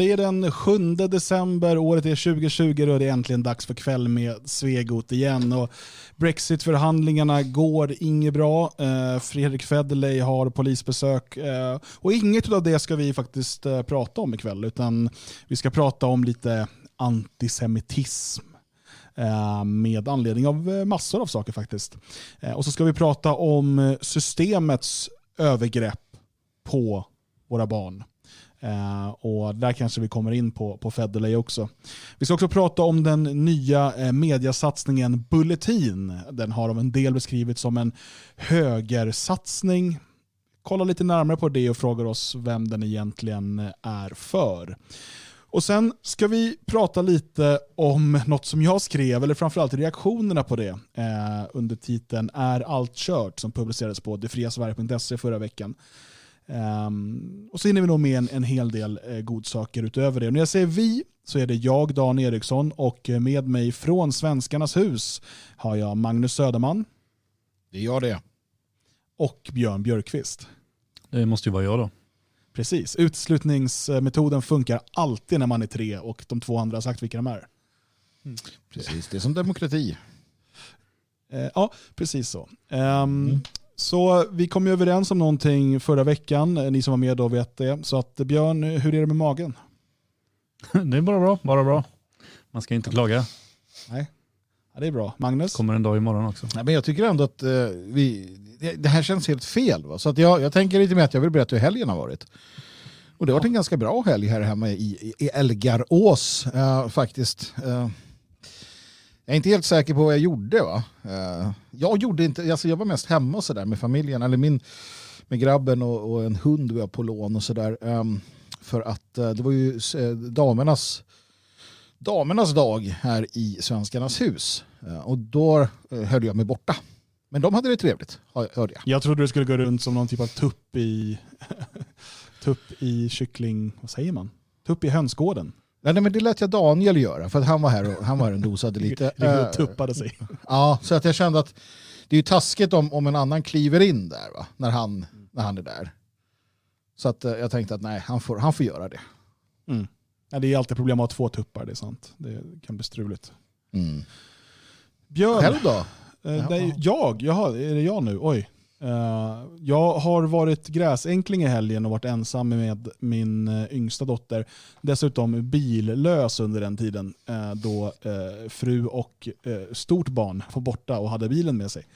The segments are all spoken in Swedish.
Det är den 7 december, året är 2020 och det är äntligen dags för kväll med Svegot igen. Och Brexit-förhandlingarna går inget bra. Eh, Fredrik Federley har polisbesök eh, och inget av det ska vi faktiskt eh, prata om ikväll utan vi ska prata om lite antisemitism med anledning av massor av saker faktiskt. Och så ska vi prata om systemets övergrepp på våra barn. Uh, och där kanske vi kommer in på, på Federley också. Vi ska också prata om den nya eh, mediasatsningen Bulletin. Den har av en del beskrivits som en högersatsning. Kolla lite närmare på det och frågar oss vem den egentligen eh, är för. Och Sen ska vi prata lite om något som jag skrev, eller framförallt reaktionerna på det, eh, under titeln Är allt kört? som publicerades på detfriasverige.se förra veckan. Um, och så hinner vi nog med en, en hel del eh, godsaker utöver det. Och när jag säger vi så är det jag, Dan Eriksson, och eh, med mig från Svenskarnas hus har jag Magnus Söderman. Det är jag det. Och Björn Björkqvist. Det måste ju vara jag då. Precis. Utslutningsmetoden funkar alltid när man är tre och de två andra har sagt vilka de är. Mm. Precis, det är som demokrati. Eh, ja, precis så. Um, mm. Så vi kom ju överens om någonting förra veckan, ni som var med då vet det. Så att Björn, hur är det med magen? Det är bara bra, bara bra. Man ska inte klaga. Nej, ja, det är bra. Magnus? Kommer en dag imorgon också. Nej, men jag tycker ändå att uh, vi, det här känns helt fel. Va? Så att jag, jag tänker lite mer att jag vill berätta hur helgen har varit. Och det har varit en ganska bra helg här hemma i, i Elgarås uh, faktiskt. Uh, jag är inte helt säker på vad jag gjorde. Va? Eh, jag, gjorde inte, alltså jag var mest hemma och så där med familjen, eller min, med grabben och, och en hund vi har på lån och sådär. Ehm, för att eh, det var ju eh, damernas, damernas dag här i Svenskarnas hus. och då höll jag mig borta. Men de hade det trevligt, hörde jag. Jag trodde du skulle gå runt som någon typ av tupp i, tupp i kyckling, vad säger man? Tupp i hönsgården. Nej, men det lät jag Daniel göra för att han var här och, han var här och dosade lite. Ligger och tuppade sig. Ja, så att jag kände att det är ju taskigt om, om en annan kliver in där va? När, han, när han är där. Så att eh, jag tänkte att nej, han får, han får göra det. Mm. Ja, det är alltid problem att ha två tuppar, det är sant. Det kan bli struligt. Mm. Björn. Själv då? Eh, nej, jag? Jaha, är det jag nu? Oj. Uh, jag har varit gräsänkling i helgen och varit ensam med min uh, yngsta dotter. Dessutom billös under den tiden uh, då fru och stort barn var borta och hade bilen med sig.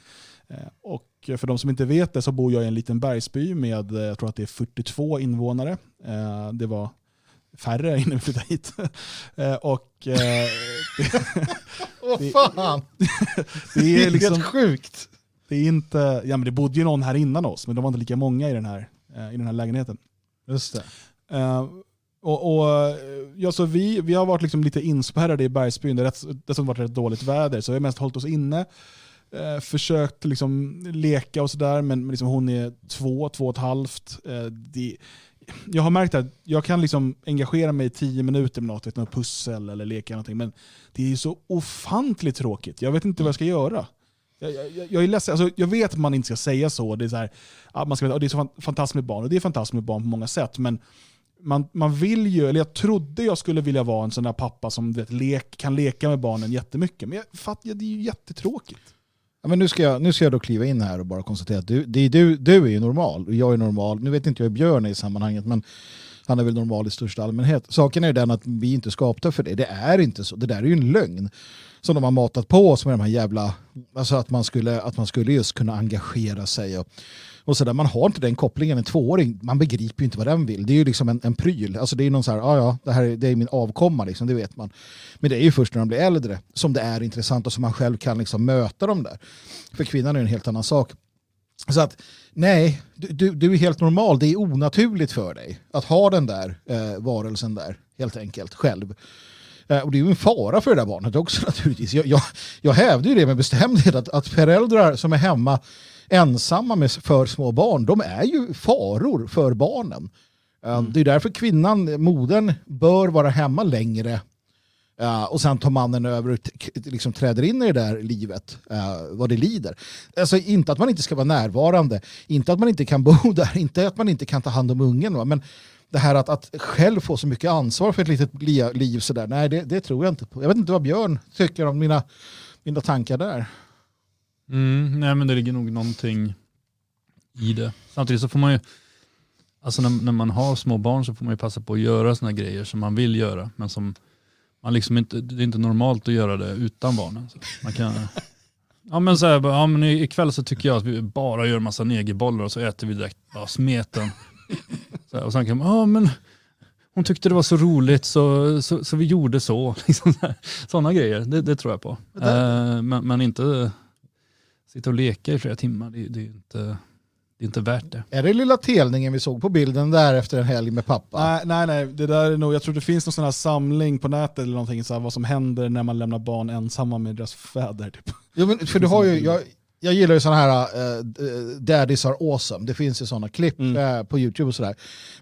och för de som inte vet det så bor jag i en liten bergsby med jag tror att det är 42 invånare. det var färre innan vi flyttade hit. och, Åh oh, fan! det är liksom, helt sjukt. Det är inte, ja men det bodde ju någon här innan oss, men de var inte lika många i den här, uh, i den här lägenheten. Just det. Uh, och, och, ja, så vi, vi har varit liksom lite inspärrade i bergsbyn, det har dessutom varit rätt dåligt väder, så vi har mest hållit oss inne. Uh, försökt liksom leka och sådär, men liksom hon är två, två och ett halvt. Uh, det, jag har märkt att jag kan liksom engagera mig i tio minuter med något, något pussel eller leka någonting, men det är så ofantligt tråkigt. Jag vet inte vad jag ska göra. Jag, jag, jag, är ledsen, alltså, jag vet att man inte ska säga så. Det är så, här, man ska, det är så fantastiskt med barn, och det är fantastiskt med barn på många sätt. Men man, man vill ju, eller jag trodde jag skulle vilja vara en sån där pappa som vet, lek, kan leka med barnen jättemycket. Men jag, fatt, ja, det är ju jättetråkigt. Ja, men nu, ska jag, nu ska jag då kliva in här och bara konstatera att du, det, du, du är ju normal och jag är normal. Nu vet inte jag hur Björn är i sammanhanget, men han är väl normal i största allmänhet. Saken är ju den att vi inte skapta för det. Det är inte så. Det där är ju en lögn som de har matat på oss med de här jävla, alltså att man skulle, att man skulle just kunna engagera sig och, och sådär. Man har inte den kopplingen, en tvååring, man begriper ju inte vad den vill. Det är ju liksom en, en pryl, alltså det är någon så här, ja ja, det här är, det är min avkomma liksom, det vet man. Men det är ju först när de blir äldre som det är intressant och som man själv kan liksom möta dem där. För kvinnan är en helt annan sak. Så att nej, du, du är helt normal, det är onaturligt för dig att ha den där eh, varelsen där, helt enkelt, själv. Eh, och det är ju en fara för det där barnet också naturligtvis. Jag, jag, jag hävdar ju det med bestämdhet att, att föräldrar som är hemma ensamma med för små barn, de är ju faror för barnen. Eh, mm. Det är därför kvinnan, modern, bör vara hemma längre Uh, och sen tar mannen över och liksom träder in i det där livet, uh, vad det lider. Alltså inte att man inte ska vara närvarande, inte att man inte kan bo där, inte att man inte kan ta hand om ungen. Va? Men det här att, att själv få så mycket ansvar för ett litet liv sådär, nej det, det, tror jag inte på. Jag vet inte vad Björn tycker om mina, mina tankar där. Mm, nej men det ligger nog någonting i det. Samtidigt så får man ju, alltså när, när man har små barn så får man ju passa på att göra sådana grejer som man vill göra, men som man liksom inte, det är inte normalt att göra det utan barnen. Så man kan, ja men så här, ja, men ikväll så tycker jag att vi bara gör massa negerbollar och så äter vi direkt bara smeten. Så här, och sen kan man, ja men hon tyckte det var så roligt så, så, så vi gjorde så. Liksom Sådana grejer, det, det, tror jag på. Uh, men, men, inte sitta och leka i flera timmar, det, det är inte det är inte värt det. Är det lilla telningen vi såg på bilden där efter en helg med pappa? Nej, nej, nej. Det där är nog, jag tror det finns någon sån här samling på nätet eller någonting, så här, vad som händer när man lämnar barn ensamma med deras fäder. Typ. Jo, men för du har ju, jag, jag gillar ju sådana här uh, daddies are awesome, det finns ju sådana klipp mm. uh, på YouTube och sådär.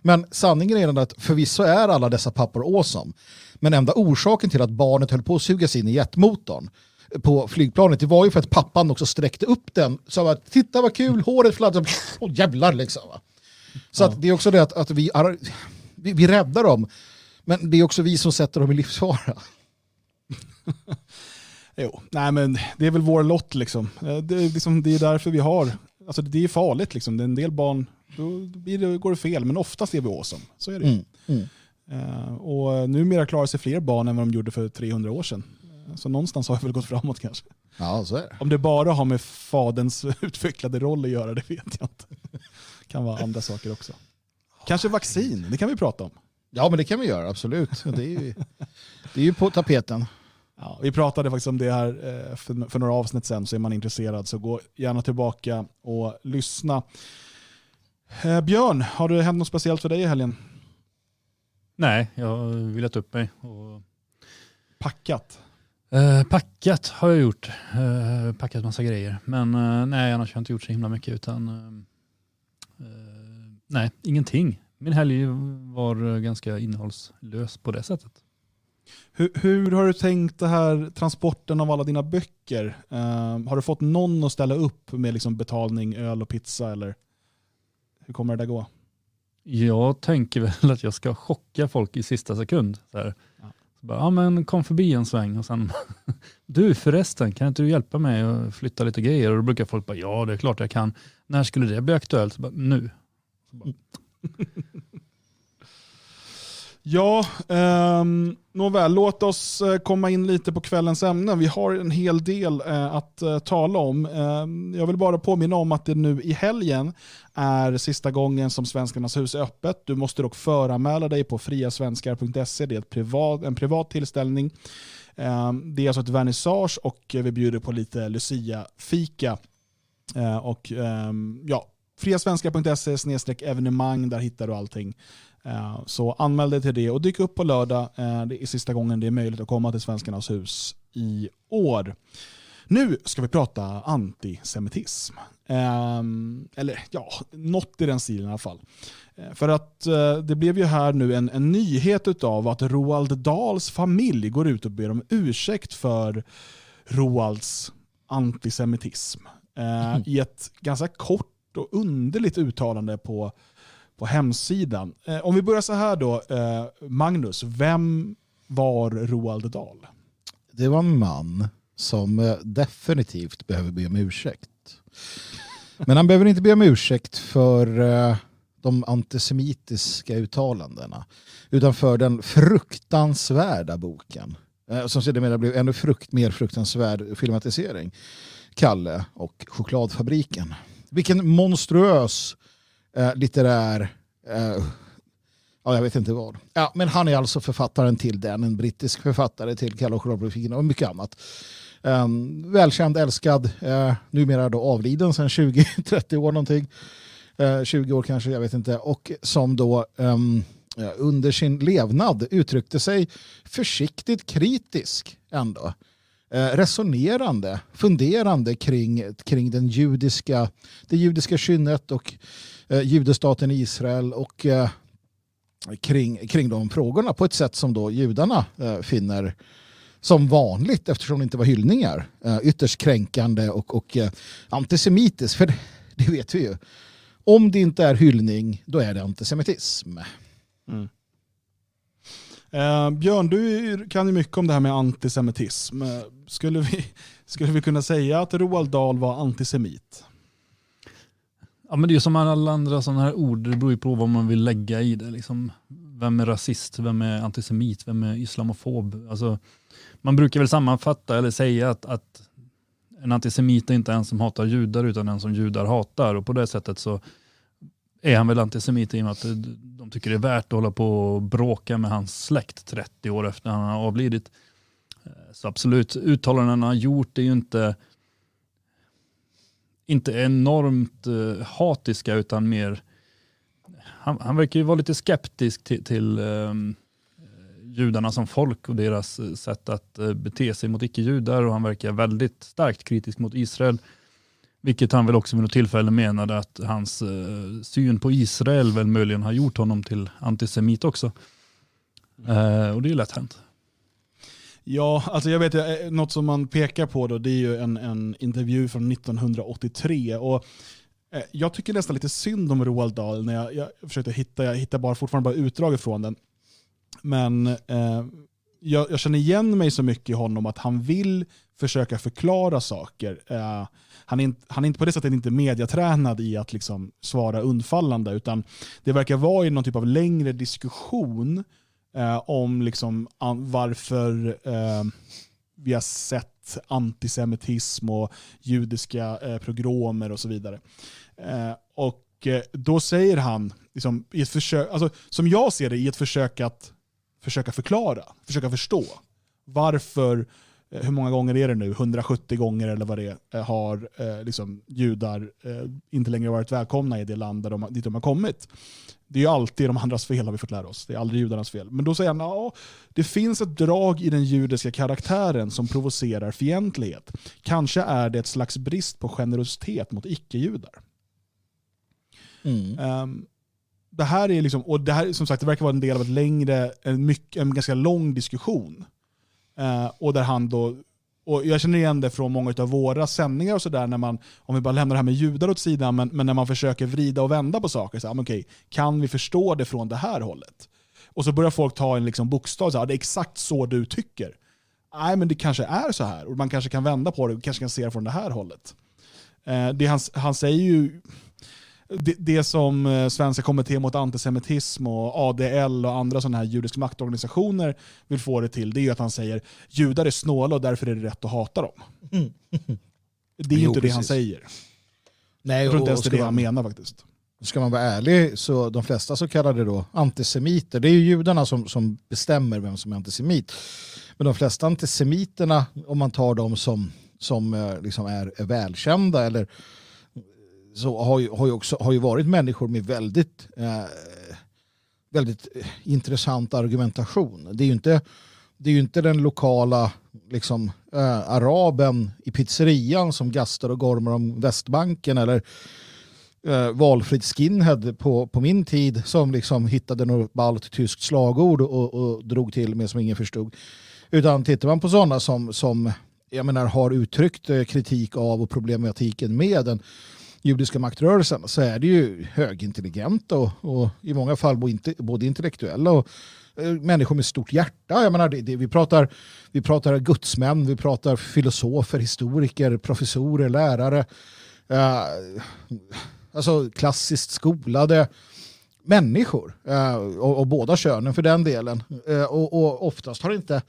Men sanningen är den att förvisso är alla dessa pappor awesome, men enda orsaken till att barnet höll på att sugas in i jetmotorn på flygplanet, det var ju för att pappan också sträckte upp den. Så att titta vad kul, håret fladdrar, åh jävlar liksom. Va? Så ja. att det är också det att, att vi, är, vi, vi räddar dem, men det är också vi som sätter dem i livsfara. jo, nej men det är väl vår lott liksom. Eh, det är, liksom, det är därför vi har, alltså det är farligt liksom. Det är en del barn, då går det fel, men oftast är vi awesome. Så är det mm, mm. Uh, och numera klarar sig fler barn än vad de gjorde för 300 år sedan. Så någonstans har jag väl gått framåt kanske. Ja, så är det. Om det bara har med fadens utvecklade roll att göra, det vet jag inte. Det kan vara andra saker också. Kanske vaccin, det kan vi prata om. Ja, men det kan vi göra, absolut. Det är ju, det är ju på tapeten. Ja, vi pratade faktiskt om det här eh, för några avsnitt sedan, så är man intresserad så gå gärna tillbaka och lyssna. Eh, Björn, har det hänt något speciellt för dig i helgen? Nej, jag har vilat upp mig. Och... Packat? Uh, packat har jag gjort. Uh, packat massa grejer. Men uh, nej, annars har jag inte gjort så himla mycket. utan Nej, ingenting. Min helg var ganska innehållslös på det sättet. Hur, hur, har du tänkt det här transporten av alla dina böcker? har du fått någon att ställa upp med liksom betalning, öl och pizza? Eller hur kommer det där gå? Jag tänker väl att jag ska chocka folk i sista sekund. Så här. Ja. Bara, ja men kom förbi en sväng och sen, du förresten, kan inte du hjälpa mig att flytta lite grejer? Och då brukar folk bara, ja det är klart jag kan. När skulle det bli aktuellt? Bara, nu. Bara. Ja, eh, nåväl, låt oss eh, komma in lite på kvällens ämne. Vi har en hel del eh, att eh, tala om. Eh, jag vill bara påminna om att det nu i helgen är sista gången som Svenskarnas hus är öppet. Du måste dock föranmäla dig på friasvenskar.se. Det är privat, en privat tillställning. Ehm, det är alltså ett vernissage och vi bjuder på lite Lucia-fika. Eh, och ehm, ja, friasvenskar.se evenemang, där hittar du allting. Eh, så anmäl dig till det och dyk upp på lördag. Eh, det är sista gången det är möjligt att komma till Svenskarnas hus i år. Nu ska vi prata antisemitism. Ehm, eller ja, något i den stilen i alla fall. Eh, för att det blev ju här nu en, en nyhet av att Roald Dahls familj går ut och ber om ursäkt för Roalds antisemitism. Mm. I ett ganska kort och underligt uttalande på på hemsidan. Eh, om vi börjar så här då, eh, Magnus, vem var Roald Dahl? Det var en man som eh, definitivt behöver be om ursäkt. Men han behöver inte be om ursäkt för eh, de antisemitiska uttalandena, utan för den fruktansvärda boken, eh, som sedermera blev ännu frukt, mer fruktansvärd filmatisering, Kalle och chokladfabriken. Vilken monstruös eh, litterär, eh, ja jag vet inte vad. Ja, men han är alltså författaren till den, en brittisk författare till Kalle och och mycket annat. Um, välkänd, älskad, uh, numera då avliden sedan 20-30 år någonting. Eh, uh, 20 år kanske, jag vet inte. Och som då um, under sin levnad uttryckte sig försiktigt kritisk ändå. Uh, resonerande, funderande kring, kring den judiska, det judiska kynnet och eh, judestaten Israel och eh, kring, kring de frågorna på ett sätt som då judarna eh, finner som vanligt eftersom det inte var hyllningar. Eh, ytterst kränkande och, och eh, antisemitiskt. För det, det vet vi ju. Om det inte är hyllning, då är det antisemitism. Mm. Eh, Björn, du kan ju mycket om det här med antisemitism. Eh, skulle vi, skulle vi kunna säga att Roald Dahl var antisemit? Ja, men det är som alla andra sådana här ord, det beror ju på vad man vill lägga i det. Liksom. Vem är rasist, vem är antisemit, vem är islamofob? Alltså, man brukar väl sammanfatta eller säga att, att en antisemit är inte en som hatar judar utan en som judar hatar. Och på det sättet så är han väl antisemit i och med att de tycker det är värt att hålla på och bråka med hans släkt 30 år efter han har avlidit. Eh, så absolut, uttalandena han har gjort är ju inte, inte enormt uh, hatiska utan mer, han, han verkar ju vara lite skeptisk till, till um, judarna som folk och deras eh, sätt att bete sig mot icke-judar och han verkar väldigt starkt kritisk mot Israel. Vilket han väl också vid något tillfälle menade att hans eh, syn på Israel väl möjligen har gjort honom till antisemit också. och det är ju lätt hänt. Ja, alltså jag vet eh, något som man pekar på då, det är ju en, en intervju från 1983. Och eh, jag tycker nästan lite synd om Roald Dahl när jag, jag försökte hitta, jag hittar bara, fortfarande bara utdrag ifrån den. Men eh, jag, jag, känner igen mig så mycket i honom att han vill försöka förklara saker. Eh, han, är, han är inte på det sättet inte mediatränad i att liksom svara undfallande, utan det verkar vara i någon typ av längre diskussion eh, om liksom an, varför eh, vi har sett antisemitism och judiska eh, progromer och så vidare. Eh, och eh, då säger han, liksom, i ett försök, alltså, som jag ser det, i ett försök att försöka förklara, försöka förstå varför hur många gånger är det nu, 170 gånger eller vad det är, har eh, liksom, judar eh, inte längre varit välkomna i det land där de, dit de har kommit. Det är ju alltid de andras fel har vi fått lära oss. Det är aldrig judarnas fel. Men då säger han att det finns ett drag i den judiska karaktären som provocerar fientlighet. Kanske är det ett slags brist på generositet mot icke-judar. Mm. Um, det här är liksom, och det här som sagt det verkar vara en del av ett längre, en, mycket, en ganska lång diskussion. Eh, och där han då och jag känner igen det från många av våra sändningar och sådär, om vi bara lämnar det här med judar åt sidan, men, men när man försöker vrida och vända på saker. Så här, ah, okay, kan vi förstå det från det här hållet? Och så börjar folk ta en liksom bokstav, så här, ah, det är exakt så du tycker. Nej, men det kanske är så här, och man kanske kan vända på det, och kanske kan se det från det här hållet. Eh, det han, han säger ju, det, det som eh, Svenska kommittén mot antisemitism och ADL och andra sådana här judiska maktorganisationer vill få det till, det är ju att han säger judar är snåla och därför är det rätt att hata dem. Mm. Det är ju inte precis. det han säger. Nej, jag tror inte ens det är det han menar faktiskt. Ska man vara ärlig så de flesta så kallade då antisemiter, det är ju judarna som, som bestämmer vem som är antisemit. Men de flesta antisemiterna, om man tar dem som, som eh, liksom är, är välkända eller så har ju, har ju, också, har ju varit människor med väldigt, eh, väldigt intressant argumentation. Det är ju inte, det är ju inte den lokala liksom, eh, araben i pizzerian som gastar och gormar om Västbanken eller eh, valfritt skinhead på, på min tid som liksom hittade något ballt tyskt slagord och, och drog till med som ingen förstod. Utan tittar man på sådana som, som jag menar, har uttryckt eh, kritik av och problematiken med den judiska maktrörelsen så är det ju högintelligenta och, och i många fall både intellektuella och eh, människor med stort hjärta. Jag menar, det, det, vi, pratar, vi pratar gudsmän, vi pratar filosofer, historiker, professorer, lärare. Eh, alltså klassiskt skolade människor. eh, och, och, båda könen för den delen. Eh, och, och, oftast har inte,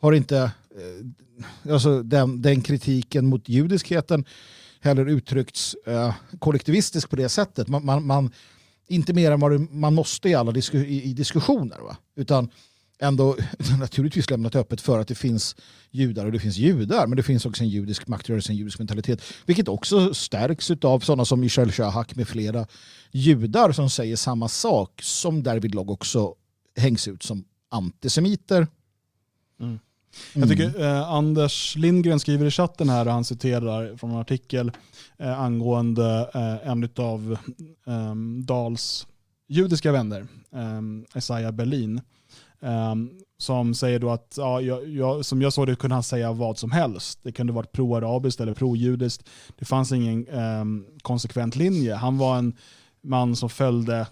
har inte eh, alltså den, den kritiken mot judiskheten heller uttryckts eh, kollektivistiskt på det sättet. Man, man, man, inte mer än vad man måste i alla disku, i, i, diskussioner. Va? Utan ändå naturligtvis lämnat öppet för att det finns judar och det finns judar. Men det finns också en judisk maktrörelse, en judisk mentalitet. Vilket också stärks av sådana som Michel Shahak med flera judar som säger samma sak. Som därvidlag också hängs ut som antisemiter. Mm. Jag tycker mm. eh, Anders Lindgren skriver i chatten här och han citerar från en artikel eh, angående eh, en av eh, Dals judiska vänner, um, Isaiah Berlin, um, som säger då att, ja, jag, jag, som jag såg det kunde han säga vad som helst. Det kunde varit pro-arabiskt eller pro-judiskt. Det fanns ingen um, konsekvent linje. Han var en man som följde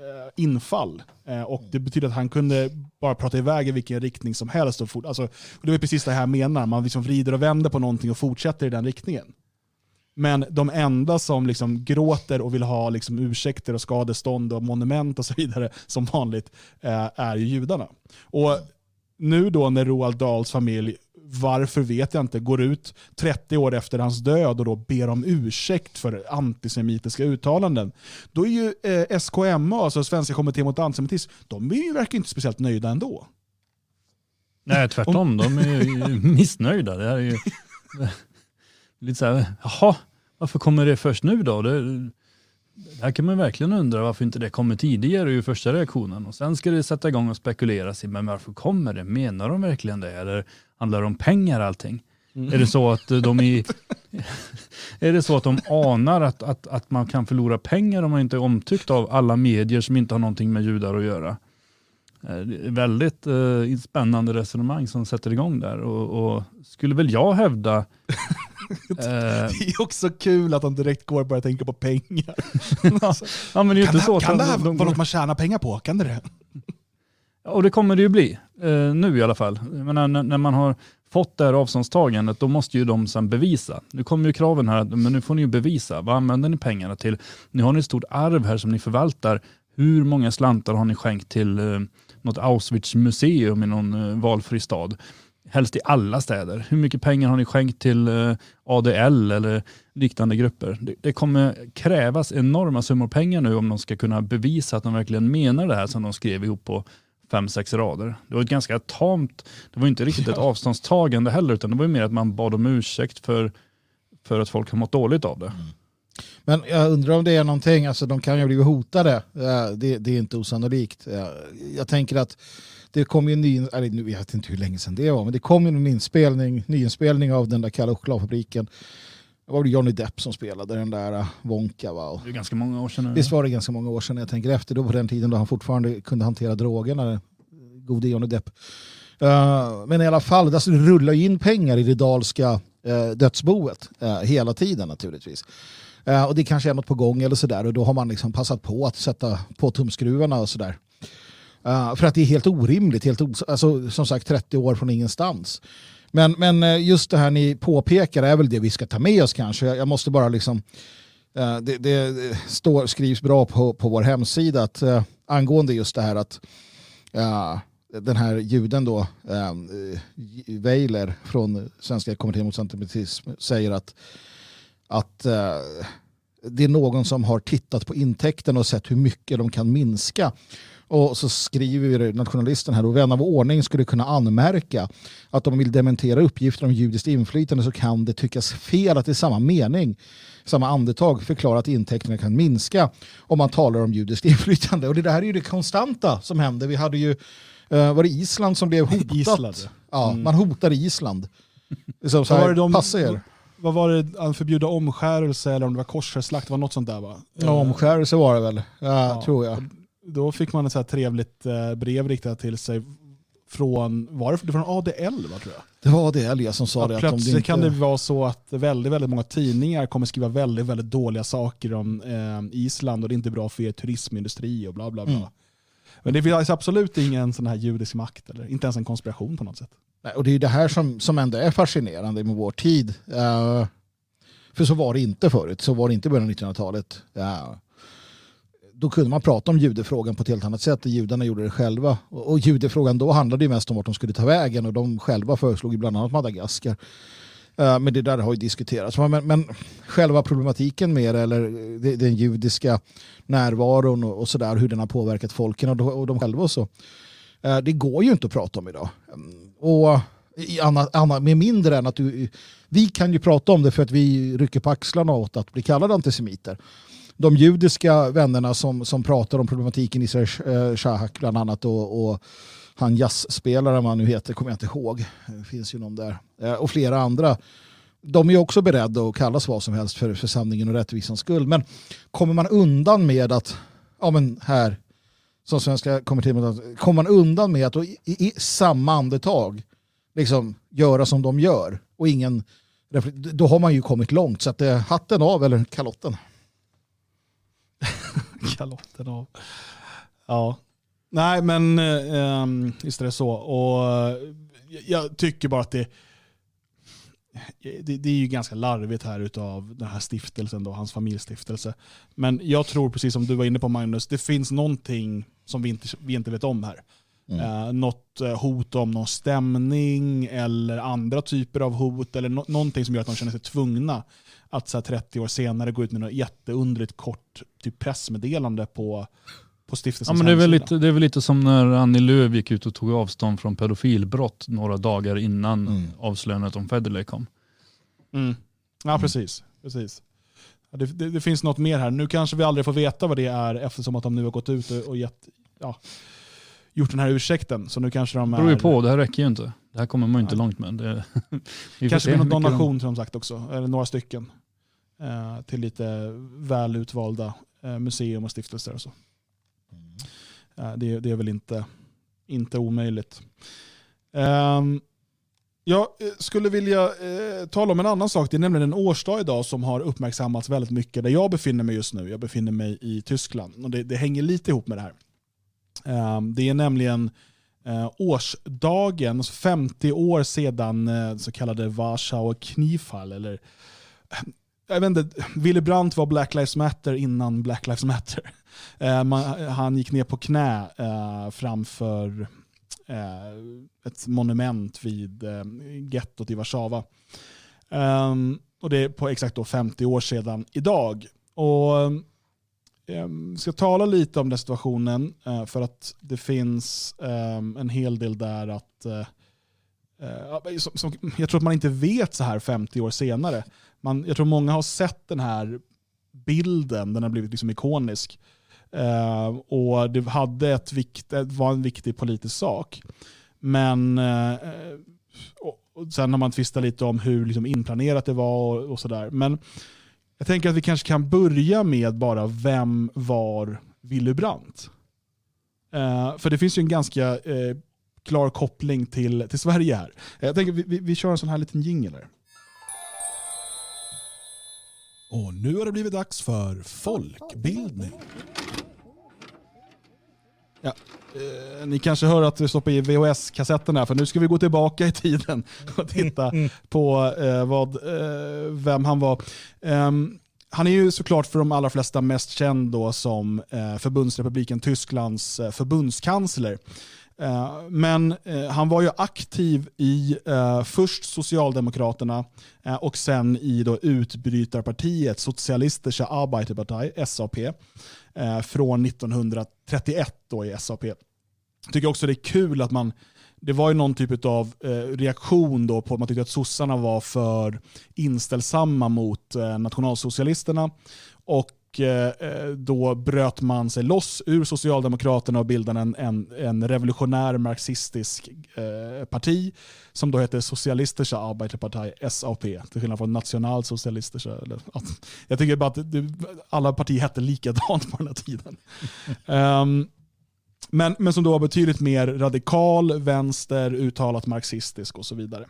Eh, infall. Eh, och Det betyder att han kunde bara prata iväg i vilken riktning som helst. Och, fort, alltså, och det är precis det här jag menar, man liksom vrider och vänder på någonting och fortsätter i den riktningen. Men de enda som liksom gråter och vill ha liksom ursäkter och skadestånd och monument och så vidare som vanligt eh, är ju judarna. Och nu då när Roald Dahls familj, varför vet jag inte, går ut 30 år efter hans död och då ber om ursäkt för antisemitiska uttalanden. Då är ju eh, SKMA, alltså Svenska kommittén mot antisemitism, de är ju, verkar inte speciellt nöjda ändå. Nej, tvärtom. De är ju missnöjda. Det här är ju lite så här, jaha, varför kommer det först nu då? Det, det här kan man verkligen undra varför inte det kommer tidigare i första reaktionen. Och sen ska det sätta igång och spekulera sig, men varför kommer det? Menar de verkligen det? Eller handlar det om pengar allting? Mm. Är det så att de är, är det så att de anar att, att, att man kan förlora pengar om man inte är omtyckt av alla medier som inte har någonting med judar att göra? Eh, väldigt eh, spännande resonemang som sätter igång där och, och skulle väl jag hävda det är också kul att de direkt går och börjar tänka på pengar. ja, men det kan inte så kan det här vara något man tjänar pengar på? Kan det det? Och det kommer det ju bli, eh, nu i alla fall. Menar, när, när, man har fått det här avståndstagandet, då måste ju de sen bevisa. Nu kommer ju kraven här, men nu får ni ju bevisa. Vad använder ni pengarna till? Nu har ni ett stort arv här som ni förvaltar. Hur många slantar har ni skänkt till eh, något Auschwitz-museum i någon eh, valfri stad? Helst i alla städer. Hur mycket pengar har ni skänkt till eh, ADL eller liknande grupper? Det, det kommer krävas enorma summor pengar nu om de ska kunna bevisa att de verkligen menar det här som de skrev ihop på fem, sex rader. Det var ett ganska tamt, det var inte riktigt ett avståndstagande heller, utan det var mer att man bad om ursäkt för, för att folk har mått dåligt av det. Mm. Men jag undrar om det är någonting, alltså de kan ju bli hotade, det, det är inte osannolikt. Jag tänker att det kom ju en ny, eller nu vet inte hur länge sedan det var, men det kom ju en inspelning, nyinspelning av den där Kalle chokladfabriken. Det var det Johnny Depp som spelade den där äh, Wonka. Va? Det är ganska många år sedan nu. Visst var det ganska många år sedan jag tänker efter, då på den tiden då han fortfarande kunde hantera drogerna, gode Johnny Depp. Uh, men i alla fall, alltså, det rullar in pengar i det dalska uh, dödsboet uh, hela tiden naturligtvis. Och det kanske är något på gång eller sådär och då har man liksom passat på att sätta på tumskruvarna och sådär. Uh, för att det är helt orimligt, helt os alltså, som sagt 30 år från ingenstans. Men, men eh, just det här ni påpekar är väl det vi ska ta med oss kanske. Jag måste bara liksom, uh, det, det står, skrivs bra på, på vår hemsida att uh, angående just det här att uh, den här juden då, uh, Weiler från Svenska kommittén mot antisemitism säger att, att det är någon som har tittat på intäkten och sett hur mycket de kan minska och så skriver nationalisten här och vän av ordning skulle kunna anmärka att om man vill dementera uppgifter om judiskt inflytande så kan det tyckas fel att i samma mening, samma andetag förklara att intäkterna kan minska om man talar om judiskt inflytande. Och det där är ju det konstanta som händer. Vi hade ju, uh, var det Island som blev hotat? Island. Ja, mm. man hotade Island. Så, så här, de, passa er. Vad var det, att förbjuda omskärelse eller om det var korsslakt, det var något sånt där va? Ja, omskärelse var det väl, ja, ja. tror jag då fick man ett så här trevligt eh, brev riktat till sig från, var det från ADL va, tror jag? Det var ADL ja, som sa att det. Plötsligt att de inte... kan det vara så att väldigt, väldigt många tidningar kommer skriva väldigt, väldigt dåliga saker om eh, Island och det är inte bra för er turismindustri och bla bla bla. Mm. Men det finns absolut ingen sån här judisk makt, eller inte ens en konspiration på något sätt. Nej, och det är det här som, som ändå är fascinerande med vår tid. Uh, för så var det inte förut, så var det inte i början av 1900-talet. Uh, då kunde man prata om judefrågan på ett helt annat sätt. Judarna gjorde det själva. Och, och judefrågan då handlade ju mest om vart de skulle ta vägen och de själva föreslog ju bland annat Madagaskar. Uh, men det där har ju diskuterats. Men, men själva problematiken med det, eller den judiska närvaron och, och sådär, hur den har påverkat folken och, och de själva och så. Uh, det går ju inte att prata om idag. Um, och i anna, anna, med mindre än att du, vi kan ju prata om det för att vi rycker på axlarna åt att bli kallade antisemiter de judiska vännerna som, som pratar om problematiken i eh, Shahak bland annat och, och han jazzspelaren, vad han nu heter, kommer jag inte ihåg. Det finns ju någon där. Eh, och flera andra. De är också beredda att kallas vad som helst för, för sanningen och rättvisans skull. Men kommer man undan med att ja, men här, som svenska kommittémedlemmar, kommer man undan med att i, i, i samma andetag liksom göra som de gör och ingen då har man ju kommit långt. Så att det hatten av eller kalotten. kalotten av. Ja. Nej men um, visst är det så. Och jag tycker bara att det, det, det, är ju ganska larvigt här utav den här stiftelsen, då, hans familjestiftelse. Men jag tror, precis som du var inne på Magnus, det finns någonting som vi inte, vi inte vet om här. Mm. Eh, något eh, hot om någon stämning eller andra typer av hot eller no någonting som gör att de känner sig tvungna att så här, 30 år senare gå ut med något jätteundrigt kort typ pressmeddelande på, på stiftelsens ja, men det, är väl lite, det är väl lite som när Annie Lööf gick ut och tog avstånd från pedofilbrott några dagar innan mm. avslöjandet om Federley kom. Mm. Ja, mm. precis. precis. Det, det, det, finns något mer här. Nu kanske vi aldrig får veta vad det är eftersom att de nu har gått ut och, och gett ja, gjort den här ursäkten. Så nu kanske de är... Det beror ju på, det här räcker ju inte. Det här kommer man ju inte ja. långt med. Det, kanske blir någon donation som sagt också, eller några stycken. Eh, till lite väl utvalda eh, museum och stiftelser och så. Mm. Eh, det, det, är väl inte, inte omöjligt. Um, jag skulle vilja eh, tala om en annan sak. Det är nämligen en årsdag idag som har uppmärksammats väldigt mycket där jag befinner mig just nu. Jag befinner mig i Tyskland och det, det hänger lite ihop med det här. Ehm, det är nämligen eh, årsdagen, alltså 50 år sedan eh, så kallade Warschau-knivfall, Eller, eh, jag vet inte, Willy Brandt var Black Lives Matter innan Black Lives Matter. han gick ner på knä framför ett monument vid gettot i Warszawa. Ehm, och det är på exakt då 50 år sedan idag. Och Ehm, ska tala lite om den situationen eh, för att det finns ehm, en hel del där att eh, eh, som, jag tror att man inte vet så här 50 år senare. Man, jag tror många har sett den här bilden, den har blivit liksom ikonisk. Ehm, och det hade ett vikt, var en viktig politisk sak. Men och sen har man tvistat lite om hur liksom inplanerat det var och, och sådär. Men jag tänker att vi kanske kan börja med bara vem var Willy Brandt? Uh, för det finns ju en ganska uh, klar koppling till, till Sverige här. Eh, jag tänker vi, vi, vi kör en sån här liten jingel här. Och nu har det blivit dags för folkbildning. Ja, eh, ni kanske hör att vi stoppar i VHS-kassetten här, för nu ska vi gå tillbaka i tiden och titta på eh, vad, eh, vem han var. Um, han är ju såklart för de allra flesta mest känd då som eh, förbundsrepubliken Tysklands eh, förbundskansler. Eh, men eh, han var ju aktiv i eh, först Socialdemokraterna eh, och sen i då utbrytarpartiet Socialistische Arbeiterpartei, SAP, Eh, från 1931 då i SAP. Jag tycker också det är kul att man det var ju någon typ av eh, reaktion då på att man tyckte att sossarna var för inställsamma mot eh, nationalsocialisterna. Och Eh, då bröt man sig loss ur Socialdemokraterna och bildade en, en, en revolutionär marxistisk eh, parti som då hette Socialistische Arbeiterpartei, SAP, till skillnad från Nationalsocialistische. Eller, jag tycker bara att alla partier hette likadant på den här tiden. um, men, men som då var betydligt mer radikal, vänster, uttalat marxistisk och så vidare.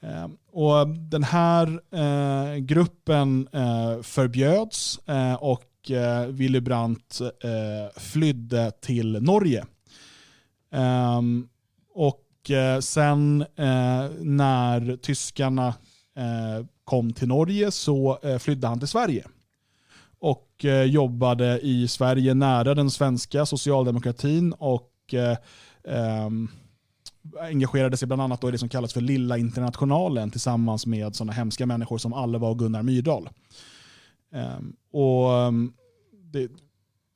Eh, och den här eh, gruppen eh, förbjöds och Willy Brandt flydde till Norge. Ehm, och sen när tyskarna kom till Norge så flydde han till Sverige. Och jobbade i Sverige nära den svenska socialdemokratin och ehm, engagerade sig bland annat i det som kallas för Lilla Internationalen tillsammans med sådana hemska människor som Alva och Gunnar Myrdal. Ehm, och, ehm, det,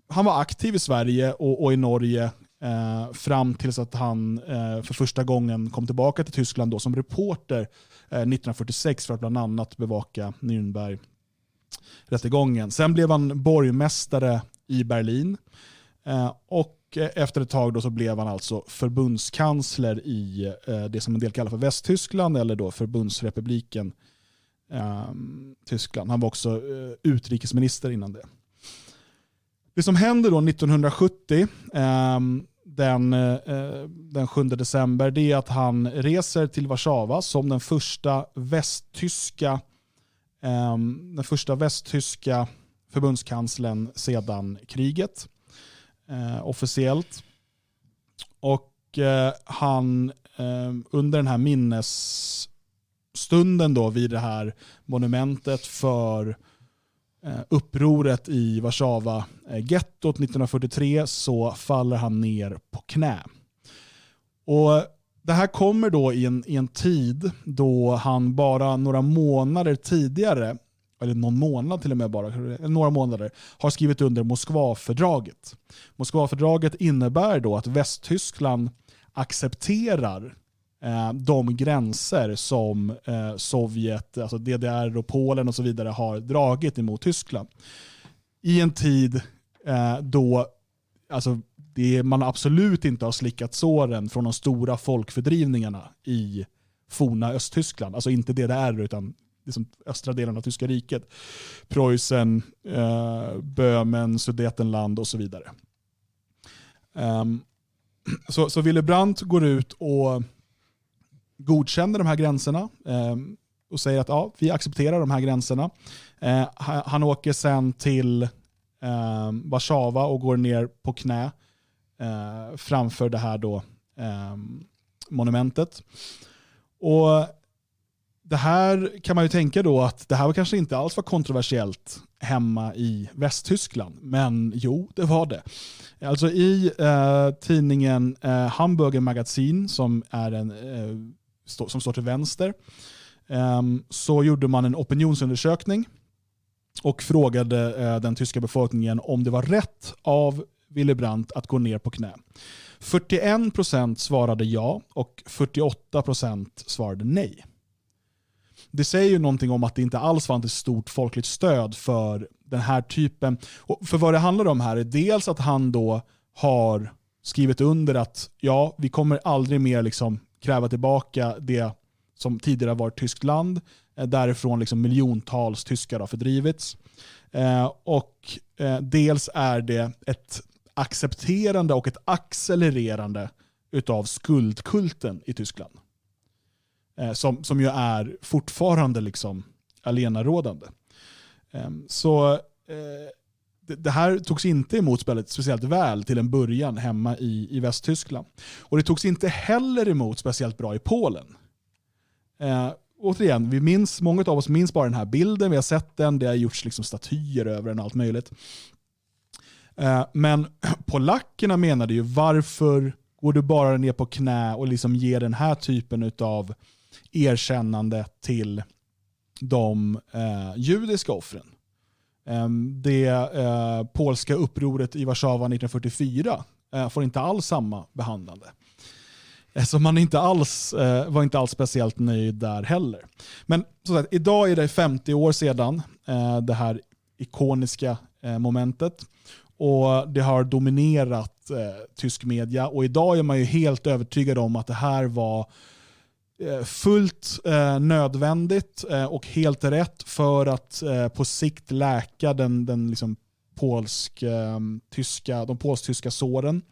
han var aktiv i Sverige och, och i Norge eh, fram tills att han eh, för första gången kom tillbaka till Tyskland då som reporter eh, 1946 för att bland annat bevaka Nürnberg-rättegången. Sen blev han borgmästare i Berlin eh, och Eh, efter ett tag då så blev han alltså förbundskansler i eh, det som en del kallar för Västtyskland eller då förbundsrepubliken eh, Tyskland. Han var också eh, utrikesminister innan det. Det som händer då 1970, ehm, den, eh, den 7 december, det är att han reser till Warszawa som den första västtyska, ehm, den första västtyska förbundskanslern sedan kriget. Eh, officiellt. Och eh, han eh, under den här minnesstunden då vid det här monumentet för Eh, upproret i Warszawa, eh, gettot 1943, så faller han ner på knä. Och det här kommer då i en, i en tid då han bara några månader tidigare, eller någon månad till och med bara, några månader, har skrivit under Moskvafördraget. Moskvafördraget innebär då att Västtyskland accepterar eh, de gränser som eh, Sovjet, alltså DDR och Polen och så vidare har dragit emot Tyskland. I en tid eh, då alltså, det, man absolut inte har slickat såren från de stora folkfördrivningarna i forna Östtyskland. Alltså inte DDR utan liksom östra delen av tyska riket. Preussen, eh, Böhmen, Sudetenland och så vidare. Um, så, så Willy Brandt går ut och godkänner de här gränserna eh, och säger att ja, vi accepterar de här gränserna. Eh, han åker sen till eh, Warszawa och går ner på knä eh, framför det här då, eh, monumentet. Och det här kan man ju tänka då att det här var kanske inte alls var kontroversiellt hemma i Västtyskland. Men jo, det var det. Alltså i eh, tidningen eh, Hamburger Magazin som är en eh, som står till vänster, ehm, så gjorde man en opinionsundersökning och frågade eh, den tyska befolkningen om det var rätt av Willy Brandt att gå ner på knä. 41% svarade ja och 48% svarade nej. Det säger ju någonting om att det inte alls fanns ett stort folkligt stöd för den här typen. Och för vad det handlar om här är dels att han då har skrivit under att ja, vi kommer aldrig mer liksom kräva tillbaka det som tidigare varit tyskt land. Eh, därifrån liksom miljontals tyskar har fördrivits. Eh, och eh, dels är det ett accepterande och ett accelererande utav skuldkulten i Tyskland. Eh, som, som ju är fortfarande liksom alenarådande. Ehm, så eh, det här togs inte emot speciellt väl till en början hemma i, i Västtyskland. Och det togs inte heller emot speciellt bra i Polen. Eh, återigen, vi minns, många av oss minns bara den här bilden, vi har sett den, det har gjorts liksom statyer över den och allt möjligt. Eh, men polackerna menade ju varför går du bara ner på knä och liksom ger den här typen av erkännande till de eh, judiska offren? Eh, det eh, polska upproret i Warszawa 1944 eh, får inte alls samma behandlande. Eh, så man inte alls, eh, var inte alls speciellt nöjd där heller. Men så sagt, idag är det 50 år sedan eh, det här ikoniska momentet. Och Det har dominerat tysk media. Och idag är man ju helt övertygad om att det här var Eh, fullt eh, nödvändigt eh, och helt rätt för att eh, på sikt läka den, den liksom polsk, eh, tyska, de polsk-tyska såren.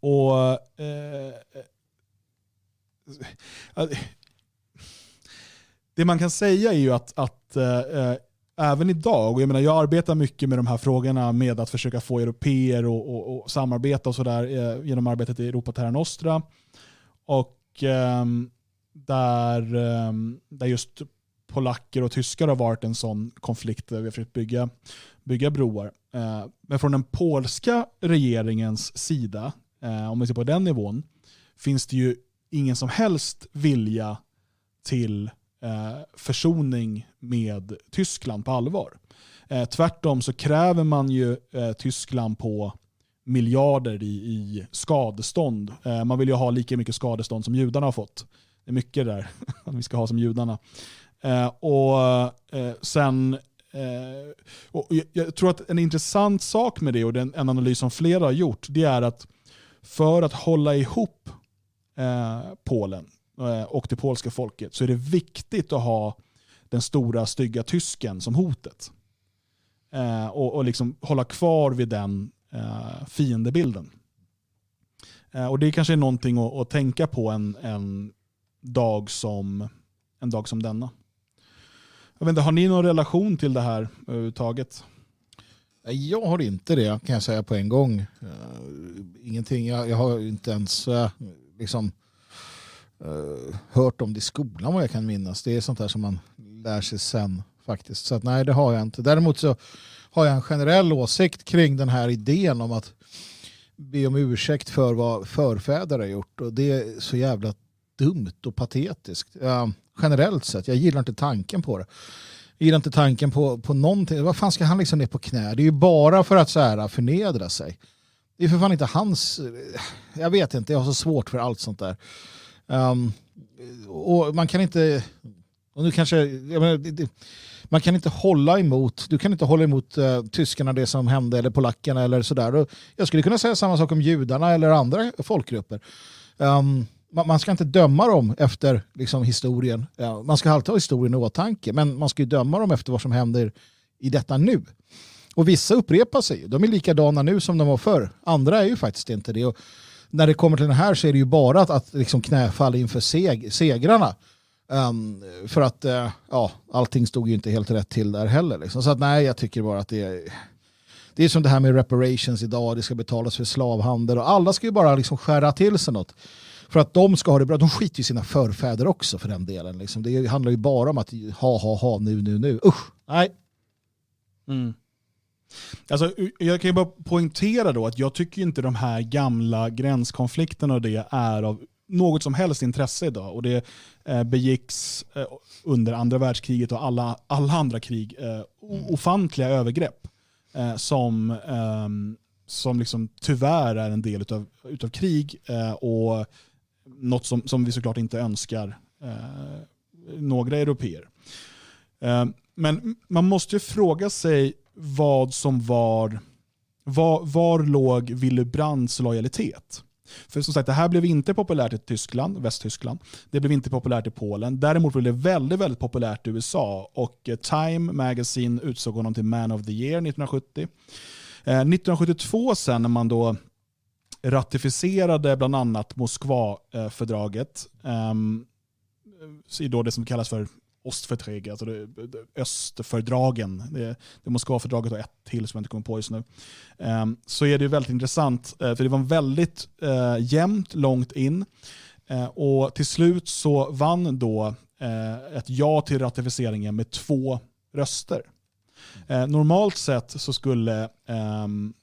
Och eh, eh, Det man kan säga är ju att, att eh, även idag, och jag, menar, jag arbetar mycket med de här frågorna med att försöka få europeer och, och, och samarbeta och sådär genom arbetet i Europa Terra Nostra. Och Ehm, där, ehm, där just polacker och tyskar har varit en sån konflikt där vi har försökt bygga, bygga broar. Eh, men från den polska regeringens sida, eh, om vi ser på den nivån, finns det ju ingen som helst vilja till eh, försoning med Tyskland på allvar. Tvärtom så kräver man ju Tyskland på miljarder i, i skadestånd. Eh, man vill ju ha lika mycket skadestånd som judarna har fått. Det är mycket där vi ska ha som judarna. Eh, och eh, sen eh, och jag, jag, tror att en intressant sak med det och den, en analys som flera har gjort det är att för att hålla ihop eh, Polen eh, och det polska folket så är det viktigt att ha den stora stygga tysken som hotet. eh, och, och liksom hålla kvar vid den eh, fiendebilden. Eh, och det kanske är någonting att, att tänka på en, en, dag som, en dag som denna. Jag vet inte, har ni någon relation till det här överhuvudtaget? Eh, jag har inte det kan jag säga på en gång. Uh, ingenting, jag, jag, har inte ens uh, liksom, uh, hört om det i skolan vad jag kan minnas. Det är sånt där som man lär sig sen faktiskt. Så att, nej, det har jag inte. Däremot så har jag en generell åsikt kring den här idén om att be om ursäkt för vad förfäder har gjort. Och det är så jävla dumt och patetiskt. Eh, generellt sett, jag gillar inte tanken på det. Jag gillar inte tanken på, på någonting. Vad fan ska han liksom ner på knä? Det är ju bara för att så här, äh, förnedra sig. Det är för fan inte hans... Eh, jag vet inte, jag har så svårt för allt sånt där. Um, och man kan inte... Och nu kanske... Menar, det, man kan inte hålla emot, du kan inte hålla emot uh, tyskarna det som hände eller polackerna eller sådär. Jag skulle kunna säga samma sak om judarna eller andra folkgrupper. Um, man ska inte döma dem efter liksom, historien. Man ska alltid ha historien i åtanke, men man ska döma dem efter vad som händer i detta nu. Och vissa upprepar sig. De är likadana nu som de var förr. Andra är ju faktiskt inte det. Och när det kommer till den här så är det ju bara att, att liksom knäfalla inför seg, segrarna. Um, för att uh, ja, allting stod ju inte helt rätt till där heller. Liksom. Så att, nej, jag tycker bara att det är... Det är som det här med reparations idag, det ska betalas för slavhandel och alla ska ju bara liksom skära till sig något för att de ska ha det bra. De skiter i sina förfäder också för den delen. Liksom. Det handlar ju bara om att ha, ha, ha, nu, nu, nu. Usch, nej. Mm. Alltså, jag kan ju bara poängtera då att jag tycker inte de här gamla gränskonflikterna och det är av något som helst intresse idag. Och det eh, begicks eh, under andra världskriget och alla, alla andra krig eh, ofantliga övergrepp eh, som, ehm, som liksom tyvärr är en del av utav krig. Och något som, som vi såklart inte önskar några europeer. Men man måste ju fråga sig vad som var, var, var låg Willy Brandts lojalitet? För som sagt, det här blev inte populärt i Tyskland, Västtyskland. Det blev inte populärt i Polen. Däremot blev det väldigt, väldigt populärt i USA. Och eh, Time Magazine utsåg honom till Man of the Year 1970. Eh, 1972 sen när man då ratificerade bland annat Moskva-fördraget eh, ehm, i då det som kallas för Ostförträge, alltså det, östfördragen. Det, det Moskvafördraget och ett till som jag inte kommer på just nu. Um, så är det väldigt intressant, uh, för det var väldigt uh, jämnt långt in. Uh, och till slut så vann då uh, ett ja till ratificeringen med två röster. normalt sett så skulle um,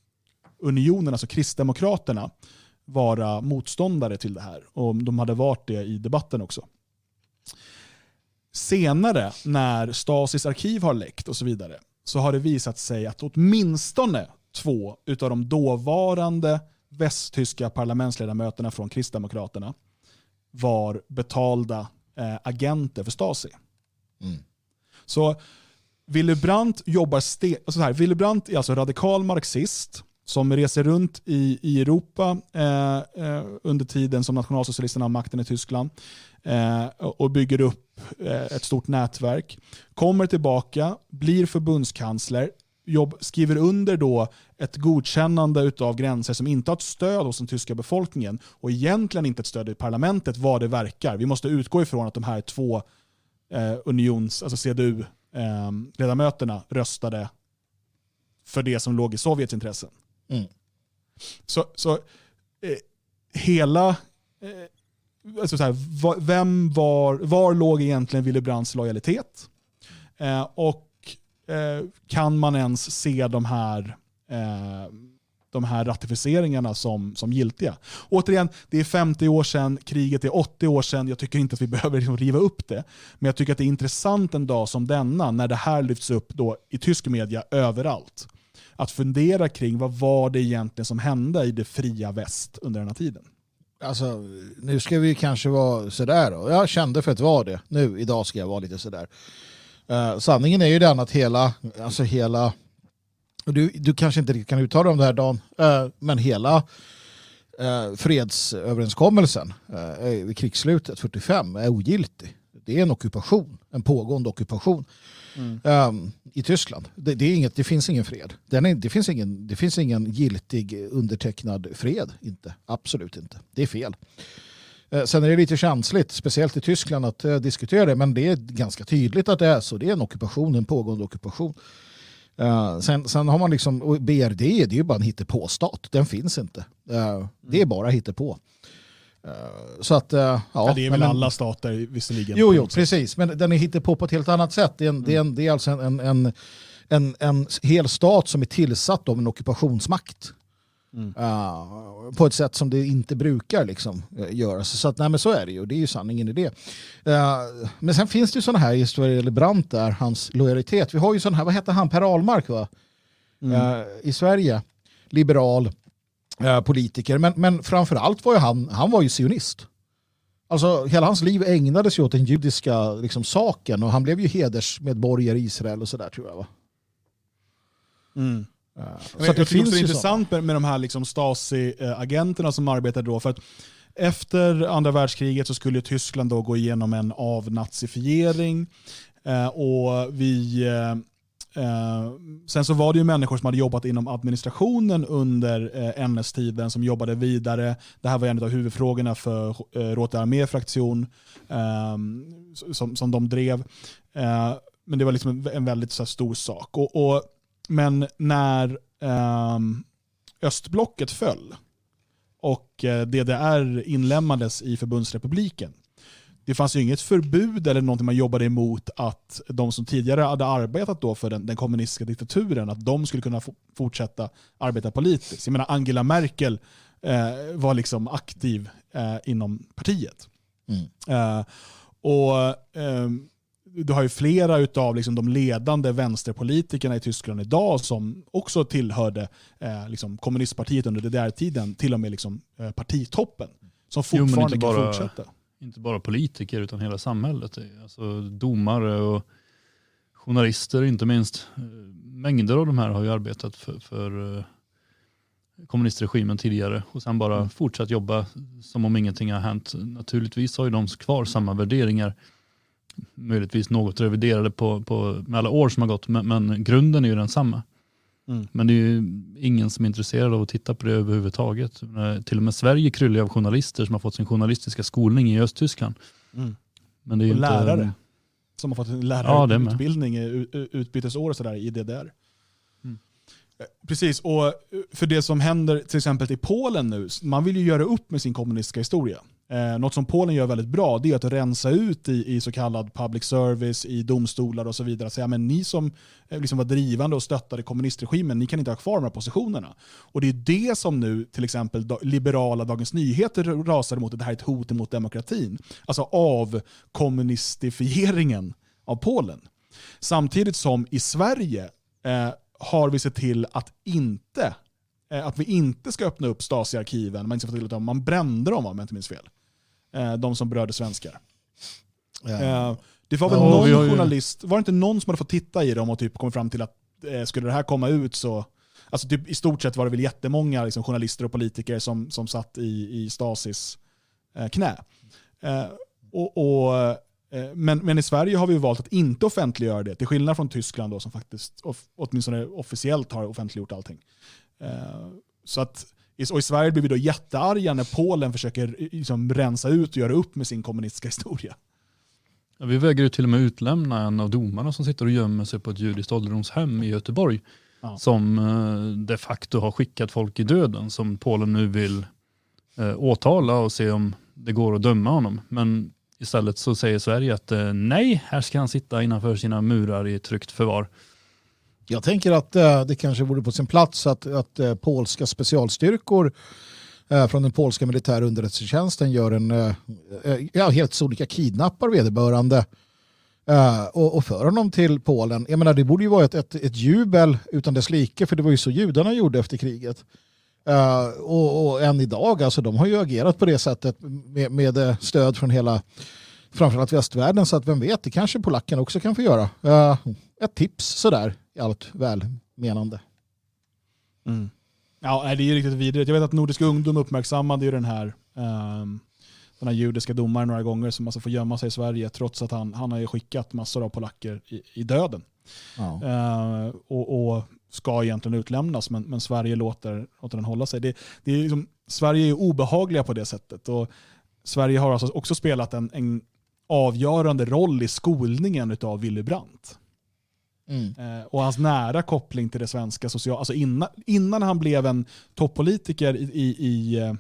unionen, alltså Kristdemokraterna, vara motståndare till det här. Och de hade varit det i debatten också. Senare, när Stasis arkiv har läckt och så vidare, så har det visat sig att åtminstone två av de dåvarande västtyska parlamentsledamöterna från Kristdemokraterna var betalda eh, agenter för Stasi. Mm. Så Willy Brandt jobbar ste- alltså här, Willy Brandt är alltså radikal marxist som reser runt i, i Europa eh, eh, under tiden som nationalsocialisterna har makten i Tyskland och bygger upp eh, ett stort nätverk. Kommer tillbaka, blir förbundskansler, jobb, skriver under då ett godkännande av gränser som inte har ett stöd hos den tyska befolkningen och egentligen inte ett stöd i parlamentet vad det verkar. Vi måste utgå ifrån att de här två eh, unions, alltså CDU-ledamöterna eh, röstade för det som låg i Sovjets intressen. Mm. Så, så eh, hela... Alltså så här, vem var, var låg egentligen Willy Brandts lojalitet? Eh, och eh, kan man ens se de här, eh, de här ratificeringarna som, som giltiga? Återigen, det är 50 år sedan, kriget är 80 år sedan, jag tycker inte att vi behöver liksom riva upp det. Men jag tycker att det är intressant en dag som denna, när det här lyfts upp då i tysk media överallt att fundera kring vad var det egentligen som hände i det fria väst under den här tiden. Alltså, nu ska vi kanske vara sådär då. Jag kände för att vara det. Nu, idag ska jag vara lite sådär. Uh, sanningen är ju den att hela, alltså hela, du, du kanske inte riktigt kan uttala dig om det här Dan, uh, men hela uh, fredsöverenskommelsen uh, vid krigsslutet 45 är ogiltig. Det är en ockupation, en pågående ockupation Mm. um, i Tyskland. Det, det, är inget, det finns ingen fred. Den är, det, finns ingen, det finns ingen giltig undertecknad fred. Inte. Absolut inte. Det är fel. Uh, sen är det lite känsligt, speciellt i Tyskland, att uh, diskutera det. Men det är ganska tydligt att det är så. Det är en ockupation, en pågående ockupation. Uh, sen, sen har man liksom, och BRD det är ju bara en hittepåstat. Den finns inte. Uh, det är bara hittepå. Uh, så att, uh, ja, Ja, det är väl men- alla stater visserligen. Jo, jo, precis. Men den är hittepå på ett helt annat sätt. Det är, en, det är, en, det är alltså en, en, en, en hel stat som är tillsatt av en ockupationsmakt. Mm. Uh, på ett sätt som det inte brukar liksom, uh, göras. Så att, nej, men så är det ju. Det är ju sanningen i det. Uh, men sen finns det ju sådana här historier, eller Brandt där, hans lojalitet. Vi har ju sån här, vad hette han, Per Ahlmark va? Mm. Uh, i Sverige. Liberal uh, politiker. Men, men framförallt var ju han, han var ju sionist. Alltså hela hans liv ägnades ju åt den judiska liksom, saken och han blev ju hedersmedborgare i Israel och sådär tror jag va? Mm. Uh, så att det jag finns det är intressant med, med de här liksom Stasi-agenterna som arbetade då. För att efter andra världskriget så skulle Tyskland då gå igenom en avnazifiering. Eh, och vi, eh, eh, Eh, sen så var det ju människor som hade jobbat inom administrationen under eh, NS-tiden som jobbade vidare. Det här var en av huvudfrågorna för eh, Råte armé-fraktion eh, som, som de drev. Eh, men det var liksom en, väldigt så här, stor sak. Och, och, men när ehm, östblocket föll och eh, DDR inlemmades i förbundsrepubliken. Det fanns ju inget förbud eller någonting man jobbade emot att de som tidigare hade arbetat då för den, den kommunistiska diktaturen, att de skulle kunna fortsätta arbeta politiskt. Jag menar Angela Merkel eh, var liksom aktiv eh, inom partiet. Mm. Eh, och ehm, du har ju flera av liksom de ledande vänsterpolitikerna i Tyskland idag som också tillhörde eh, liksom kommunistpartiet under DDR-tiden, till och med liksom, eh, partitoppen, som Jo, fortfarande kan bara- fortsätta. Inte bara politiker utan hela samhället. Alltså domare och journalister inte minst. Mängder av de här har ju arbetat för, för eh, kommunistregimen tidigare och sen bara Mm. fortsatt jobba som om ingenting har hänt. Naturligtvis har ju de kvar samma värderingar. Möjligtvis något reviderade på, på, med alla år som har gått men, men grunden är ju densamma. Mm. Men det är ju ingen som är intresserad av att titta på det överhuvudtaget. Till och med Sverige kryllar av journalister som har fått sin journalistiska skolning i Östtyskland. Mm. Men det är Och inte, lärare. Som har fått en Ja, med. lärarutbildning, u- utbytesår och sådär i DDR. Mm. Eh, Precis, och eh, för det som händer till exempel i Polen nu, man vill ju göra upp med sin kommunistiska historia. Eh, något som Polen gör väldigt bra det är att rensa ut i, i så kallad public service, i domstolar och så vidare. Säga, men ni som eh, liksom var drivande och stöttade kommunistregimen, ni kan inte ha kvar de här positionerna. Och det är det som nu till exempel da- liberala Dagens Nyheter rasar emot. att det här är ett hot mot demokratin. Alltså avkommunistifieringen av Polen. Samtidigt som i Sverige eh, har vi sett till att inte eh, att vi inte ska öppna upp Stasi-arkiven, man, ska få till man brände dem om jag inte minns fel. Eh, de som berörde svenskar. Ja. Eh, det var väl Ja, någon ju- journalist, var det inte någon som hade fått titta i dem och typ kommit fram till att eh, skulle det här komma ut så, alltså typ, i stort sett var det väl jättemånga liksom, journalister och politiker som, som satt i, i Stasis eh, knä. Eh, och, och, men, men i Sverige har vi valt att inte offentliggöra det, till skillnad från Tyskland då, som faktiskt off, åtminstone officiellt har offentliggjort allting. Så att, och i Sverige blir vi då jättearga när Polen försöker liksom, rensa ut och göra upp med sin kommunistiska historia. Ja, vi vägrar ju till och med utlämna en av domarna som sitter och gömmer sig på ett judiskt ålderdomshem i Göteborg. Ja. Som eh, de facto har skickat folk i döden som Polen nu vill eh, åtala och se om det går att döma honom. Men istället så säger Sverige att eh, nej, här ska han sitta innanför sina murar i tryggt förvar. Jag tänker att eh, det kanske vore på sin plats att, att eh, polska specialstyrkor eh, från den polska militära underrättelsetjänsten gör en, eh, eh ja, helt sonika kidnappar vederbörande eh, och, och för honom till Polen. Jag menar, det borde ju vara ett, ett, ett jubel utan dess like, för det var ju så judarna gjorde efter kriget. Eh, och, och än idag, alltså de har ju agerat på det sättet med, med eh, stöd från hela framförallt västvärlden, så att vem vet, det kanske polackerna också kan få göra. Eh, ett tips sådär i allt välmenande. Ja, nej, det är ju riktigt vidrigt. Jag vet att Nordisk ungdom uppmärksammade ju den här, ehm, den här judiska domaren några gånger som alltså får gömma sig i Sverige trots att han, han har ju skickat massor av polacker i, i döden. Ja. Eh, och, och ska egentligen utlämnas men, men Sverige låter, låter den hålla sig. Det, det är liksom, Sverige är obehagliga på det sättet. Och Sverige har alltså också spelat en, en avgörande roll i skolningen av Willy Brandt. Mm. Eh, och hans nära koppling till det svenska sociala, alltså innan, innan han blev en toppolitiker i, i, i eh,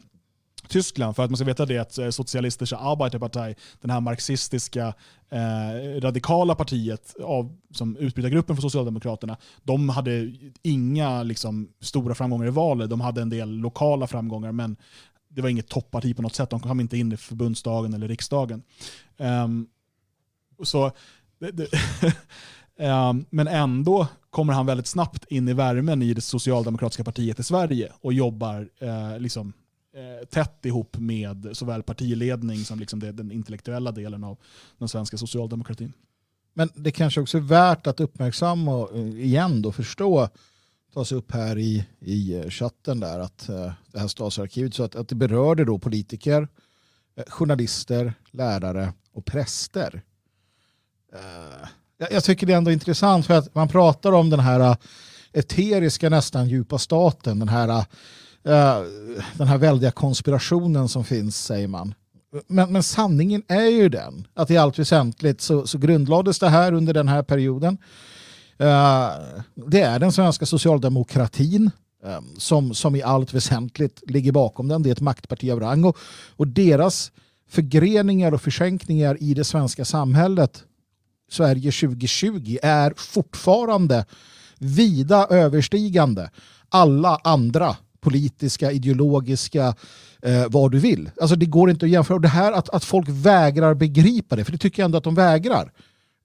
Tyskland, för att man ska veta det att eh, Socialistische Arbeiterpartei, den här marxistiska eh, radikala partiet av, som utbrytargruppen för Socialdemokraterna, de hade inga liksom, stora framgångar i valet. De hade en del lokala framgångar, men det var inget topparti på något sätt. De kom inte in i förbundsdagen eller riksdagen. Um, så det, det Ehm, men ändå kommer han väldigt snabbt in i värmen i det socialdemokratiska partiet i Sverige och jobbar eh, liksom, eh, tätt ihop med såväl partiledning som liksom den intellektuella delen av den svenska socialdemokratin. Men det kanske också är värt att uppmärksamma och eh, igen då förstå tas upp här i, i chatten där att det här Stasiarkivet så att, att det berörde då politiker, journalister, lärare och präster. Jag, jag, tycker det är ändå intressant för att man pratar om den här eh, eteriska nästan djupa staten, den här, eh, den här väldiga konspirationen som finns säger man. Men, men sanningen är ju den att i allt väsentligt så, så grundlades det här under den här perioden. Uh, det är den svenska socialdemokratin um, som, som i allt väsentligt ligger bakom den. Det är ett maktparti av rang och, och deras förgreningar och försänkningar i det svenska samhället Sverige 2020 är fortfarande vida överstigande alla andra politiska, ideologiska, eh, vad du vill. Alltså det går inte att jämföra. Det här att, att folk vägrar begripa det, för det tycker jag ändå att de vägrar,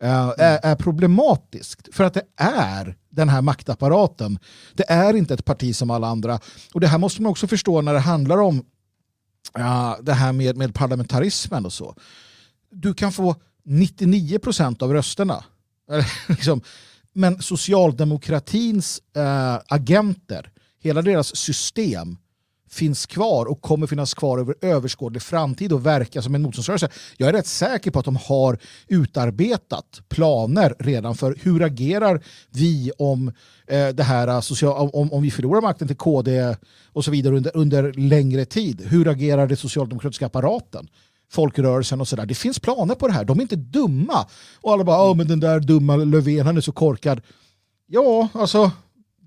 eh, är, är problematiskt. För att det är den här maktapparaten. Det är inte ett parti som alla andra. Och det här måste man också förstå när det handlar om uh, det här med, med parlamentarismen och så. Du kan få 99 procent av rösterna. liksom, men socialdemokratins äh, agenter hela deras system finns kvar och kommer finnas kvar över överskådlig framtid och verka som en motståndsrörelse. Jag är rätt säker på att de har utarbetat planer redan för hur agerar vi om eh, det här eh, social, om, om vi förlorar makten till KD och så vidare under, under längre tid. Hur agerar den socialdemokratiska apparaten? Folkrörelsen och sådär. Det finns planer på det här. De är inte dumma. Och alla bara, men den där dumma Löfven, han är så korkad. Ja, alltså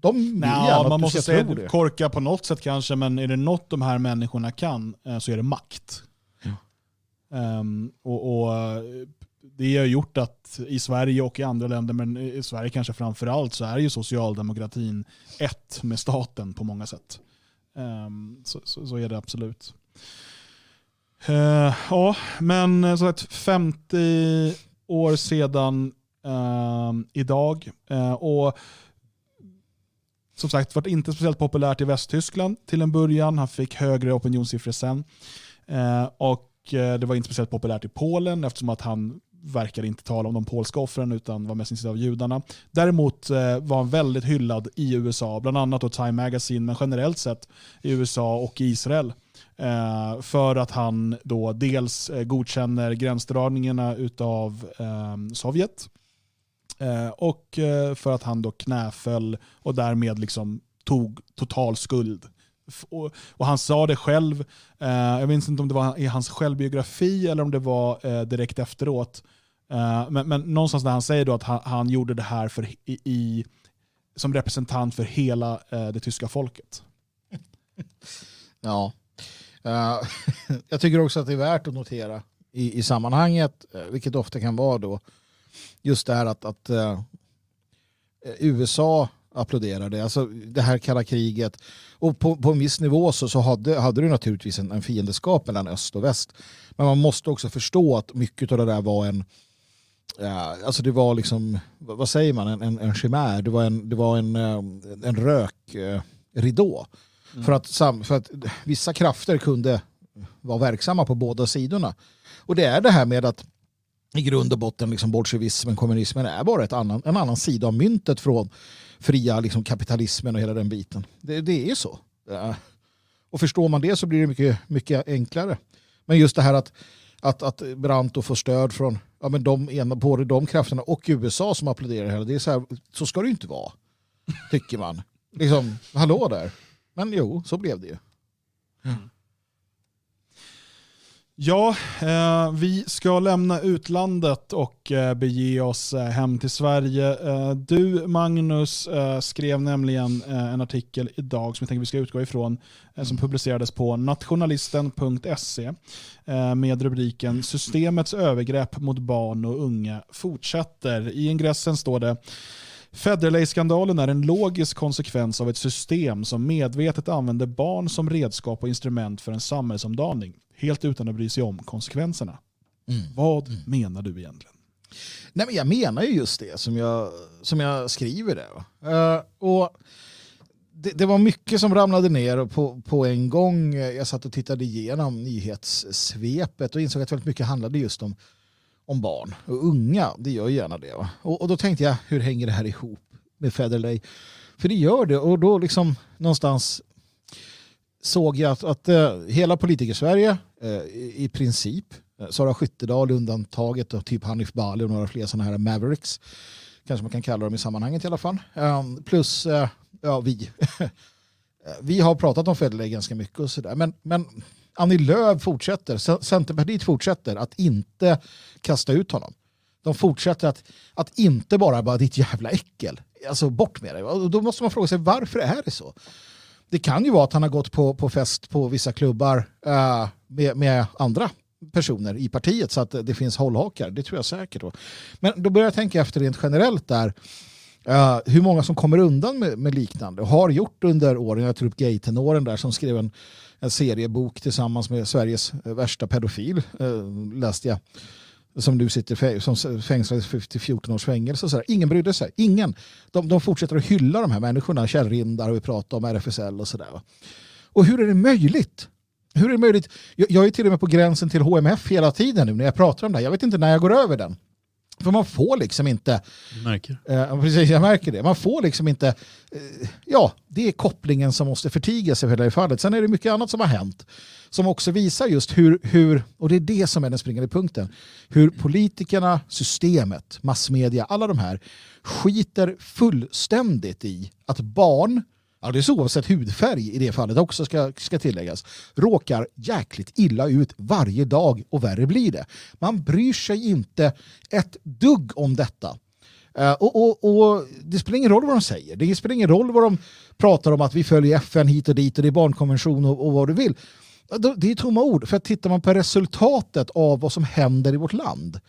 de vill Nå, man måste säga det. korka på något sätt kanske, men är det något de här människorna kan eh, så är det makt. Ja. Um, och, och, Det har gjort att i Sverige och i andra länder, men i Sverige kanske framför allt, så är ju socialdemokratin ett med staten på många sätt. Um, så, så, så, är det absolut. Uh, ja, men så att 50 år sedan uh, idag. Uh, och som sagt var inte speciellt populärt i Västtyskland till en början. Han fick högre opinionssiffror sen. Och det var inte speciellt populärt i Polen eftersom att han verkade inte tala om de polska offren utan var mest intresserad av judarna. Däremot var han väldigt hyllad i USA, bland annat då Time Magazine, men generellt sett i USA och Israel. Eh, för att han då dels eh, godkänner gränsdragningarna utav eh, Sovjet Eh, och eh, för att han då knäföll och därmed liksom tog total skuld. Och, och han sa det själv, eh, jag minns inte om det var i hans självbiografi eller om det var eh, direkt efteråt. Eh, men, men någonstans när han säger då att han, han gjorde det här för, i, i, som representant för hela eh, det tyska folket. Ja. Eh, jag tycker också att det är värt att notera i, i sammanhanget, eh, vilket ofta kan vara då, just det här att, att uh, USA applåderade, alltså det här kalla kriget. Och på, på en viss nivå så, så hade, hade du naturligtvis en, en fiendeskap mellan öst och väst. Men man måste också förstå att mycket av det där var en, ja, alltså det var liksom, vad säger man, en, en, en chimär, det var en, det var en, en rökridå. Mm. För, att, för att vissa krafter kunde vara verksamma på båda sidorna. Och det är det här med att i grund och botten liksom bolsjevismen, kommunismen är bara ett annan, en annan sida av myntet från fria liksom, kapitalismen och hela den biten. Det, det är så. Ja. Och förstår man det så blir det mycket, mycket enklare. Men just det här att, att, att Brandt får stöd från ja, men de, ena, både de krafterna och USA som applåderar det är så, här, så ska det ju inte vara, tycker man. Liksom, hallå där. Men jo, så blev det ju. Ja, eh, vi ska lämna utlandet och eh, bege oss eh, hem till Sverige. Du, Magnus, skrev nämligen en artikel idag som jag tänker vi ska utgå ifrån, som publicerades på nationalisten.se med rubriken “Systemets övergrepp mot barn och unga fortsätter”. I ingressen står det Federley-skandalen är en logisk konsekvens av ett system som medvetet använder barn som redskap och instrument för en samhällsomdaning helt utan att bry sig om konsekvenserna. Mm. Vad mm. menar du egentligen? Nej, men jag menar ju just det som jag, som jag skriver där. Uh, och det, det, var mycket som ramlade ner på, på en gång. Jag satt och tittade igenom nyhetssvepet och insåg att väldigt mycket handlade just om, om barn och unga. Det gör gärna det. Och, och, då tänkte jag, hur hänger det här ihop med Federley? För det gör det och då liksom någonstans såg jag att, att eh, hela politiker-Sverige eh, i, i princip, eh, Sara Skyttedal undantaget och typ Hanif Bali och några fler sådana här Mavericks, kanske man kan kalla dem i sammanhanget i alla fall, um, plus eh, ja, vi. Eh, vi har pratat om Federley ganska mycket och sådär, men, men Annie Lööf fortsätter, Centerpartiet fortsätter att inte kasta ut honom. De fortsätter att, att inte bara bara ditt jävla äckel, alltså bort med dig. Och då måste man fråga sig varför är det så? Det kan ju vara att han har gått på, på fest på vissa klubbar uh, med, med andra personer i partiet så att det finns hållhakar. Det tror jag säkert. Då. Men då börjar jag tänka efter rent generellt där. Uh, hur många som kommer undan med, med, liknande och har gjort under åren. Jag tror upp gaytenoren där som skrev en, en seriebok tillsammans med Sveriges eh, värsta pedofil. Eh, läste jag som nu sitter som fängslades till 14 års fängelse. Och så. Ingen brydde sig. Ingen. De, de fortsätter att hylla de här människorna. Kjell Rindar och vi pratar om RFSL och sådär. Och hur är det möjligt? Hur är det möjligt? Jag, jag är till och med på gränsen till HMF hela tiden nu när jag pratar om det här. Jag vet inte när jag går över den. För man får liksom inte... Märker. Eh, precis, jag märker det. Man får liksom inte... Eh, ja, det är kopplingen som måste förtigas i här fallet. Sen är det mycket annat som har hänt som också visar just hur, hur, och det är det som är den springande punkten, hur politikerna, systemet, massmedia, alla de här skiter fullständigt i att barn, alldeles oavsett hudfärg i det fallet också ska, ska tilläggas, råkar jäkligt illa ut varje dag och värre blir det. Man bryr sig inte ett dugg om detta. Uh, och, och, och, Det spelar ingen roll vad de säger. Det spelar ingen roll vad de pratar om att vi följer FN hit och dit och det är barnkonvention och, och vad du vill. Det är tomma ord. För att tittar man på resultatet av vad som händer i vårt land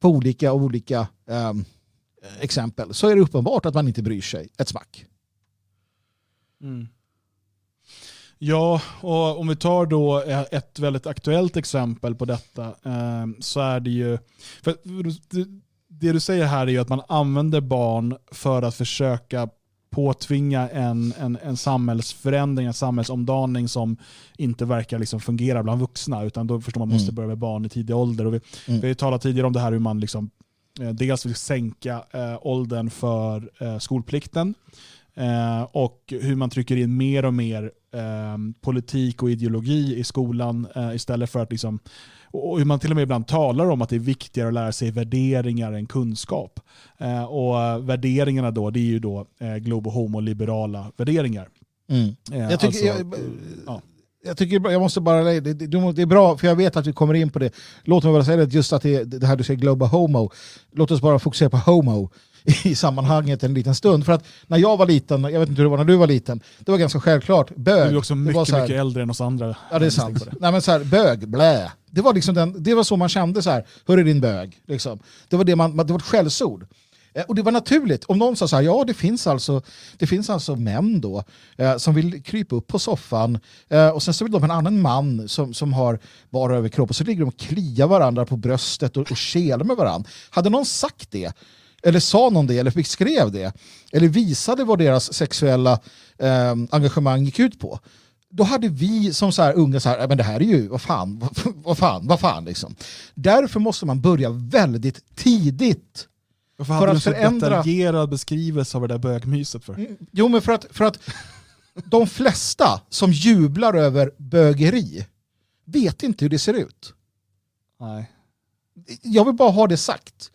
på olika, olika um, exempel så är det uppenbart att man inte bryr sig ett smack. Mm. Ja, och om vi tar då ett väldigt aktuellt exempel på detta eh, så är det ju, för det du säger här är ju att man använder barn för att försöka påtvinga en, en, en samhällsförändring, en samhällsomdaning som inte verkar liksom fungera bland vuxna. Utan då förstår man måste mm. börja med barn i tidig ålder. Och vi, mm. vi har talat tidigare om det här hur man liksom, eh, dels vill sänka eh, åldern för eh, skolplikten eh, och hur man trycker in mer och mer eh, politik och ideologi i skolan eh, istället för att liksom och hur man till och med ibland talar om att det är viktigare att lära sig värderingar än kunskap. Eh, och värderingarna då, det är ju då eh, globo homo-liberala värderingar. Mm. Eh, jag, tycker, alltså, jag, ja. jag, tycker, jag måste bara, det, det, det, är bra, för jag vet att vi kommer in på det. Låt mig bara säga det, just att det, det här du säger globo homo, låt oss bara fokusera på homo i sammanhanget en liten stund. För att när jag var liten, jag vet inte hur det var när du var liten, det var ganska självklart. Bög. Du är också mycket, här, mycket äldre än oss andra. Ja, det är sant. Nej, men så här, bög, blä. Det var, liksom den, det var så man kände så här, hur är din bög? Liksom. Det, var det, man, det var ett skällsord. Eh, och det var naturligt. Om någon sa så här, ja det finns alltså, det finns alltså män då eh, som vill krypa upp på soffan eh, och sen så vill de ha en annan man som, som har bara överkropp och så ligger de och kliar varandra på bröstet och, och kelar med varandra. Hade någon sagt det eller sa någon det, eller beskrev det, eller visade vad deras sexuella eh, engagemang gick ut på, då hade vi som så här unga så här, men det här är ju, vad fan, vad, vad fan, vad fan liksom. Därför måste man börja väldigt tidigt. Varför hade du så förändra... detaljerad beskrivelse av det där bögmyset för? Mm, jo, men för att, för att de flesta som jublar över bögeri, vet inte hur det ser ut. Nej. Jag vill bara ha det sagt.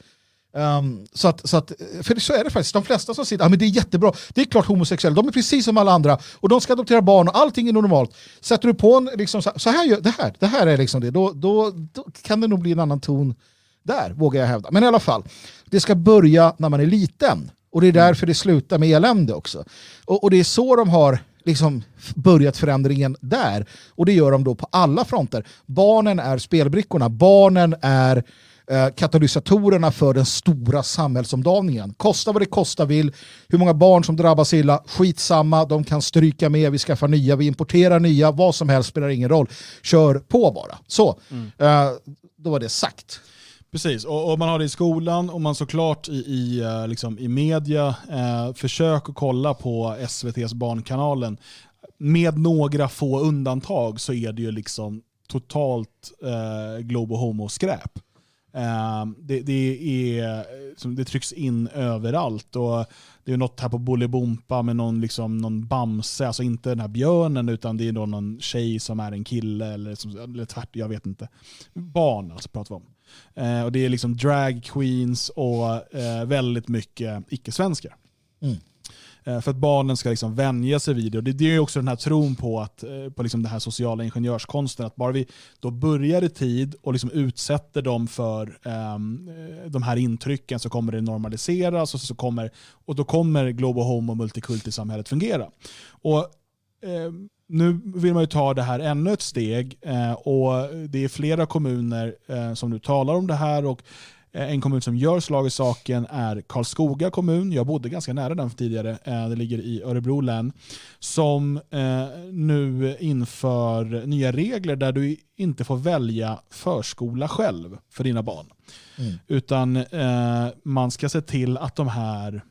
Um, så att, så att, för så är det faktiskt, de flesta som sitter, ah, men det är jättebra, det är klart homosexuella, de är precis som alla andra och de ska adoptera barn och allting är normalt. Sätter du på en, liksom, så här, det här, det här är liksom det, då, då, då kan det nog bli en annan ton där, vågar jag hävda. Men i alla fall, det ska börja när man är liten. Och det är därför det slutar med elände också. Och, och det är så de har liksom börjat förändringen där. Och det gör de då på alla fronter. Barnen är spelbrickorna, barnen är eh, katalysatorerna för den stora samhällsomdaningen. Kosta vad det kosta vill, hur många barn som drabbas illa, skitsamma, de kan stryka med, vi skaffar nya, vi importerar nya, vad som helst spelar ingen roll. Kör på bara. Så, mm. eh, då var det sagt. Precis, och, och, man har det i skolan och man såklart i, i, eh, liksom, i media. Eh, försök att kolla på SVTs Barnkanalen. Med några få undantag så är det ju liksom totalt eh, globo homo-skräp. Ehm, det, det, är, det trycks in överallt. Och det är något här på Bolibompa med någon, liksom, någon Bamse, alltså inte den här björnen utan det är någon tjej som är en kille eller, eller tvärt, jag vet inte. Barn alltså pratar vi om. Eh, och det är liksom drag queens och eh, väldigt mycket icke-svenskar. Mm. Eh, för att barnen ska liksom vänja sig vid det. Och det, det är också den här tron på, att, eh, på liksom den här sociala ingenjörskonsten. Att bara vi då börjar i tid och liksom utsätter dem för um, de här intrycken så kommer det normaliseras och, så kommer, och då kommer global home och multikultisamhället fungera. Och, um, nu vill man ju ta det här ännu ett steg och det är flera kommuner som nu talar om det här och en kommun som gör slag i saken är Karlskoga kommun. Jag bodde ganska nära den tidigare. Det ligger i Örebro län. Som nu inför nya regler där du inte får välja förskola själv för dina barn. Mm. Utan man ska se till att de här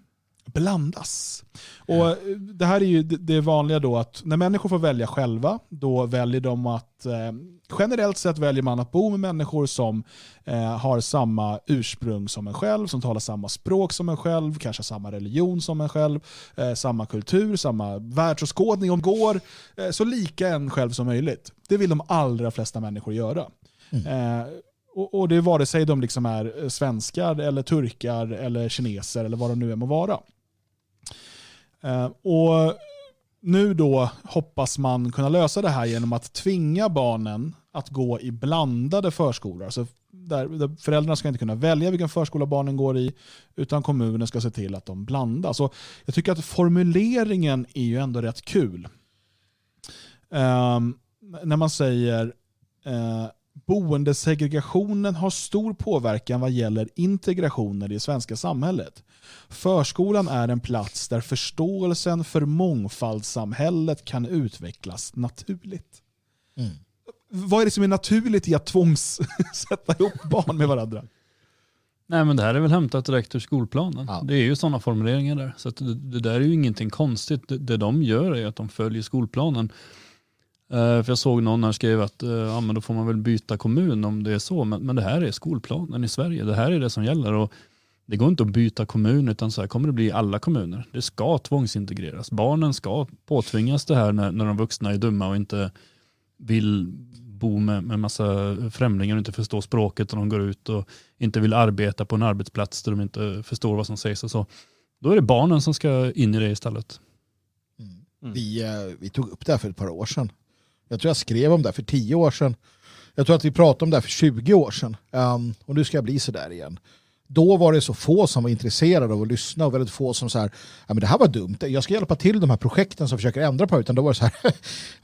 blandas. Och Det här är ju det vanliga då att när människor får välja själva, då väljer de att eh, generellt sett väljer man att bo med människor som eh, har samma ursprung som en själv, som talar samma språk som en själv, kanske samma religion som en själv, eh, samma kultur, samma världsåskådning om går, så lika en själv som möjligt. Det vill de allra flesta människor göra. Mm. Och, det är vare sig de liksom är svenskar, eller turkar, eller kineser eller vad de nu är må vara. Eh, och nu då hoppas man kunna lösa det här genom att tvinga barnen att gå i blandade förskolor. Alltså där, där föräldrarna ska inte kunna välja vilken förskola barnen går i, utan kommunen ska se till att de blandas. Och jag tycker att formuleringen är ju ändå rätt kul. Um, när man säger uh, Boendesegregationen har stor påverkan vad gäller integrationen i det svenska samhället. Förskolan är en plats där förståelsen för mångfaldssamhället kan utvecklas naturligt. Mm. Vad är det som är naturligt i att tvångssätta ihop barn med varandra? Nej men det här är väl hämtat direkt ur skolplanen. Ja. Det är ju sådana formuleringar där. Så det, det, där är ju ingenting konstigt. Det, det de gör är att de följer skolplanen. Uh, för jag såg någon här skrev att uh, ja, men då får man väl byta kommun om det är så. Men, men det här är skolplanen i Sverige. Det här är det som gäller. Och det går inte att byta kommun utan så här kommer det bli i alla kommuner. Det ska tvångsintegreras. Barnen ska påtvingas det här när, när de vuxna är dumma och inte vill bo med, med massa främlingar och inte förstår språket och de går ut och inte vill arbeta på en arbetsplats där de inte förstår vad som sägs och så. Då är det barnen som ska in i det istället. Mm. Vi, eh, vi tog upp det här för ett par år sedan. Jag tror jag skrev om det här för tio år sedan. Jag tror att vi pratade om det här för 20 år sedan. Um, och nu ska jag bli sådär igen då var det så få som var intresserade av att lyssna och väldigt få som så här, ja men det här var dumt, jag ska hjälpa till de här projekten som försöker ändra på det, utan då var det så här,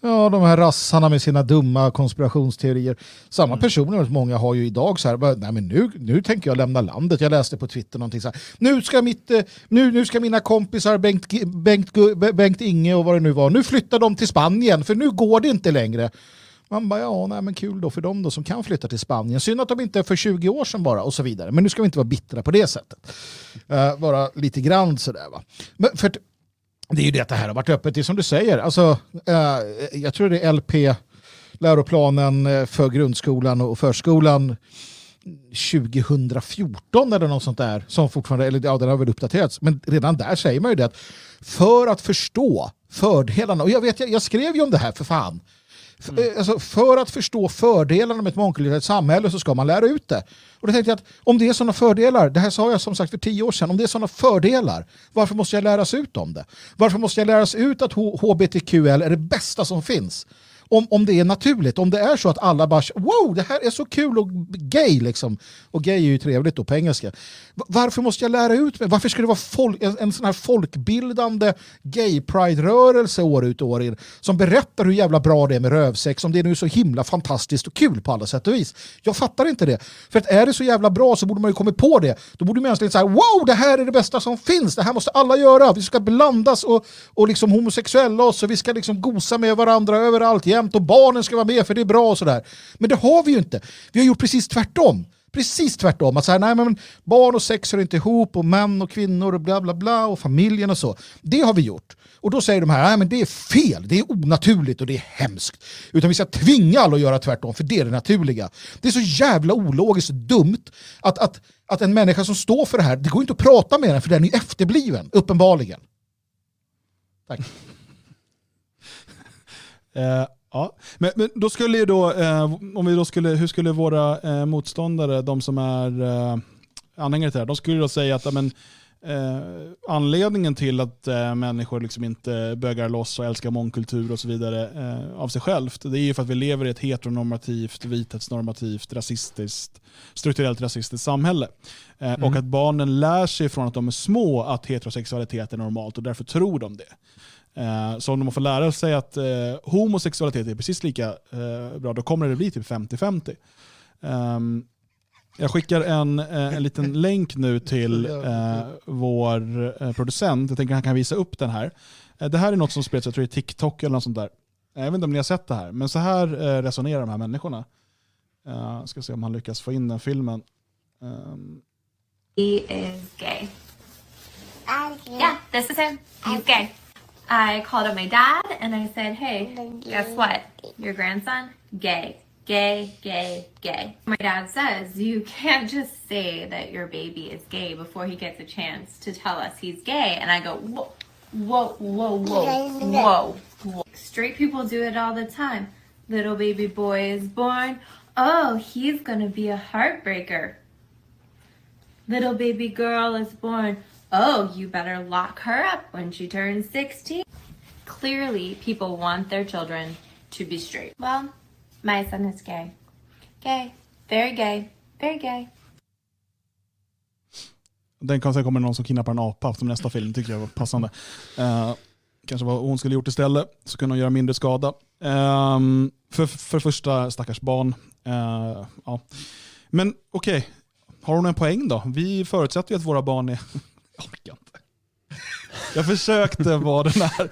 ja de här rassarna med sina dumma konspirationsteorier. Samma mm. personer, många har ju idag så här, nej men nu, nu tänker jag lämna landet, jag läste på Twitter någonting så här, nu ska, mitt, eh, nu, nu ska mina kompisar Bengt, Bengt, Bengt Inge och vad det nu var, nu flyttar de till Spanien, för nu går det inte längre. Man bara, ja, nej, men kul då för dem då som kan flytta till Spanien. Synd att de inte är för 20 år sedan bara och så vidare. Men nu ska vi inte vara bittra på det sättet. Uh, vara lite grann sådär va. Men för det är ju det att det här har varit öppet, det är som du säger. Alltså, uh, jag tror det är LP, läroplanen eh, för grundskolan och förskolan 2014 eller något sånt där som fortfarande, eller ja den har väl uppdaterats, men redan där säger man ju det att för att förstå fördelarna, och jag vet, jag, jag skrev ju om det här för fan, F- eh, Alltså, för att förstå fördelarna med ett mångkulturellt samhälle så ska man lära ut det. Och då tänkte jag att om det är sådana fördelar, det här sa jag som sagt för tio år sedan, om det är sådana fördelar, varför måste jag läras ut om det? Varför måste jag läras ut att HBTQL är det bästa som finns? Om, om det är naturligt, om det är så att alla bara wow, det här är så kul och gay liksom. Och gay är ju trevligt då på engelska. Varför måste jag lära ut mig? Varför ska det vara folk, en, en sån här folkbildande gay-pride-rörelse år ut och år in som berättar hur jävla bra det är med rövsex, om det nu är så himla fantastiskt och kul på alla sätt och vis. Jag fattar inte det. För att är det så jävla bra så borde man ju kommit på det. Då borde mänskligheten säga wow, det här är det bästa som finns, det här måste alla göra, vi ska blandas och, och liksom homosexuella oss och vi ska liksom gosa med varandra överallt jämt och barnen ska vara med för det är bra och sådär. Men det har vi ju inte. Vi har gjort precis tvärtom. Precis tvärtom. Att så här, nej, men barn och sex hör inte ihop och män och kvinnor och bla bla bla och familjen och så. Det har vi gjort. Och då säger de här, nej men det är fel, det är onaturligt och det är hemskt. Utan vi ska tvinga alla att göra tvärtom, för det är det naturliga. Det är så jävla ologiskt och dumt att, att, att en människa som står för det här, det går inte att prata med den för den är efterbliven, uppenbarligen. Tack. uh, ja. men, men då skulle ju då, eh, om vi då skulle, hur skulle våra eh, motståndare, de som är eh, anhängare till det här, de skulle då säga att ja, men, eh, anledningen till att eh, människor liksom inte bögar loss och älskar mångkultur och så vidare eh, av sig självt, det är ju för att vi lever i ett heteronormativt, vithetsnormativt, rasistiskt, strukturellt rasistiskt samhälle. Mm. Och att barnen lär sig från att de är små att heterosexualitet är normalt och därför tror de det. Eh, Så om de får lära sig att eh, homosexualitet är precis lika eh, bra, då kommer det bli typ 50-50. Ehm, jag skickar en, eh, en liten länk nu till eh, vår eh, producent. Jag tänker att han kan visa upp den här. Eh, det här är något som spreds, jag tror det är TikTok eller något sånt där. Jag vet inte om ni har sett det här, men så här eh, resonerar de här människorna. Uh, ska se om han lyckas få in den filmen. Ehm, He is gay. Yeah, this is him. He's gay. I called up my dad and I said, hey, guess what? Your grandson, gay. Gay, gay, gay. My dad says you can't just say that your baby is gay before he gets a chance to tell us he's gay. And I go, whoa, whoa, whoa, whoa, whoa, whoa. Straight people do it all the time. Little baby boy is born. Oh, he's gonna be a heartbreaker. Little baby girl is born. Oh, you better lock her up when she turns 16. Clearly, people want their children to be straight. Well, my son is gay. Gay. Very gay. Very gay. Den kan sen kommer någon som kidnappar en apa som nästa film, tycker jag var passande. Eh, kanske vad hon skulle gjort istället, så kunde hon göra mindre skada. Ehm, för, för första stackars barn. Eh, ja. Men okej, har hon en poäng då? Vi förutsätter ju att våra barn är... Jag orkar inte. Jag försökte vara den här...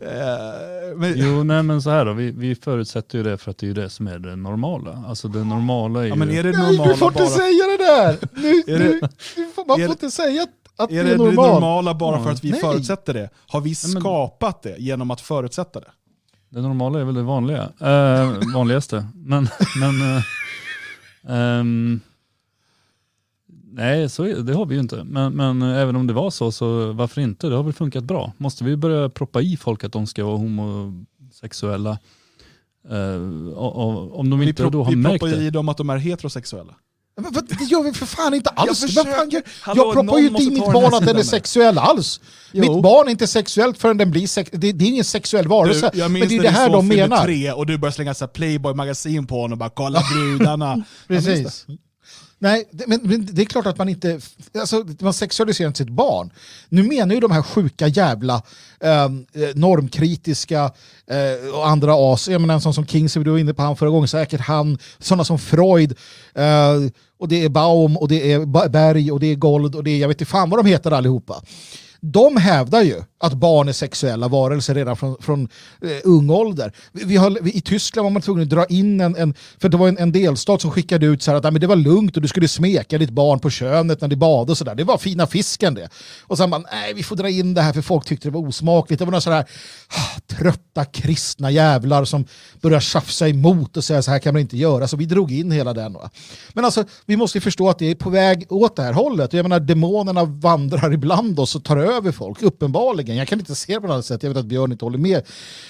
Eh, men, Jo, nej men så här då, vi, vi förutsätter ju det för att det är ju det som är det normala. Alltså det normala är ju... ja, men är det Nej, normala du får inte bara... säga det där! Nu, Är det- nu, du får, man är får det- inte säga att, Är det det är det normalt. normala bara för att vi Nej. förutsätter det? Har vi Nej, skapat det genom att förutsätta det? Det normala är väl det vanliga. Eh, vanligaste. Men, men eh, ehm, nej, så det har vi ju inte. Men, men eh, även om det var så, så varför inte? Det har väl funkat bra. Måste vi börja proppa i folk att de ska vara homosexuella? Eh, och, och, om de Vi, inte då har vi märkt proppar det. i dem att de är heterosexuella. Men vad- det gör vi för fan inte alls. Jag fan gör- Hallå, jag proppar ju inte i mitt barn att den är sexuell alls. Jo. Mitt barn är inte sexuellt förrän den blir sex... det, det är ingen sexuell varelse. Du, jag men minns det är det här de menar. tre och du började slänga så här Playboy-magasin på honom och bara kolla brudarna. Jag minns Precis. Nej, det, men, men det är klart att man inte... Alltså, man sexualiserar inte sitt barn. Nu menar ju de här sjuka jävla ehm, eh, normkritiska eh, och andra as, jag menar en sån som Kingsley, du var inne på han förra gången, säkert han, sådana som Freud, eh, och det är Baum, och det är Berg, och det är Gold, och det är, jag vet inte fan vad de heter allihopa. De hävdar ju att barn är sexuella varelser redan från, från eh, ung ålder. Vi, vi har, vi, I Tyskland var man tvungen att dra in en, en för det var en, en delstat som skickade ut så här att "Nej, men det var lugnt och du skulle smeka ditt barn på könet när det badade och sådär. Det var fina fisken det. Och sen man, nej vi får dra in det här för folk tyckte det var osmakligt. Det var några sådär ah, trötta kristna jävlar som började tjafsa emot och säga så här kan man inte göra. Så vi drog in hela den. Va? Men alltså vi måste ju förstå att det är på väg åt det här hållet. Jag menar demonerna vandrar ibland oss och tar över folk, uppenbarligen vägen. Jag kan inte se det på något annat sätt. Jag vet att Björn inte håller med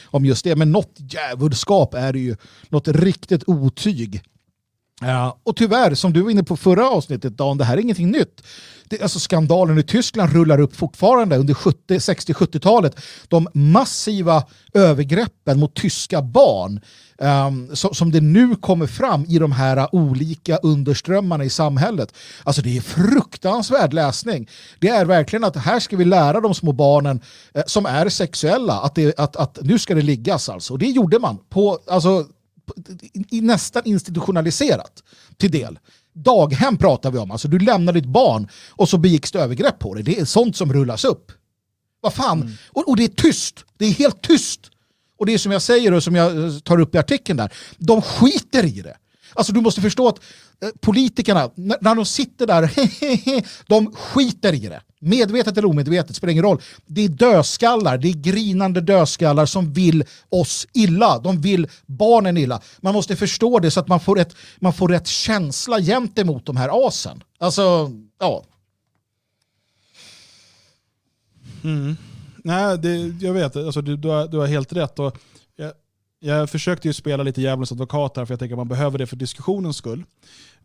om just det. Men något djävulskap är det ju. Något riktigt otyg. Och tyvärr, som du var inne på förra avsnittet, Dan, det här är ingenting nytt. Det, alltså skandalen i Tyskland rullar upp fortfarande under 60-70-talet. De massiva övergreppen mot tyska barn ehm, um, som, som det nu kommer fram i de här olika underströmmarna i samhället. Alltså det är fruktansvärd läsning. Det är verkligen att här ska vi lära de små barnen uh, som är sexuella att, det, att, att nu ska det liggas alltså. Och det gjorde man på, alltså, nästan institutionaliserat till del. Daghem pratar vi om, alltså du lämnar ditt barn och så begicks det övergrepp på det. Det är sånt som rullas upp. Vad fan? Mm. Och, och, det är tyst. Det är helt tyst. Och det är som jag säger och som jag tar upp i artikeln där. De skiter i det. Alltså du måste förstå att eh, politikerna, när de sitter där, de skiter i det. Medvetet eller omedvetet, spelar ingen roll. Det är dödskallar, det är grinande dödskallar som vill oss illa. De vill barnen illa. Man måste förstå det så att man får rätt, man får rätt känsla gentemot de här asen. Alltså, ja. Mm. Nej, det, jag vet, alltså, du, du, har, du har helt rätt. Och jag, försökte ju spela lite djävulens advokat här för jag tänker att man behöver det för diskussionens skull.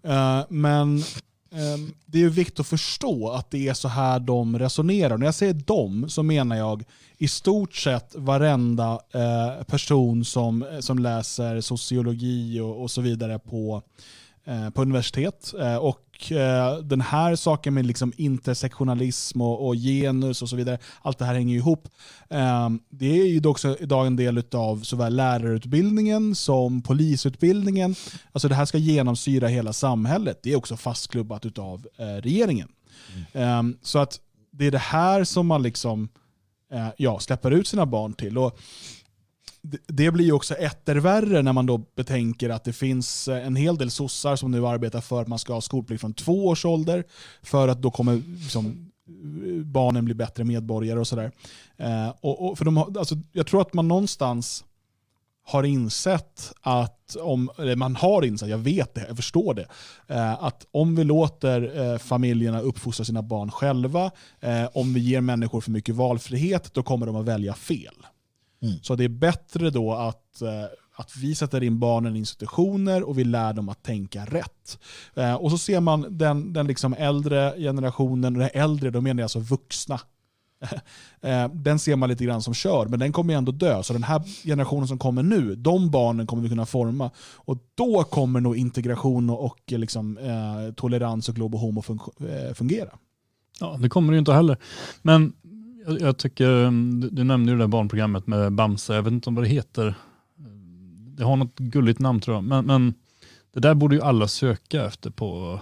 Uh, men um, det är ju viktigt att förstå att det är så här de resonerar. När jag säger de så menar jag i stort sett varenda uh, person som, eh, som läser sociologi och, och så vidare på Eh, på universitet. Eh, och eh, den här saken med liksom intersektionalism och, och, genus och så vidare, allt det här hänger ihop. Ehm, det är ju också idag en del av såväl lärarutbildningen som polisutbildningen. Alltså det här ska genomsyra hela samhället. Det är också fastklubbat av regeringen. Mm. Så att det är det här som man liksom ja, släpper ut sina barn till. Och det blir ju också ettervärre när man då betänker att det finns eh, en hel del sossar som nu arbetar för att man ska ha skolplikt från två års ålder för att då kommer liksom, eh, barnen bli bättre medborgare och sådär. Eh, och, och, för de har, alltså, jag tror att man någonstans har insett att, om, eller man har insett, jag vet det, jag förstår det, eh, att om vi låter familjerna uppfostra sina barn själva, om vi ger människor för mycket valfrihet, då kommer de att välja fel. Mm. Så det är bättre då att, eh, att vi sätter in barnen i institutioner och vi lär dem att tänka rätt. Eh, och så ser man den, den liksom äldre generationen, och det äldre, då menar jag alltså vuxna. Eh, den ser man lite grann som kör, men den kommer ju ändå dö. Så den här generationen som kommer nu, de barnen kommer vi kunna forma. Och då kommer nog integration och, och liksom, eh, tolerans och globo homo fungera. Ja, det kommer det ju inte heller. Men jag, jag tycker, mm, du, du nämnde ju det där barnprogrammet med Bamse, jag vet inte om vad det heter. Det har något gulligt namn tror jag, men, men det där borde ju alla söka efter på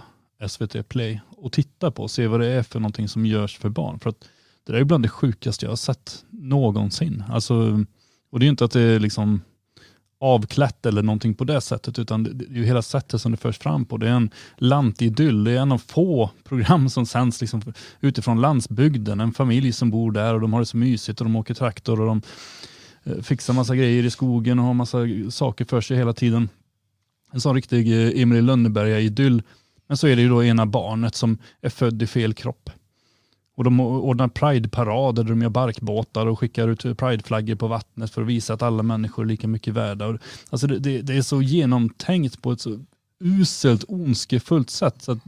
SVT Play och titta på och se vad det är för någonting som görs för barn. För att det där är bland det sjukaste jag har sett någonsin. Alltså, och det är inte att det är liksom avklätt eller någonting på det sättet, utan det är ju hela sättet som det förs fram på. Det är en lantidyll, det är en av få program som sänds liksom utifrån landsbygden. En familj som bor där och de har det så mysigt och de åker traktor och de eh, fixar massa grejer i skogen och har massa saker för sig hela tiden. En sån riktig eh, Emil Lönneberga-idyll. Men så är det ju då ena barnet som är född i fel kropp. Och de ordnar Pride-parader där de gör barkbåtar och skickar ut Pride-flaggor på vattnet för att visa att alla människor är lika mycket värda. Alltså det, det, det är så genomtänkt på ett så uselt, ondskefullt sätt. Så att,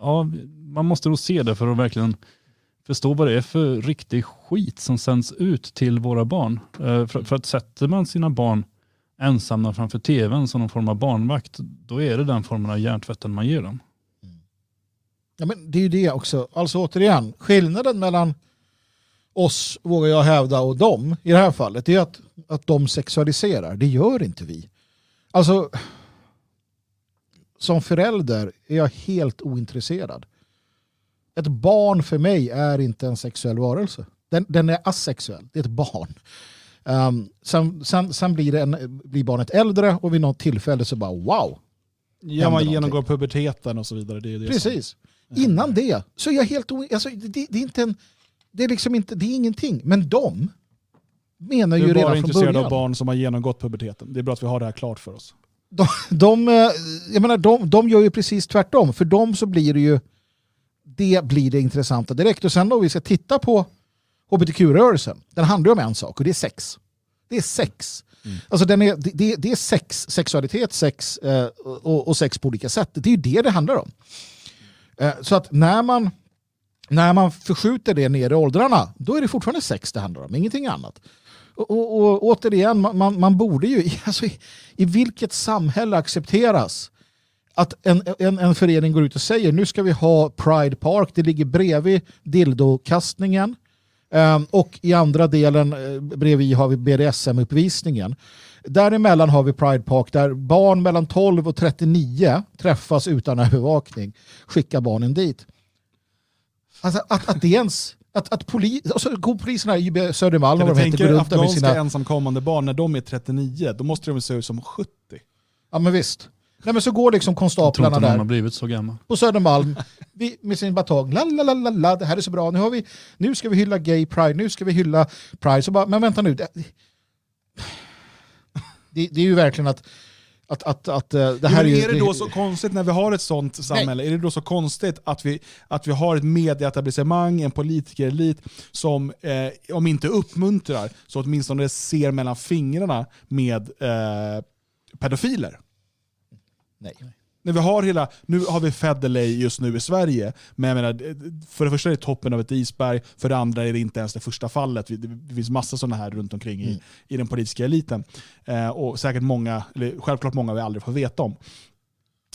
ja, man måste nog se det för att verkligen förstå vad det är för riktig skit som sänds ut till våra barn. Eh, för, för att sätter man sina barn ensamma framför tvn som någon form av barnvakt, då är det den formen av hjärntvätten man ger dem. Ja, men det är ju det också. Alltså återigen, skillnaden mellan oss, vågar jag hävda, och dem i det här fallet är att, att de sexualiserar. Det gör inte vi. Alltså, som förälder är jag helt ointresserad. Ett barn för mig är inte en sexuell varelse. Den, den är asexuell, det är ett barn. Um, sen, sen, sen blir, det en, blir barnet äldre och vid något tillfälle så bara wow. Ja, man genomgår puberteten och så vidare. Det är det Precis. Innan det så är jag helt alltså, det, det, är inte en, det är liksom inte, det är ingenting. Men de menar ju redan från början. Du är bara intresserad av barn som har genomgått puberteten. Det är bra att vi har det här klart för oss. De, de, eh, jag menar, de, de gör ju precis tvärtom. För dem så blir det ju det blir det intressanta direkt. Och sen då vi ska titta på hbtq-rörelsen, den handlar om en sak och det är sex. Det är sex. Mm. Alltså den är, det, det, är sex, sexualitet, sex eh, och, och, sex på olika sätt. Det är ju det det handlar om. Eh, så att när man, när man förskjuter det ner i åldrarna, då är det fortfarande sex det handlar om, ingenting annat. Och, och, och återigen, man, man borde ju, alltså, i, i vilket samhälle accepteras att en, en, en förening går ut och säger nu ska vi ha Pride Park, det ligger bredvid dildokastningen. Um, och i andra delen uh, bredvid har vi BDSM-uppvisningen. Däremellan har vi Pride Park där barn mellan 12 och 39 träffas utan övervakning. Skicka barnen dit. Alltså att, att det ens... Att, att poli, alltså, polisen här i Södermalm... Kan du tänka afghanska sina... ensamkommande barn när de är 39, då måste de se ut som 70. Ja men visst. Nej, men så går liksom konstaplarna där. har blivit så gammal. På Södermalm vi, med sin batong. La, la, la, la, la, det här är så bra. Nu, har vi, nu ska vi hylla gay pride. Nu ska vi hylla pride. Så bara, men vänta nu. Det, det, det är ju verkligen att att, att, att, eh, det här är, är det då så konstigt när vi har ett sånt samhälle? Nej. Är det då så konstigt att vi, att vi har ett medieetablissemang, en politikerelit som, eh, om inte uppmuntrar, så åtminstone ser mellan fingrarna med eh, pedofiler? Nej. När vi har hela, nu har vi Federley just nu i Sverige, men jag menar, för det första är det toppen av ett isberg, för det andra är det inte ens det första fallet. Det finns massa sådana här runt omkring mm. i, i den politiska eliten. Eh, och säkert många, eller självklart många vi aldrig får veta om.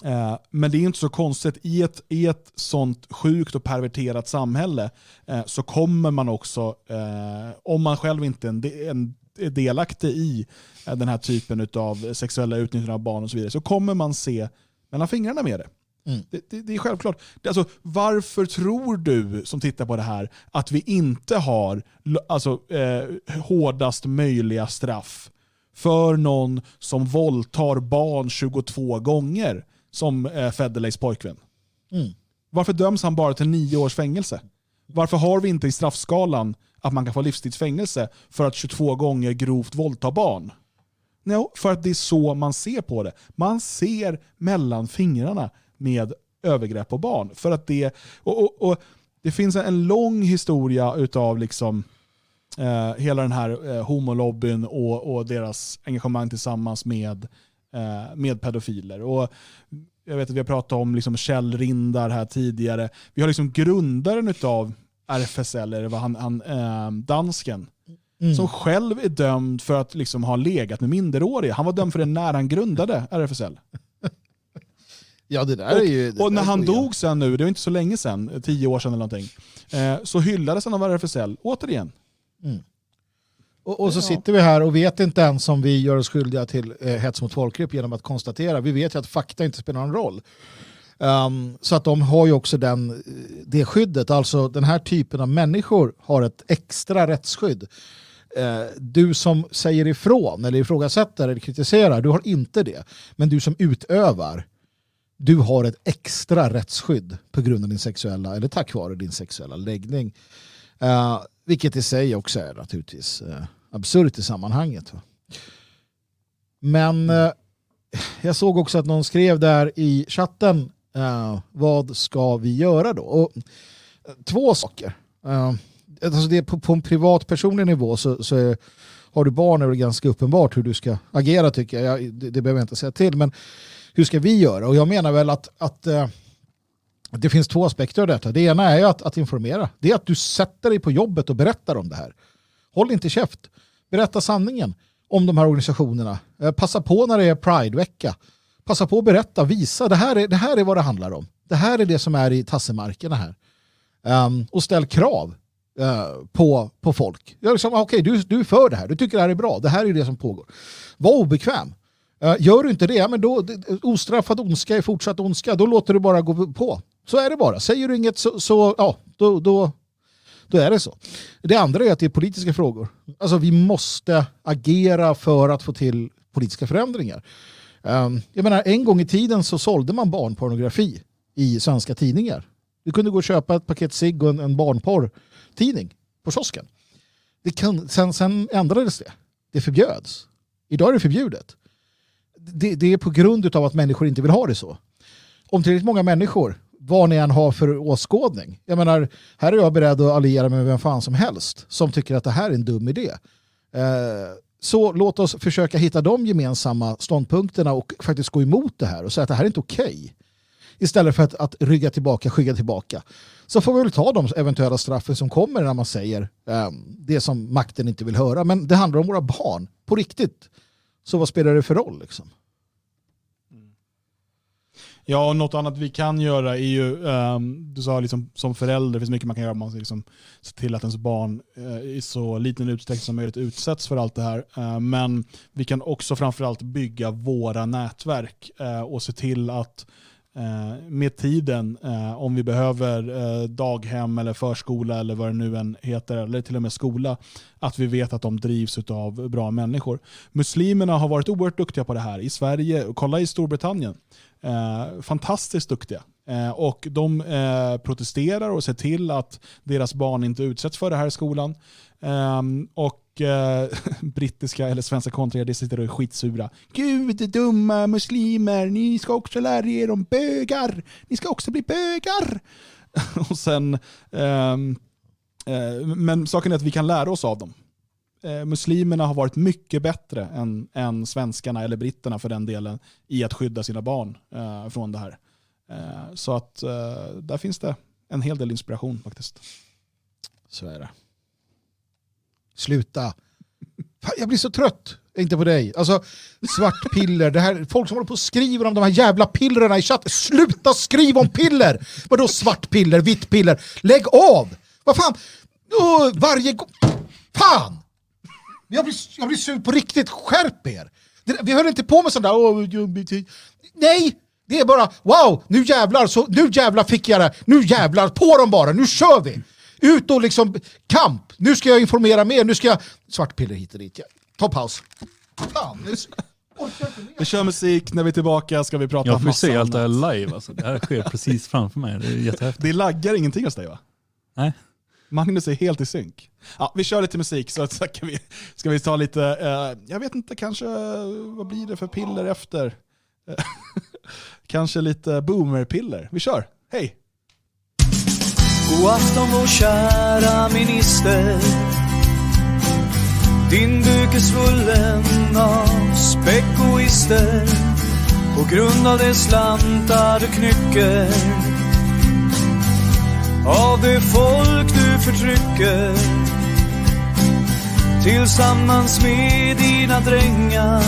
Eh, men det är inte så konstigt, i ett, i ett sånt sjukt och perverterat samhälle eh, så kommer man också, eh, om man själv inte är en, en är delaktig i eh, den här typen av sexuella utnyttjande av barn och så vidare, så kommer man se mellan fingrarna med det. Mm. Det, det, det, är självklart. Det, alltså, varför tror du som tittar på det här att vi inte har alltså, eh, hårdast möjliga straff för någon som våldtar barn 22 gånger som eh, Federleys pojkvän? Mm. Varför döms han bara till nio års fängelse? Varför har vi inte i straffskalan att man kan få livstidsfängelse för att 22 gånger grovt våldta barn? No, för att det är så man ser på det. Man ser mellan fingrarna med övergrepp på barn. För att det, och, och, och det finns en lång historia utav liksom, eh, hela den här eh, homolobbyn och, och deras engagemang tillsammans med, eh, med pedofiler. Och jag vet att vi har pratat om liksom Kjell Rindar här tidigare. Vi har liksom grundaren utav RFSL, eller vad han, han eh, dansken, mm. som själv är dömd för att liksom ha legat med minderåriga. Han var dömd för det när han grundade RFSL. Ja, det där och, är ju, och när han dog sen nu, det var inte så länge sedan, tio år sedan eller någonting, eh, så hyllades han av RFSL, återigen. Mm. Och, och, så ja. sitter vi här och vet inte ens om vi gör oss skyldiga till eh, hets mot folkgrupp genom att konstatera. Vi vet ju att fakta inte spelar någon roll. Um, så att de har ju också den, det skyddet. Alltså den här typen av människor har ett extra rättsskydd. Uh, du som säger ifrån eller ifrågasätter eller kritiserar, du har inte det. Men du som utövar, du har ett extra rättsskydd på grund av din sexuella, eller tack vare din sexuella läggning. Uh, vilket i sig också är naturligtvis uh, absurt i sammanhanget. Men uh, jag såg också att någon skrev där i chatten Uh, vad ska vi göra då? Och, eh, två saker. Uh, alltså det på, på en privatpersonlig nivå så, så är, har du barn är det ganska uppenbart hur du ska agera tycker jag. jag det, det, behöver jag inte säga till. Men hur ska vi göra? Och jag menar väl att, att det finns två aspekter av detta. Det ena är att, att informera. Det är att du sätter dig på jobbet och berättar om det här. Håll inte käft. Berätta sanningen om de här organisationerna. Passa på när det är Pride-vecka passa på att berätta, visa, det här är, det här är vad det handlar om. Det här är det som är i tassemarkerna här. Um, och ställ krav uh, på, på folk. Liksom, ah, okay, du, du är för det här, du tycker det här är bra, det här är det som pågår. Var obekväm. Uh, gör du inte det, men då, ostraffad ondska är fortsatt ondska, då låter du bara gå på. Så är det bara. Säger du inget så, så ja, då, då, då är det så. Det andra är att det är politiska frågor. Alltså vi måste agera för att få till politiska förändringar. Ehm, jag menar, en gång i tiden så sålde man barnpornografi i svenska tidningar. Du kunde gå och köpa ett paket cigg och en, en barnporrtidning på kiosken. Det kan, sen, sen ändrades det. Det förbjöds. Idag är det förbjudet. Det, det är på grund av att människor inte vill ha det så. Om tillräckligt många människor vad ni än har för åskådning. Jag menar, här är jag beredd att alliera mig med vem fan som helst som tycker att det här är en dum idé. Eh, så låt oss försöka hitta de gemensamma ståndpunkterna och faktiskt gå emot det här och säga att det här är inte okej. Okay. Istället för att, att rygga tillbaka, skygga tillbaka. Så får vi väl ta de eventuella straffen som kommer när man säger um, det som makten inte vill höra. Men det handlar om våra barn, på riktigt. Så vad spelar det för roll liksom? Ja, och något annat vi kan göra är ju, um, du sa liksom, som förälder, det finns mycket man kan göra. Man ska liksom se till att ens barn uh, i så liten utsträckning som möjligt utsätts för allt det här. Uh, men vi kan också framförallt bygga våra nätverk uh, och se till att med tiden, om vi behöver daghem eller förskola eller vad det nu än heter, eller till och med skola, att vi vet att de drivs av bra människor. Muslimerna har varit oerhört duktiga på det här i Sverige, kolla i Storbritannien. Eh, fantastiskt duktiga. Eh, och de eh, protesterar och ser till att deras barn inte utsätts för det här i skolan. Ehm, och eh, brittiska eller svenska kontrare sitter och är skitsura. Gud, dumma muslimer, ni ska också lära er om bögar. Ni ska också bli bögar. och sen, ehm, eh, men saken är att vi kan lära oss av dem eh, muslimerna har varit mycket bättre än, än svenskarna eller britterna för den delen i att skydda sina barn eh, från det här. Eh, så att eh, där finns det en hel del inspiration faktiskt. Så är det. Sluta. Jag blir så trött. Inte på dig. Alltså, svartpiller. Det här, folk som håller på och skriver om de här jävla pillerna i chatten. Sluta skriva om piller! Vadå svart piller? vitt piller? Lägg av! Vad fan? Oh, varje gång... Fan! Jag blir, jag blir sur på riktigt, skärp er! Vi höll inte på med sånt där... Nej! Det är bara wow, nu jävlar, så, nu jävlar fick jag det, nu jävlar, på dem bara, nu kör vi! Ut och liksom, kamp, nu ska jag informera mer, nu ska jag... Svartpiller hit och dit, ta paus. Fan, nu... Vi kör musik, när vi är tillbaka ska vi prata Jag får se allt det här live, alltså. det här sker precis framför mig, det är jättehäftigt. Det laggar ingenting hos dig va? Nej. Magnus är helt i synk. Ja, vi kör lite musik så ska vi, ska vi ta lite, eh, jag vet inte, kanske, eh, vad blir det för piller efter? Eh, kanske lite boomerpiller. Vi kör, hej! God afton vår kära minister Din buk är svullen av spekuister på grund av de slantar du knycker av det folk du förtrycker. Tillsammans med dina drängar.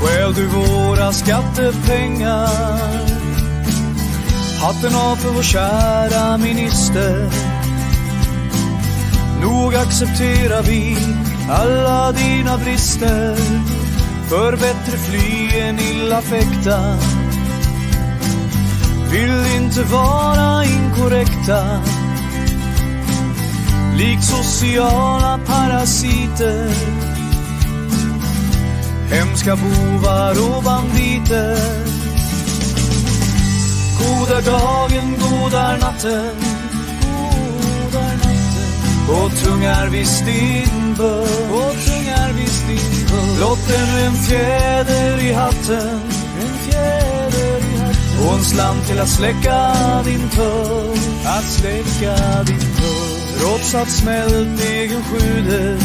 Stjäl du våra skattepengar. Hatten av för vår kära minister. Nog accepterar vi alla dina brister. För bättre fly än illa fäkta vill inte vara inkorrekta. Likt sociala parasiter. Hemska bovar och banditer. Goda dagen, goda natten. Och tungar visst din bön. Och visst din Blott ännu en fjäder i hatten. En fjäder. i hatten och en slant till att släcka din törst Att släcka din törst Trots att smältdegen sjuder.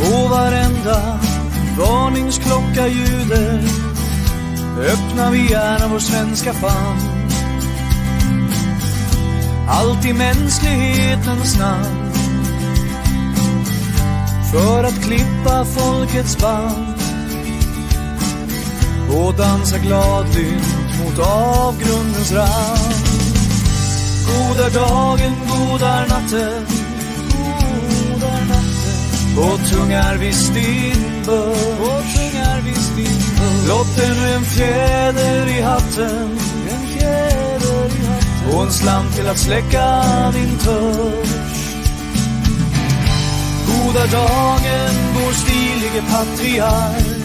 Och varenda varningsklocka ljuder. Öppnar vi gärna vår svenska famn. Allt i mänsklighetens namn. För att klippa folkets band och dansa gladlynt mot avgrundens rand. God är dagen, god är natten, god är natten. Och tung är visst din börs. Blott ännu en fjäder i hatten, en fjäder i hatten. Och en slant till att släcka din törst. Goda dagen, vår stilige patriark.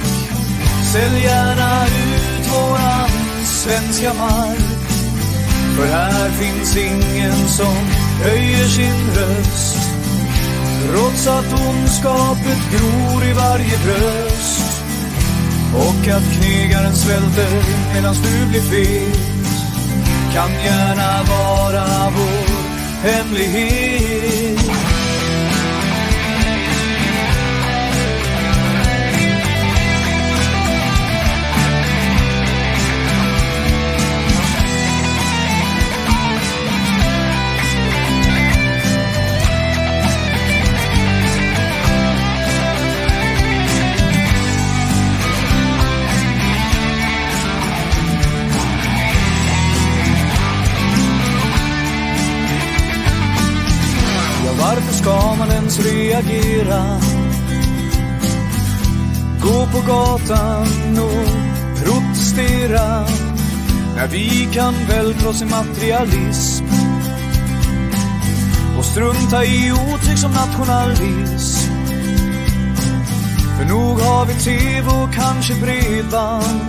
Sälj gärna ut våran svenska mark. För här finns ingen som höjer sin röst. Trots att ondskapet gror i varje bröst. Och att knegaren svälter medan du blir fet kan gärna vara vår hemlighet. Ska man ens reagera? Gå på gatan och protestera när vi kan vältra oss i materialism och strunta i otyg som nationalism. För nog har vi tv och kanske bredband.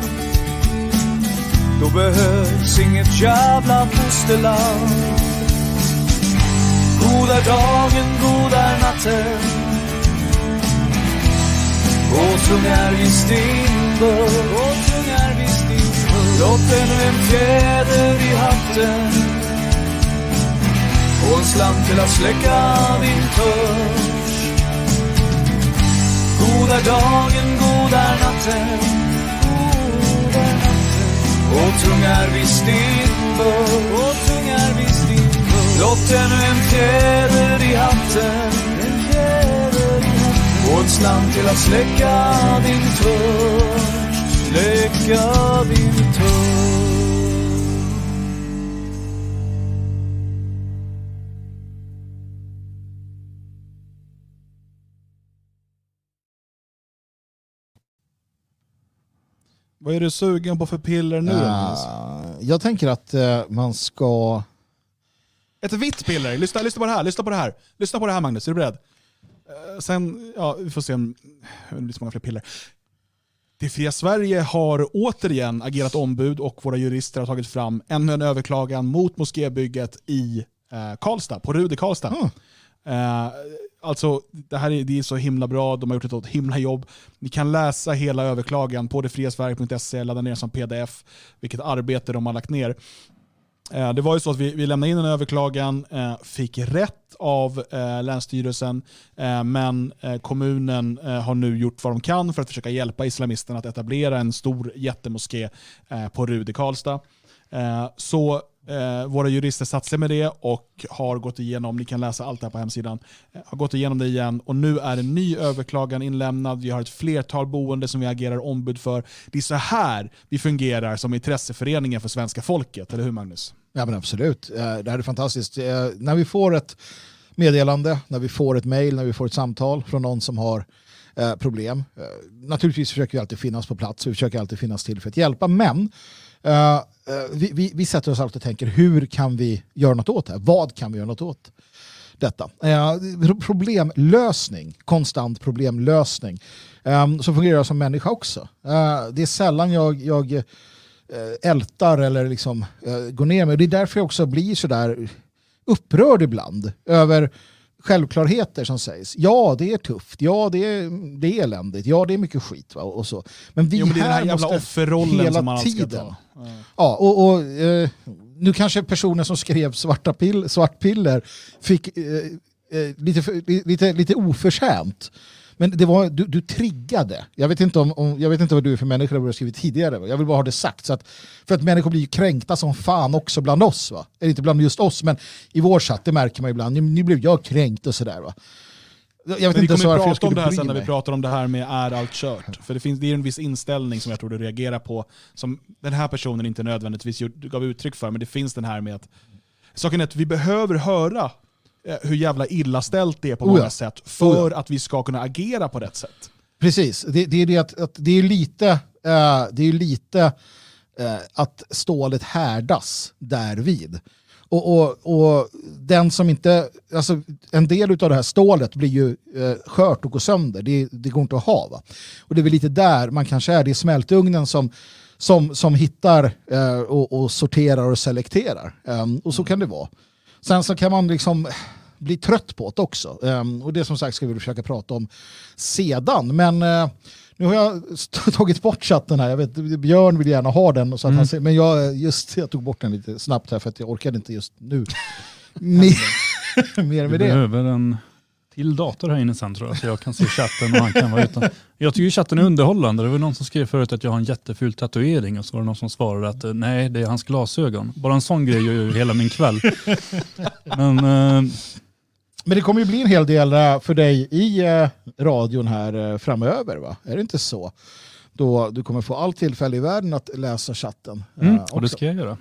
Då behövs inget jävla fosterland. Goda dagen, goda natten. Och tung vi visst Och tung vi visst Låt ännu en fjäder i hatten. Och en slant till att släcka din törst. Goda dagen, goda natten. Och tung vi visst Och tung vi visst Blott ännu en fjäder i hatten. Och en slant till att släcka din törst Släcka din törst Vad är du sugen på för piller nu? Ah, jag tänker att eh, man ska... Ett vitt piller. Lyssna, lyssna på det här. Lyssna på det här. Lyssna på det här Magnus. Är du beredd? Eh, sen, ja, vi får se om det blir så många fler piller. Det fria Sverige har återigen agerat ombud och våra jurister har tagit fram ännu en överklagan mot moskébygget i eh, Karlstad, på Rud i Karlstad. Mm. Eh, alltså, det här är, det är så himla bra, de har gjort ett himla jobb. Ni kan läsa hela överklagan på detfriasverige.se, ladda ner som pdf, vilket arbete de har lagt ner. Eh, det var ju så att vi, vi lämnade in en överklagan, eh, fick rätt av eh, Länsstyrelsen, men kommunen har nu gjort vad de kan för att försöka hjälpa islamisterna att etablera en stor jättemoské på Rud i Karlstad. Så våra jurister satsar med det och har gått igenom, ni kan läsa allt det här på hemsidan, har gått igenom det igen och nu är en ny överklagan inlämnad. Vi har ett flertal boende som vi agerar ombud för. Det är så här vi fungerar som intresseföreningen för svenska folket, eller hur Magnus? Ja men absolut, eh, det här är fantastiskt. Eh, när vi får ett meddelande, när vi får ett mejl, när vi får ett samtal från någon som har eh, problem. Naturligtvis försöker vi alltid finnas på plats, vi försöker alltid finnas till för att hjälpa, men vi, vi, vi sätter oss alltid och tänker hur kan vi göra något åt det här? Vad kan vi göra något åt? detta. Eh, problemlösning, konstant problemlösning. Eh, så fungerar jag som människa också. Eh, det är sällan jag, jag eh, ältar eller liksom, eh, går ner mig. Och det är därför jag också blir sådär upprörd ibland över självklarheter som sägs. Ja, det är tufft. Ja, det är, det är eländigt. Ja, det är mycket skit. Va? Och så. Men vi Jo, men det är den här här jävla offerrollen hela som man ska tiden ta. Ja. Ja, och, och eh, nu kanske personen som skrev svarta pill, svartpiller fick eh, eh, lite, lite, lite oförtjänt. Men det var, du, du triggade. Jag vet, inte om, om, jag vet inte vad du är för människa du har skrivit tidigare. Jag vill bara ha det sagt. Så att, för att människor blir ju kränkta som fan också bland oss. Va? Eller inte bland just oss, men i vår chatt, det märker man ibland. Nu, nu blev jag kränkt och sådär. Va? Jag vet Men vi inte ens kommer prata om det här sen när vi pratar om det här med är allt kört. För det, finns, det är en viss inställning som jag tror du reagerar på, som den här personen inte nödvändigtvis gav uttryck för, men det finns den här med att Saken är att vi behöver höra hur jävla illa ställt det är på Oh ja. många sätt för att vi ska kunna agera på rätt sätt. Precis, det, det är det att, att det är lite, eh, det är lite eh, att stålet härdas därvid. Och, och, och den som inte, alltså en del av det här stålet blir ju eh, skört och går sönder. Det, det går inte att ha. Va? Och det är väl lite där man kanske är, det är smältugnen som, som, som hittar eh, och, och sorterar och selekterar. Ehm, och så kan det vara. Sen så kan man liksom bli trött på det också. Ehm, och det som sagt ska vi försöka prata om sedan. Men eh, Nu har jag tagit bort chatten här. Jag vet, Björn vill gärna ha den. Så att Mm. han, ser- men jag, just, jag tog bort den lite snabbt här för att jag orkade inte just nu. mer, mer Vi med det. behöver en till dator här inne sen tror jag, så jag kan se chatten och han kan vara utan. Jag tycker chatten är underhållande. Det var någon som skrev förut att jag har en jätteful tatuering och så var det någon som svarade att eh, nej, det är hans glasögon. Bara en sån grej gör ju hela min kväll. Men eh, Men det kommer ju bli en hel del eh, för dig i eh, radion här eh, framöver, va? Är det inte så? Då du kommer få all tillfälle i världen att läsa chatten. mm, och det ska jag göra.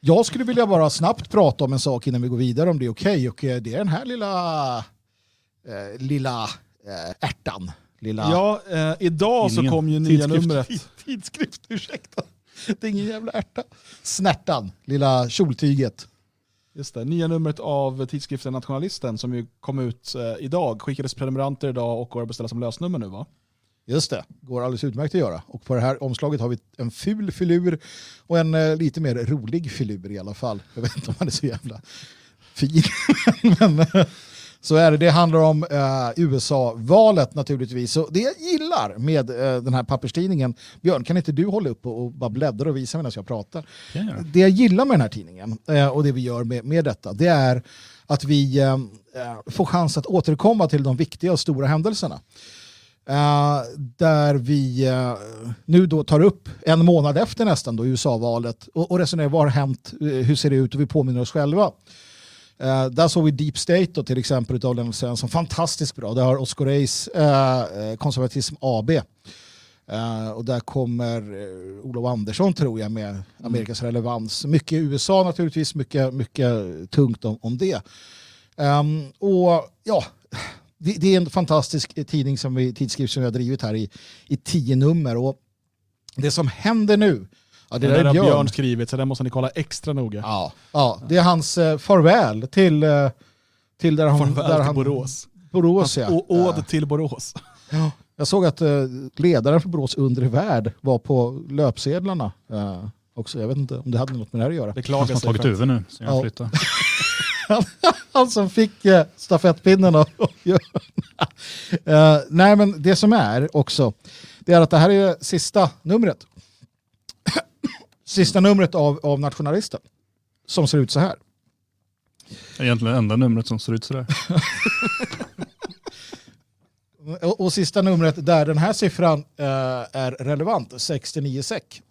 Jag skulle vilja bara snabbt prata om en sak innan vi går vidare om det är okej. Och eh, det är den här lilla, eh, lilla eh, ärtan. Lilla Ja, eh, idag så kom ju nya Tidskrift. numret. tidskrift, ursäkta. Det är ingen jävla ärta. Snärtan, lilla kjoltyget. Just det, nya numret av tidskriften Nationalisten som ju kom ut eh, idag. Skickades prenumeranter idag och går att beställa som lösnummer nu va? Just det, går alldeles utmärkt att göra. Och på det här omslaget har vi en ful filur och en eh, lite mer rolig filur i alla fall. Jag vet inte om han är så jävla fin. Men eh, så är det. Det handlar om eh, USA-valet naturligtvis. Så det jag gillar med eh, den här papperstidningen, Björn kan inte du hålla upp och, och bara bläddra och visa medan jag pratar? Göra. Det jag gillar med den här tidningen eh, och det vi gör med, med detta, det är att vi eh, eh, får chans att återkomma till de viktiga och stora händelserna. Eh, där vi eh, nu då tar upp en månad efter nästan då USA-valet och, och resonerar vad har hänt, hur ser det ut och vi påminner oss själva. Eh, där såg vi Deep State då, till exempel av Lennart Svensson, fantastiskt bra. Där har Oscar Reis eh, eh, Konservatism AB. Eh, och där kommer uh, Olof Andersson tror jag med Amerikas relevans. Mycket USA naturligtvis, mycket, mycket tungt om, om det. Ehm, och ja, det, det är en fantastisk tidning som vi, tidskrift som vi har drivit här i, i tio nummer. Och det som händer nu, ja, det Det där är Björn. Björn skrivit så det måste ni kolla extra noga. Ja, ja, det är hans eh, farväl till, eh, till där han... Farväl där till han, Borås. Borås ja. Och åd Eh, till Borås. Jag såg att eh, ledaren för Borås undre värld var på löpsedlarna eh, också. Jag vet inte om det hade något med det här att göra. Han Beklagar som har tagit över nu, så jag Ja. flyttar. Han som fick eh, stafettpinnen av uh, Nej men det som är också, det är att det här är sista numret. Sista numret av, av Nationalisten. Som ser ut så här. Egentligen det enda numret som ser ut sådär. Och, och sista numret där den här siffran eh, är relevant, 69 SEK.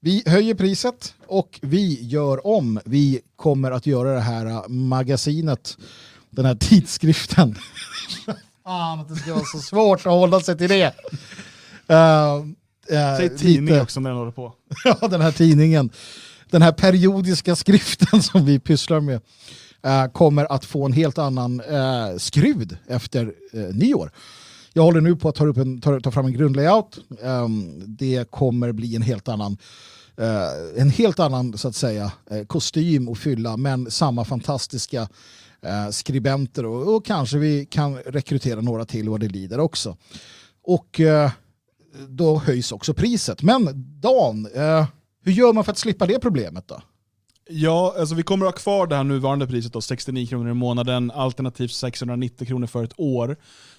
Vi höjer priset och vi gör om. Vi kommer att göra det här eh, magasinet, den här tidskriften. Fan att det ska vara så svårt att hålla sig till det. Uh, uh, Säg tidning också när den håller på. ja, den här tidningen, den här periodiska skriften som vi pysslar med eh, kommer att få en helt annan eh, skrud efter eh, nyår. Jag håller nu på att ta, upp en, ta, ta fram en grundlayout. Ehm, det kommer bli en helt annan eh, en helt annan så att säga eh, kostym och fylla men samma fantastiska eh, skribenter och, och kanske vi kan rekrytera några till vad det lider också. Och eh, då höjs också priset. Men Dan, eh, hur gör man för att slippa det problemet då? Ja, alltså vi kommer att ha kvar det här nuvarande priset då, 69 kronor i månaden, alternativt 690 kronor för ett år,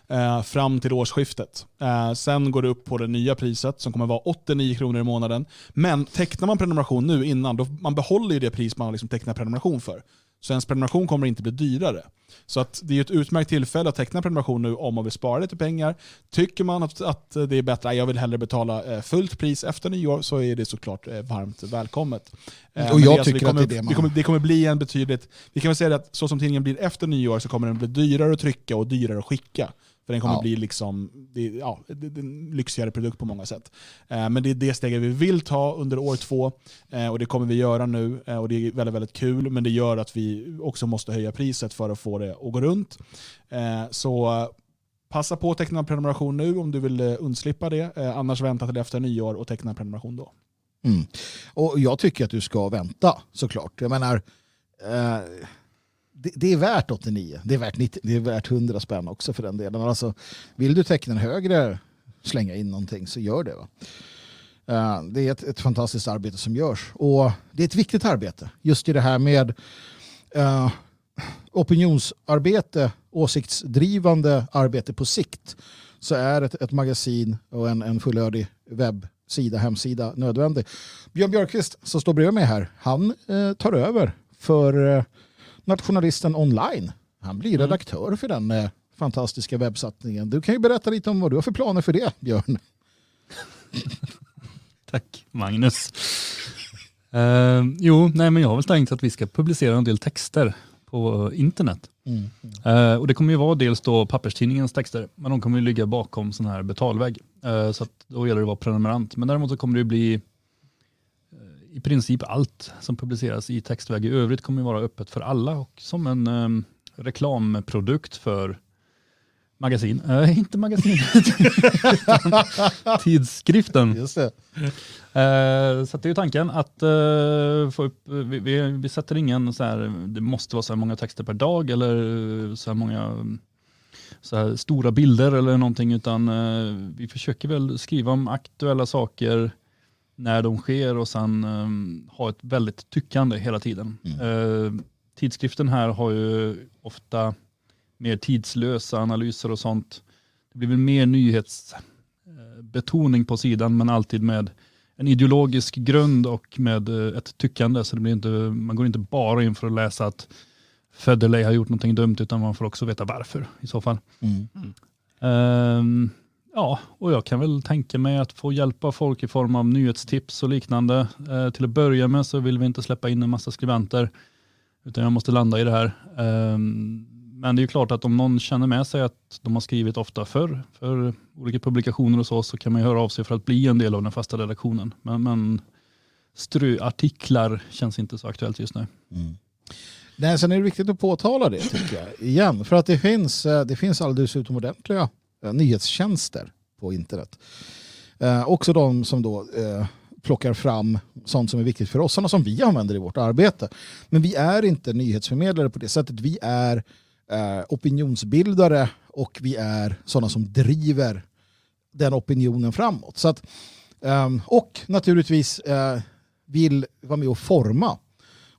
eh, fram till årsskiftet. Eh, sen går det upp på det nya priset som kommer att vara 89 kronor i månaden. Men tecknar man prenumeration nu innan, då man behåller ju det pris man har liksom tecknat prenumeration för. Så ens prenumeration kommer inte bli dyrare. Så att det är ett utmärkt tillfälle att teckna prenumeration nu om man vill spara lite pengar. Tycker man att, att det är bättre, "Nej, jag vill hellre betala eh, fullt pris efter nyår, så är det såklart eh, varmt välkommet. Eh, Och men jag det, tycker det kommer, att det är det man- det, kommer, det kommer bli en betydligt, vi kan väl säga att så som tidningen blir efter nyår så kommer den bli dyrare att trycka och dyrare att skicka. För den kommer Ja. bli liksom, det, ja, det, det en lyxigare produkt på många sätt. Eh, men det är det steget vi vill ta under år två eh, och det kommer vi göra nu. Eh, och det är väldigt, väldigt kul, men det gör att vi också måste höja priset för att få det att gå runt. Eh, så passa på att teckna en prenumeration nu om du vill eh, undslippa det. Eh, annars vänta till efter nyår och teckna en prenumeration då. Mm. Och jag tycker att du ska vänta såklart. Jag menar, det, det är värt 89. Det är värt, 90, det är värt 100 spänn också för den delen. Alltså, vill du teckna en högre, slänga in någonting så gör det. Va? Eh, det är ett, ett fantastiskt arbete som görs. Och det är ett viktigt arbete. Just i det här med uh, opinionsarbete, åsiktsdrivande arbete på sikt så är ett, ett magasin och en, en fullödig webbsida, hemsida nödvändig. Björn Björkqvist som står bredvid mig här, han uh, tar över för Nationalisten online. Han blir Mm. redaktör för den eh, fantastiska webbsatsningen. Du kan ju berätta lite om vad du har för planer för det, Björn. Tack Magnus. Eh, jo, nej men jag har väl tänkt att vi ska publicera en del texter på internet. Eh, och det kommer ju vara dels då papperstidningens texter, men de kommer ju ligga bakom sån här betalvägg. Eh, så då gäller det att vara prenumerant. Men däremot så kommer det bli i princip allt som publiceras i textväg i övrigt kommer ju vara öppet för alla och som en eh, reklamprodukt för magasin, Eh, inte magasinet, utan tidskriften. Just det. Eh, så att det är ju tanken att eh, få upp, vi, vi, vi sätter ingen så här, det måste vara så här många texter per dag eller så här många så här stora bilder eller någonting utan eh, vi försöker väl skriva om aktuella saker när de sker och sen eh, ha ett väldigt tyckande hela tiden. Eh, tidskriften här har ju ofta mer tidslösa analyser och sånt. Det blir väl mer nyhetsbetoning på sidan men alltid med en ideologisk grund och med eh, ett tyckande. Så det blir inte, man går inte bara in för att läsa att Federley har gjort någonting dumt utan man får också veta varför i så fall. Mm. Ehm, ja, och jag kan väl tänka mig att få hjälpa folk i form av nyhetstips och liknande. Eh, till att börja med så vill vi inte släppa in en massa skribenter utan jag måste landa i det här. Eh, men det är ju klart att om någon känner med sig att de har skrivit ofta förr för olika publikationer och så, så kan man ju höra av sig för att bli en del av den fasta redaktionen. Men, men ströartiklar känns inte så aktuellt just nu. Mm. Nej, sen är det viktigt att påtala det tycker jag. Igen, för att det finns, eh, det finns alldeles utomordentliga Eh, nyhetstjänster på internet. Eh, också de som då eh, plockar fram sånt som är viktigt för oss, sådana som vi använder i vårt arbete. Men vi är inte nyhetsförmedlare på det sättet. Vi är eh, opinionsbildare och vi är sådana som driver den opinionen framåt. Så att, ehm, och naturligtvis eh, vill vara med och forma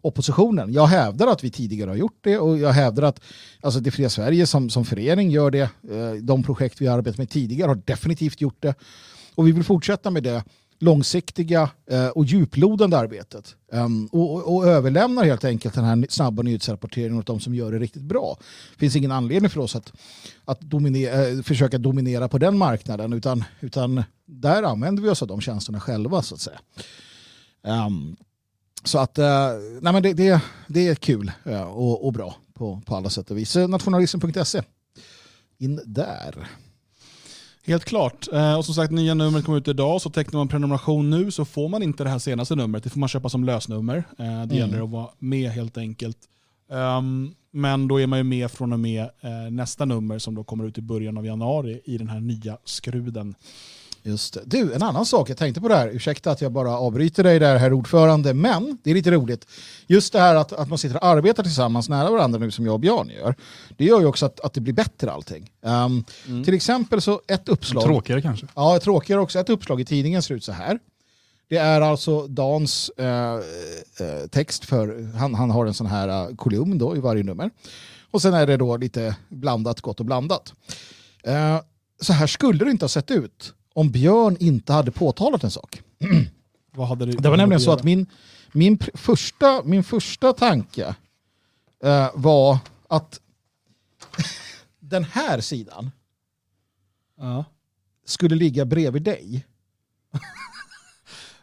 oppositionen. Jag hävdar att vi tidigare har gjort det och jag hävdar att alltså det Fria Sverige som, som förening gör det. Eh, de projekt vi har arbetat med tidigare har definitivt gjort det. Och vi vill fortsätta med det långsiktiga eh, och djuplodande arbetet. Ehm, och, och, och överlämnar helt enkelt den här snabba nyhetsrapporteringen åt de som gör det riktigt bra. Det finns ingen anledning för oss att, att dominera, eh, försöka dominera på den marknaden utan, utan där använder vi oss av de tjänsterna själva så att säga. Ehm, så att eh, nej men det, det, det är kul eh, och, och bra på, på alla sätt och vis. Eh, Nationalism.se. In där. Helt klart. Och som sagt, nya numret kommer ut idag, så tecknar man prenumeration nu så får man inte det här senaste numret. Det får man köpa som lösnummer. Det gäller att vara med helt enkelt. Ehm, men då är man ju med från och med nästa nummer som då kommer ut i början av januari i den här nya skruden. Just det. Du, en annan sak jag tänkte på det här. Ursäkta att jag bara avbryter dig där, herr ordförande, men det är lite roligt. Just det här att, att man sitter och arbetar tillsammans nära varandra nu som jag och Björn gör. Det gör ju också att, att det blir bättre allting. Ehm, Till exempel så ett uppslag. Tråkigare kanske. Ja, tråkigare också. Ett uppslag i tidningen ser ut så här. Det är alltså Dans eh, eh, text för, han, han har en sån här eh, kolumn då i varje nummer. Och sen är det då lite blandat, gott och blandat. Eh, så här skulle det inte ha sett ut om Björn inte hade påtalat en sak. Vad hade Det var nämligen så att min, min, första, min första tanke eh, var att den här sidan Ja. skulle ligga bredvid dig.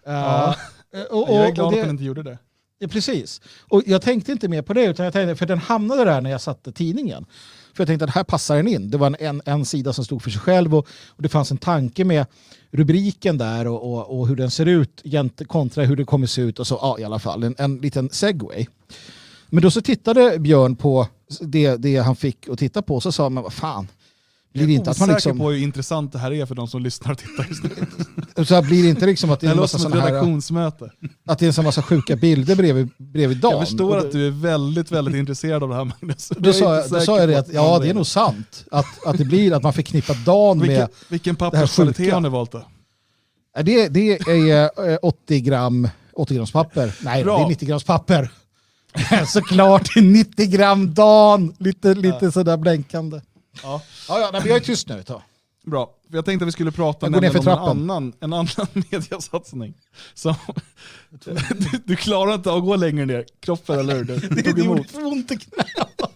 Ja. Eh, och, och, jag är och glad att det- han inte gjorde det. Ja, precis. Och jag tänkte inte mer på det, utan jag tänkte, för den hamnade där när jag satte tidningen. För jag tänkte att här passar den in. Det var en, en, en sida som stod för sig själv och, och det fanns en tanke med rubriken där och, och, och hur den ser ut kontra hur det kommer se ut och så, ja i alla fall, en, en liten segway. Men då så tittade Björn på det, det han fick att titta på och så sa man, vad fan, blir Jag är inte att man liksom, på hur intressant det här är för de som lyssnar och tittar just nu. så här, blir det inte liksom att det är en massa såna här, redaktionsmöte. att det är en massa sjuka bilder bredvid, bredvid dagen. Jag förstår att du är väldigt, väldigt intresserad av det här Magnus. Då sa, jag, då sa jag det att ja, det är nog sant. Att, att det blir att man förknippar dagen med... Vilken, vilken här papperskvalitet sjuka. har ni valt då? Nej, Det, det är eh, 80 gram 80 grams papper. Nej, Bra. det är 90 grams papper. Såklart, 90 gram dagen. Lite, lite sådär blänkande. Ja. Ja, ja, nej, men jag är tyst nu. Ta. Bra. För Jag tänkte att vi skulle prata om en annan, en annan mediasatsning. Som, du, du klarar inte att gå längre ner, kroppen eller hur? Du, du Det tog gjorde för ont i knäna.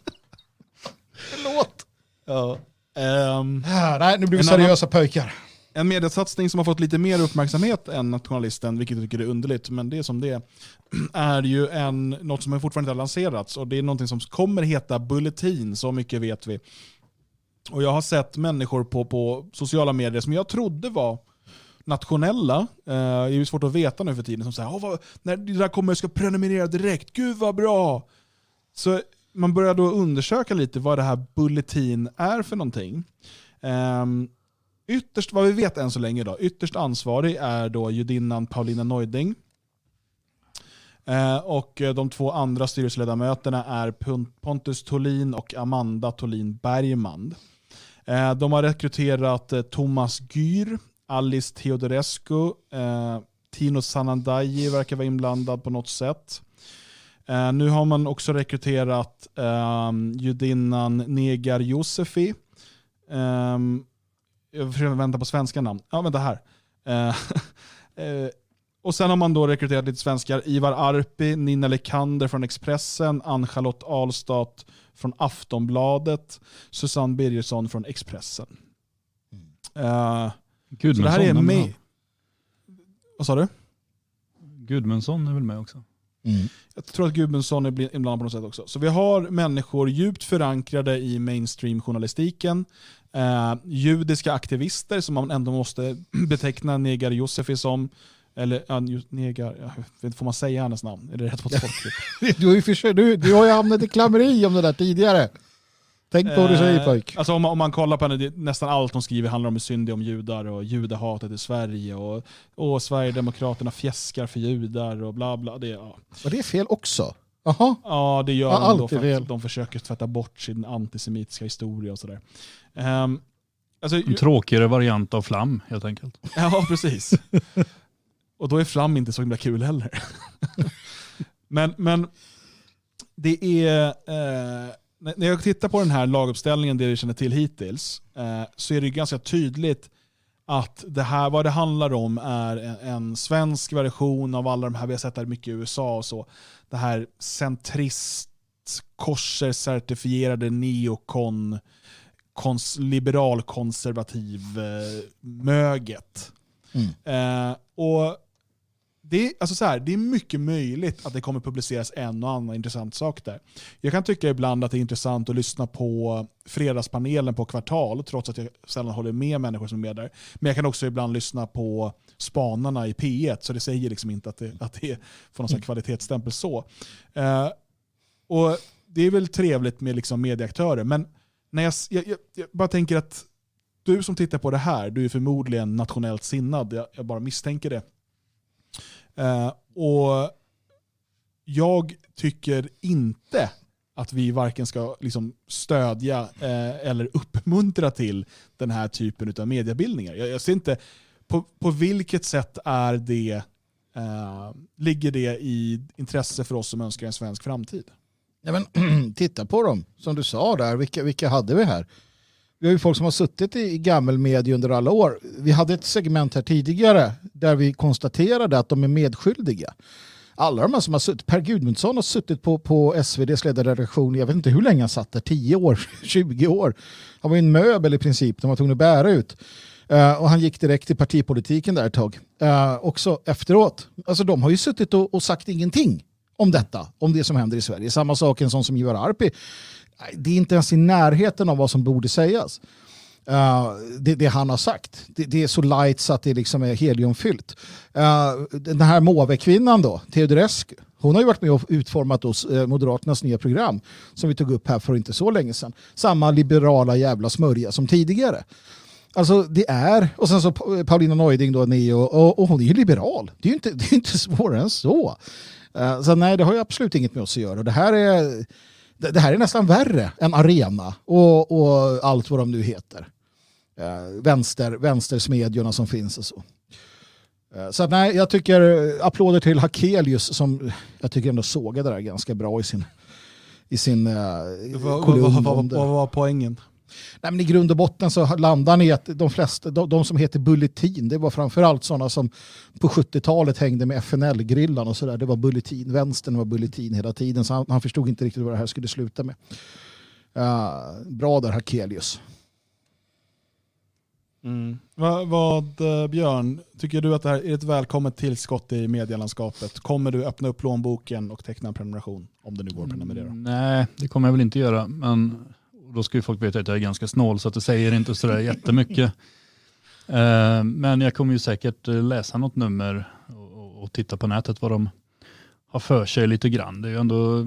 Förlåt. Ja. Ehm, Ah, nej, nu blir vi En annan- seriösa pojkar. En mediesatsning som har fått lite mer uppmärksamhet än Nationalisten, vilket jag tycker är underligt, men det är som det är, är ju en, något som fortfarande inte har lanserats och det är något som kommer heta Bulletin, så mycket vet vi. Och jag har sett människor på, på sociala medier som jag trodde var nationella, eh, det är ju svårt att veta nu för tiden, som säger "Åh, vad, när det där kommer jag ska prenumerera direkt, gud vad bra! Så man börjar då undersöka lite vad det här Bulletin är för någonting. Eh, Ytterst, vad vi vet än så länge, då, ytterst ansvarig är då judinnan Paulina Neuding. Eh, och eh, de två andra styrelseledamöterna är Pontus Tolin och Amanda Tolin Bergman. Eh, de har rekryterat eh, Thomas Gyr, Alice Teodorescu, eh, Tino Sanandaji verkar vara inblandad på något sätt. Nu har man också rekryterat ehm, judinnan Negar Josefi. Ehm, jag försöker vänta på svenska namn. Ja, vänta här. Och sen har man då rekryterat lite svenskar. Ivar Arpi, Nina Lekander från Expressen, Ann-Charlotte Ahlstat från Aftonbladet, Susanne Birgersson från Expressen. Eh, Gudmundsson så det här är med... Vad sa du? Gudmundsson är väl med också? Mm. Jag tror att Gudmundsson är inblandad på något sätt också. Så vi har människor djupt förankrade i mainstream-journalistiken. Eh, judiska aktivister som man ändå måste beteckna Negar Josefi som. Eller ja, just Negar, jag vet inte, får man säga hennes namn? Är det rätt mot folkgrupp? Du, har ju du, du har ju hamnat i klammeri om det där tidigare. Tänk på vad du säger Eh, pojk. Alltså om, man- om man kollar på henne, det, nästan allt hon skriver handlar om hur synd är om judar och judahatet i Sverige. Och, och Sverigedemokraterna fjäskar för judar och bla bla. Det, ja. Var det fel också? Jaha. Ja, det gör Ja, de då är för fel. att de försöker tvätta bort sin antisemitiska historia och sådär. Um, alltså, En tråkigare variant av flam helt enkelt. ja, precis. Och då är fram inte så himla kul heller. men, men det är, eh, när jag tittar på den här laguppställningen, det vi känner till hittills, eh, så är det ganska tydligt att det här, vad det handlar om är en, en svensk version av alla de här, vi har sett det mycket i USA och så, det här centrist, korser certifierade neokon, kons, liberalkonservativ eh, möget. Mm. Eh, och det, är, alltså så här, det är mycket möjligt att det kommer publiceras en och annan intressant sak där. Jag kan tycka ibland att det är intressant att lyssna på fredagspanelen på Kvartal, trots att jag sällan håller med människor som är med där. Men jag kan också ibland lyssna på spanarna i P1, så det säger liksom inte att det, att det får någon här kvalitetsstämpel så. Eh, och Det är väl trevligt med liksom medieaktörer, men när jag, jag, jag, jag bara tänker att du som tittar på det här, du är förmodligen nationellt sinnad, jag, jag bara misstänker det. Eh, och jag tycker inte att vi varken ska liksom stödja eh, eller uppmuntra till den här typen av mediebildningar. Jag, jag ser inte på, på vilket sätt är det, eh, ligger det i intresse för oss som önskar en svensk framtid. Ja, men, titta på dem, som du sa där. Vilka, vilka hade vi här? Vi har ju folk som har suttit i, i gammelmedia under alla år. Vi hade ett segment här tidigare där vi konstaterade att de är medskyldiga. Alla de här som har suttit, Per Gudmundsson har suttit på, på SVDs ledarredaktion, jag vet inte hur länge han satt där, 10 år, 20 år. Han var ju en möbel i princip, de var tvungna att bära ut. Uh, och han gick direkt till partipolitiken där ett tag. Uh, också efteråt. Alltså de har ju suttit och, och sagt ingenting om detta, om det som händer i Sverige. Samma sak en sån som Ivar Arpi. Det är inte ens i närheten av vad som borde sägas. Uh, det, det han har sagt. Det, det är så light så att det liksom är heliumfyllt. Uh, den här måvekvinnan då, Teodorescu, hon har ju varit med och utformat oss, eh, Moderaternas nya program som vi tog upp här för inte så länge sedan. Samma liberala jävla smörja som tidigare. Alltså det är, och sen så Paulina Neuding då, Neo, och, och hon är ju liberal. Det är ju inte, det är inte svårare än så. Uh, så nej, det har ju absolut inget med oss att göra. Det här är, det, det här är nästan värre än Arena och, och allt vad de nu heter. Uh, vänster, vänstersmedjorna som finns och så. Uh, så nej, jag tycker uh, applåder till Hakelius som jag tycker ändå sågade det där ganska bra i sin, i sin uh, Vad vad- vad- vad- vad var poängen? Nej, men I grund och botten så landar ni i att de flesta, de, de som heter Bulletin, det var framförallt sådana som på 70-talet hängde med FNL-grillan och sådär. Det var Bulletin, vänstern var Bulletin hela tiden, så han, han förstod inte riktigt vad det här skulle sluta med. Uh, bra där Hakelius. Mm. Vad, vad, eh, Björn, tycker du att det här är ett välkommet tillskott i medielandskapet? Kommer du öppna upp plånboken och teckna en prenumeration? Om det nu går att prenumerera. Mm, nej, det kommer jag väl inte göra. Men då ska ju folk veta att jag är ganska snål så att det säger inte sådär jättemycket. Eh, men jag kommer ju säkert eh, läsa något nummer och, och, titta på nätet vad de har för sig lite grann. Det är ju ändå,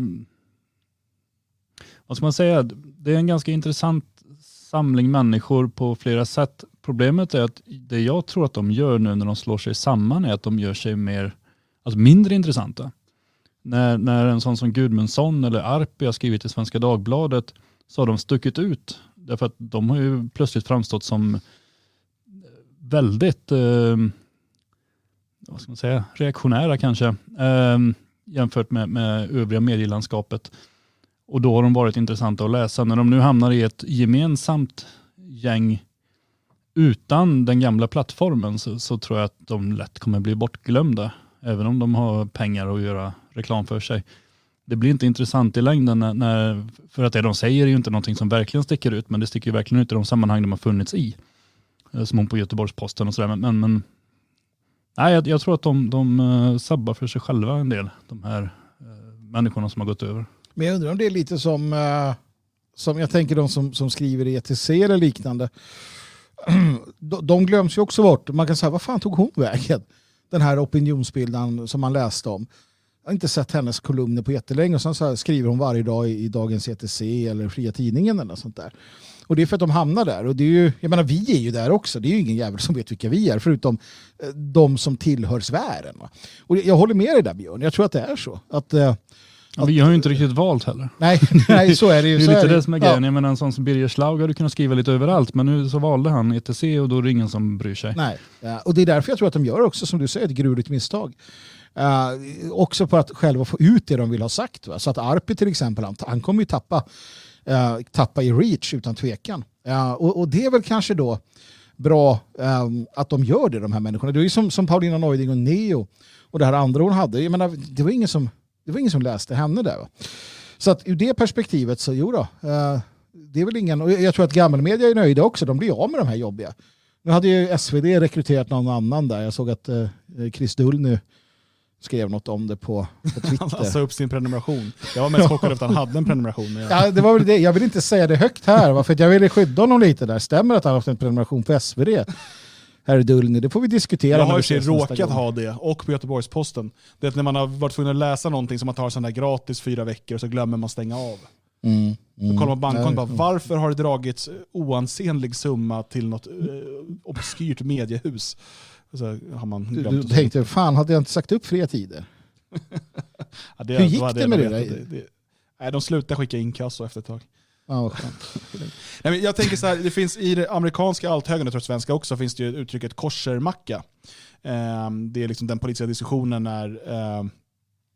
vad ska man säga, det är en ganska intressant samling människor på flera sätt. Problemet är att det jag tror att de gör nu när de slår sig samman är att de gör sig mer, alltså mindre intressanta. När, när en sån som Gudmundsson eller Arpi har skrivit i Svenska Dagbladet så har de stuckit ut. Därför att de har ju plötsligt framstått som eh, väldigt, eh, vad ska man säga, reaktionära kanske, eh, jämfört med, med övriga medielandskapet. Och då har de varit intressanta att läsa. När de nu hamnar i ett gemensamt gäng utan den gamla plattformen så, så, tror jag att de lätt kommer bli bortglömda. Även om de har pengar att göra reklam för sig. Det blir inte intressant i längden när, när, för att det de säger är ju inte någonting som verkligen sticker ut men det sticker ju verkligen ut i de sammanhang de har funnits i. Eh, som hon på Göteborgs-Posten och sådär. Men, men, men, nej, jag, jag, tror att de, de eh, sabbar för sig själva en del, de här uh, människorna som har gått över. Men jag undrar om det är lite som, uh, som jag tänker de som, som skriver i ETC eller liknande. de, de glöms ju också bort. Man kan säga, vad fan tog hon vägen? Den här opinionsbildaren som man läste om. Har inte sett hennes kolumner på jättelänge och sen så skriver hon varje dag i, dagens ETC eller Fria Tidningen eller sånt där. Och det är för att de hamnar där. Och det är ju, jag menar, vi är ju där också. Det är ju ingen jävel som vet vilka vi är, förutom eh, de som tillhör sfären. Och jag håller med dig där Björn. Jag tror att det är så. Att, uh, Ja, vi har ju inte riktigt valt heller. Nej, nej så är det ju. det är lite är det. det som är grejen. Ja. Jag menar en sån som Birger Schlaug hade kunnat skriva lite överallt men nu så valde han ETC och då är det ingen som bryr sig. Nej, ja, och det är därför jag tror att de gör också som du säger ett gruvligt misstag. Uh, också på att själva få ut det de vill ha sagt. Va? Så att Arpi till exempel, han, han kommer ju tappa, uh, tappa i reach utan tvekan. Uh, och, och, det är väl kanske då bra um, att de gör det, de här människorna. Det är ju som, som Paulina Neuding och Neo och det här andra hon hade. Jag menar, det var ingen som det var ingen som läste henne där. Va? Så att ur det perspektivet så jo då, uh, det är väl ingen, och jag tror att gammelmedia är nöjda också, de blir av med de här jobbiga. Nu hade ju SvD rekryterat någon annan där, jag såg att uh, Chris Dull nu skrev något om det på, på Twitter. Han sa upp sin prenumeration. Jag var mest chockad att han hade en prenumeration. Jag... Ja, det var väl det. Jag vill inte säga det högt här, för jag ville skydda honom lite där. Stämmer att han har haft en prenumeration på SvD? herr Dullny. Det får vi diskutera. Jag har ju råkat ha det, och på Göteborgs-Posten. Det är att när man har varit tvungen att läsa någonting som man tar sån där gratis fyra veckor och så glömmer man stänga av. Mm, mm. Då kollar man bankkontot bara, varför har det dragits oansenlig summa till något eh, obskyrt mediehus? Så har man du, du tänkte, fan hade jag inte sagt upp fria tider? ja, det, Hur gick det, det med det, det, det? Nej, de slutade skicka inkasso efter ett tag. Ja, Nej, jag tänker så här, det finns i det amerikanska althögern, jag tror svenska också, finns det uttrycket korsermacka. Ehm, det är liksom den politiska diskussionen när ehm,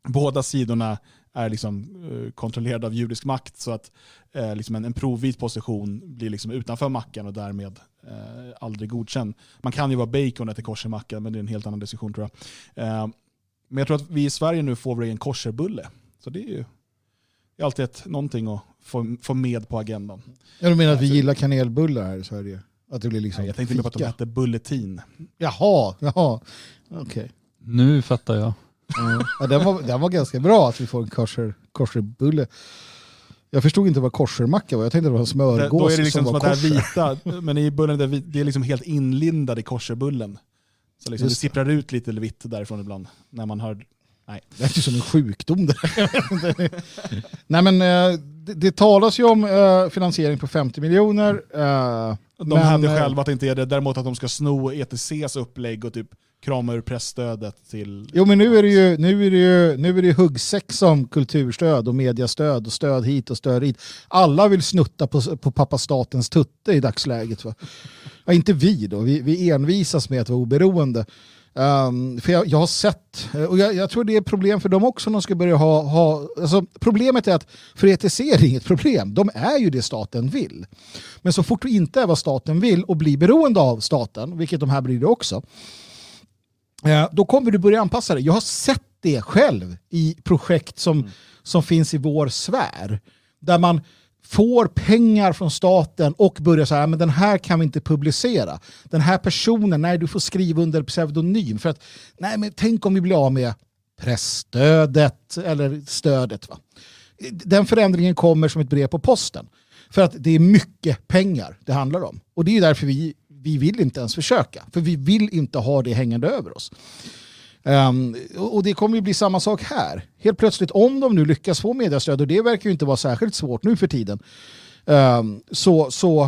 båda sidorna är liksom eh, kontrollerade av judisk makt så att eh, liksom en, en provvit position blir liksom utanför mackan och därmed eh, aldrig godkänd. Man kan ju vara baconet i korsermacka men det är en helt annan diskussion tror jag. Ehm, men jag tror att vi i Sverige nu får vår egen korserbulle. Så det är ju det är alltid ett, någonting att få, få med på agendan. Ja, du menar att vi gillar kanelbullar här i Sverige? Att det blir liksom Nej, jag tänkte mer på att de hette bulletin. Jaha, jaha. okej. Okay. Nu fattar jag. ja, den, var, den var ganska bra att vi får en kosher, kosherbulle. Jag förstod inte vad koshermacka var, jag tänkte det var en smörgås Då är det liksom som, som att det är vita, men i bullen det det är liksom helt inlindad i korserbullen. Så liksom det sipprar ut lite vitt därifrån ibland när man har Nej, det är som en sjukdom. Nej, men, eh, det, det talas ju om uh, finansiering på 50 miljoner. Uh, de men, hade själva att det inte är det, däremot att de ska sno ETCs upplägg och typ krama ur pressstödet till... Jo men nu är det ju, nu är det ju, nu är det huggsex om kulturstöd och mediastöd och stöd hit och stöd hit. Alla vill snutta på, på pappa statens tutte i dagsläget. Va? Ja, inte vi då, vi, vi envisas med att vara oberoende. Um, för jag, jag har sett, och jag, jag, tror det är problem för dem också om de ska börja ha, ha alltså problemet är att för ETC är det inget problem, de är ju det staten vill. Men så fort du inte är vad staten vill och blir beroende av staten, vilket de här blir det också, då kommer du börja anpassa dig. Jag har sett det själv i projekt som, mm. som finns i vår sfär, där man får pengar från staten och börjar säga men den här kan vi inte publicera. Den här personen, nej du får skriva under pseudonym. För att, nej men tänk om vi blir av med pressstödet eller stödet. Va? Den förändringen kommer som ett brev på posten. För att det är mycket pengar det handlar om. Och det är därför vi, vi vill inte ens försöka. För vi vill inte ha det hängande över oss. Um, och det kommer ju bli samma sak här. Helt plötsligt, om de nu lyckas få mediestöd, och det verkar ju inte vara särskilt svårt nu för tiden, um, så, så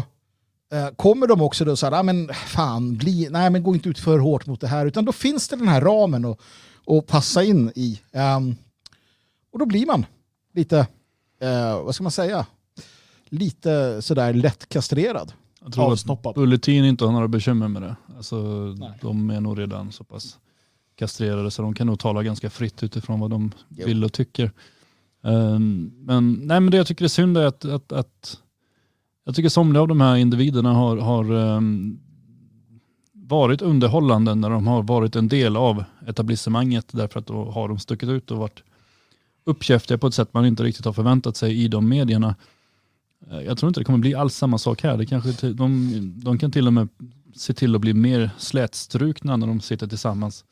uh, kommer de också då säga, ah, men fan, bli, nej men gå inte ut för hårt mot det här, utan då finns det den här ramen att, att passa in i. Um, och då blir man lite, uh, vad ska man säga, lite sådär lätt kastrerad. Jag tror att Bulletin inte har några bekymmer med det. Alltså, de är nog redan så pass kastrerade så de kan nog tala ganska fritt utifrån vad de jo. vill och tycker. Um, men, nej, men det jag tycker är synd är att, att, att jag tycker somliga av de här individerna har, har um, varit underhållande när de har varit en del av etablissemanget därför att då har de stuckit ut och varit uppkäftiga på ett sätt man inte riktigt har förväntat sig i de medierna. Eh, jag tror inte det kommer bli alls samma sak här. Det kanske, de, de kan till och med se till att bli mer slätstrukna när de sitter tillsammans.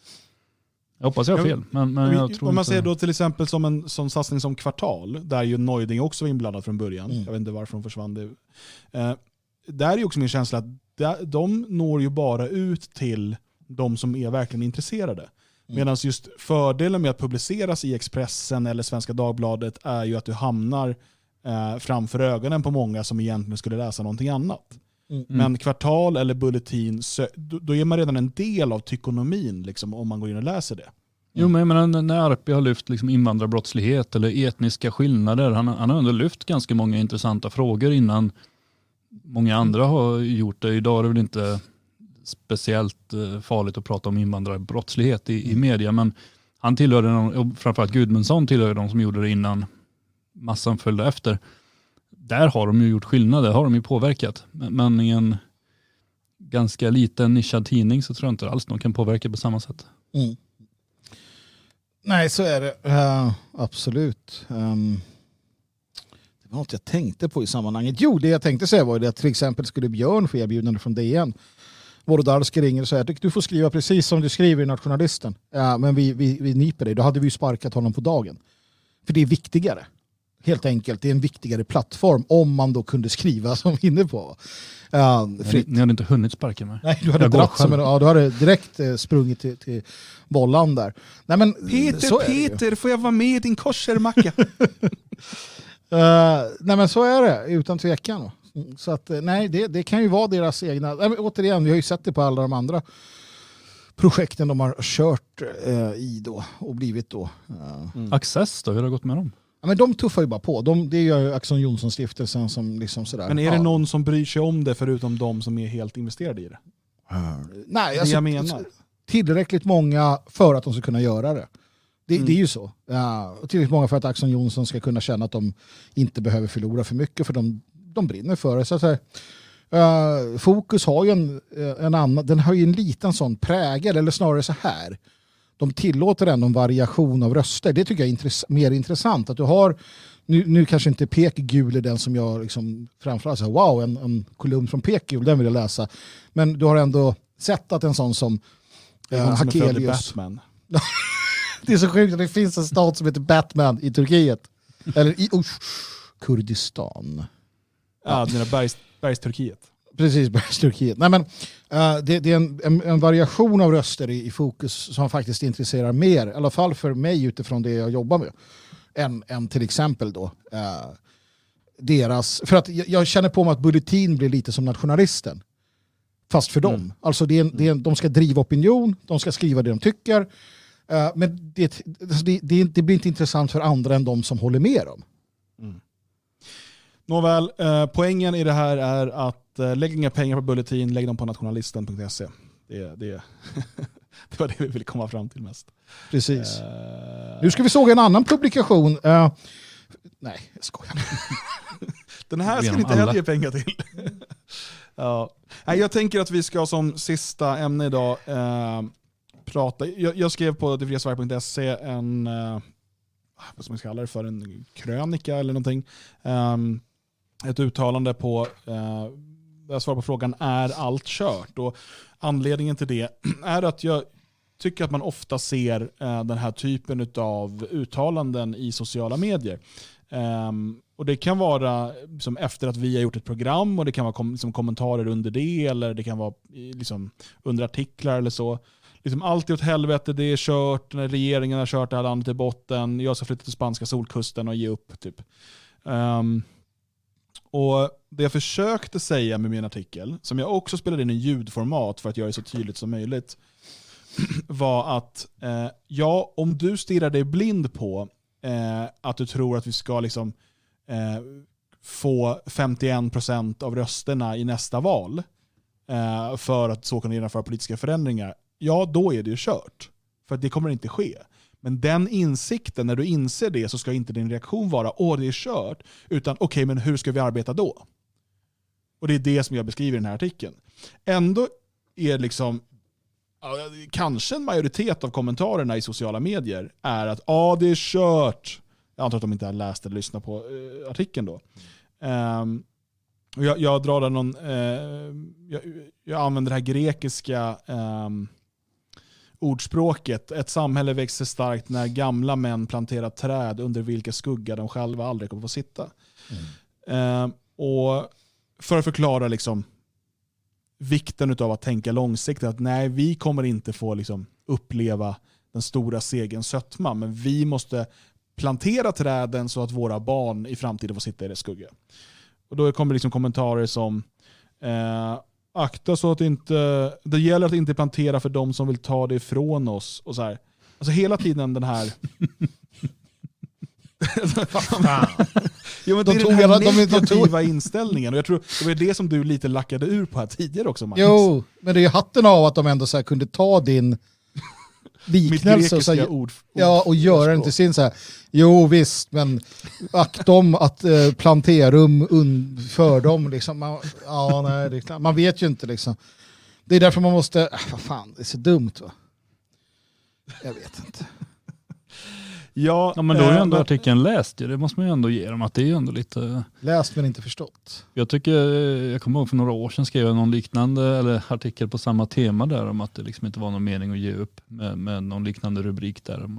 Jag hoppas jag har fel. Men, men jag tror om man inte... ser då till exempel som en sån satsning som Kvartal, där ju Neuding också var inblandad från början. Mm. Jag vet inte varför de försvann. Det. Eh, där är ju också min känsla att de når ju bara ut till de som är verkligen intresserade. Mm. Medan just fördelen med att publiceras i Expressen eller Svenska Dagbladet är ju att du hamnar eh, framför ögonen på många som egentligen skulle läsa någonting annat. Mm. Men kvartal eller bulletin, då är man redan en del av tykonomin liksom, om man går in och läser det. Jo men jag menar, när Arpi har lyft liksom invandrarbrottslighet eller etniska skillnader, han, han har ändå lyft ganska många intressanta frågor innan många andra har gjort det. Idag är det väl inte speciellt eh, farligt att prata om invandrarbrottslighet i, i mm. media, men han tillhörde, och framförallt Gudmundsson tillhörde de som gjorde det innan massan följde efter där har de ju gjort skillnad, där har de ju påverkat. Men i en ganska liten nischad tidning så tror jag inte alls de kan påverka på samma sätt. Mm. Nej, så är det. Uh, absolut. Um, det var något jag tänkte på i sammanhanget. Jo, det jag tänkte säga var det att till exempel skulle Björn få erbjudande från DN. Wolodarski ringer och säger att du får skriva precis som du skriver i Nationalisten. Uh, men vi, vi, vi nyper dig. Då hade vi ju sparkat honom på dagen. För det är viktigare helt enkelt. Det är en viktigare plattform om man då kunde skriva som vi inne på. Uh, ni, ni hade inte hunnit sparka mig. Nej, du hade, dratt som en, ja, du hade direkt eh, sprungit till, till bollan där. Nej, men, Peter, Peter, får jag vara med i din koshermacka? uh, nej men så är det, utan tvekan. Så att, eh, nej, det, det kan ju vara deras egna... Nej, återigen, vi har ju sett det på alla de andra projekten de har kört eh, i då och blivit då. Uh. Mm. Access då, hur har det gått med dem? Ja, men de tuffar ju bara på. De, det är ju Axon Jonsson-stiftelsen som liksom sådär. Men är det ja. någon som bryr sig om det förutom de som är helt investerade i det? Uh, nej, alltså, jag menar. tillräckligt många för att de ska kunna göra det. Det, mm. det är ju så. Uh, tillräckligt många för att Axon Jonsson ska kunna känna att de inte behöver förlora för mycket för de, de brinner för det. Så att, uh, Fokus har ju en, en annan, den har ju en liten sån prägel, eller snarare så här de tillåter ändå en variation av röster. Det tycker jag är intress mer intressant. Att du har, nu, nu kanske inte Pekgul är den som jag liksom framförallt säger, wow, en, en kolumn från Pekgul, den vill jag läsa. Men du har ändå sett att en sån som eh, Hakelius... Det är så sjukt att det finns en stat som heter Batman i Turkiet. Eller i usch, Kurdistan. Ja, ja. Bergs, Bergsturkiet. Precis, Bergsturkiet. Nej, men, uh, det, det, är en, en, en, variation av röster i, i, fokus som faktiskt intresserar mer, i alla fall för mig utifrån det jag jobbar med, än, än till exempel då uh, deras... För att jag, jag, känner på mig att Bulletin blir lite som nationalisten. Fast för mm. dem. Alltså det är, det är, de ska driva opinion, de ska skriva det de tycker. Uh, men det, det, det, blir inte intressant för andra än de som håller med dem. Mm. Nåväl, eh, poängen i det här är att eh, lägg inga pengar på Bulletin, lägg dem på nationalisten.se. Det, det, Det var det vi ville komma fram till mest. Precis. Eh, Nu ska vi såga en annan publikation. Eh, nej, jag skojar. Den här ska vi inte heller ge pengar till. ja. Nej, jag tänker att vi ska som sista ämne idag eh, prata, jag, jag skrev på detfriasverige.se en, vad ska man kalla det för, en krönika eller någonting. Ehm, ett uttalande på, jag svarar på frågan, är allt kört? Och anledningen till det är att jag tycker att man ofta ser eh, den här typen av uttalanden i sociala medier. Ehm, och Det kan vara liksom, efter att vi har gjort ett program och det kan vara kom, liksom, kommentarer under det eller det kan vara liksom, under artiklar eller så. Liksom, allt är åt helvete, det är kört, när regeringen har kört det här landet i botten, jag ska flytta till spanska solkusten och ge upp. Typ. Um, och Det jag försökte säga med min artikel, som jag också spelade in i ljudformat för att göra det så tydligt som möjligt, var att eh, ja, om du stirrar dig blind på eh, att du tror att vi ska liksom, eh, få 51% av rösterna i nästa val eh, för att så kunna genomföra politiska förändringar, ja då är det ju kört. För att det kommer inte ske. Men den insikten, när du inser det så ska inte din reaktion vara åh det är kört, utan okej men hur ska vi arbeta då? Och det är det som jag beskriver i den här artikeln. Ändå är liksom kanske en majoritet av kommentarerna i sociala medier är att ja, det är kört. Jag antar att de inte har läst eller lyssnat på uh, artikeln då. Um, och jag, jag drar där någon, uh, jag, jag använder det här grekiska um, ordspråket. Ett samhälle växer starkt när gamla män planterar träd under vilka skugga de själva aldrig kommer få sitta. Ehm, och för att förklara liksom vikten av att tänka långsiktigt. Att nej, vi kommer inte få liksom, uppleva den stora segerns sötma, men vi måste plantera träden så att våra barn i framtiden får sitta i dess skugga. Och då kommer liksom kommentarer som eh, akta så att inte, det gäller att inte plantera för de som vill ta det ifrån oss. Och så här. Alltså hela tiden den här... Jo, men det De är tog den här hela- de- de negativa inställningen. Och jag tror det var det som du lite lackade ur på här tidigare också, Magnus. Jo, men det är ju hatten av att de ändå så kunde ta din liknelse och, så här, ord, ja, och göra den till sin så här. Jo visst, men akt om att eh, planterum un, för dem. Liksom. Man, ja, nej, det är klart. man vet ju inte liksom. Det är därför man måste, äh, vad fan, det är så dumt va? Jag vet inte. Ja, Ja men då är ju eh, ändå men- artikeln läst. Det måste man ju ändå ge dem. Att det är ju ändå lite... Läst men inte förstått. Jag tycker, jag kommer ihåg för några år sedan skrev jag någon liknande eller artikel på samma tema där om att det liksom inte var någon mening att ge upp med, med någon liknande rubrik där.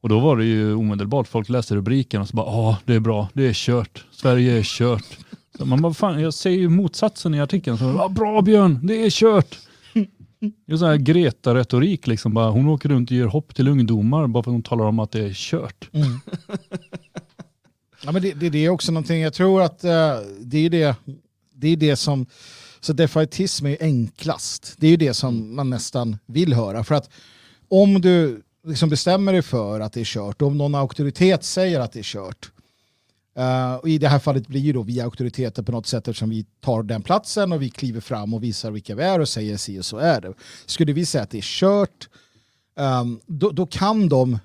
Och då var det ju omedelbart, folk läste rubriken och så bara ja det är bra, det är kört, Sverige är kört. Så man bara, fan, jag ser ju motsatsen i artikeln. Så, ja, bra Björn, det är kört. Det är sån här Greta-retorik, liksom. bara, hon åker runt och ger hopp till ungdomar bara för att hon talar om att det är kört. Ja, men det, det, det är också någonting, jag tror att eh, det är det, det är det som, så defaitism är enklast. Det är ju det som man nästan vill höra. För att om du liksom bestämmer dig för att det är kört, om någon auktoritet säger att det är kört, Uh, och i det här fallet blir ju då vi auktoriteter på något sätt eftersom vi tar den platsen och vi kliver fram och visar vilka vi är och säger si och så är det. Skulle vi säga att det är kört, um, då, då kan de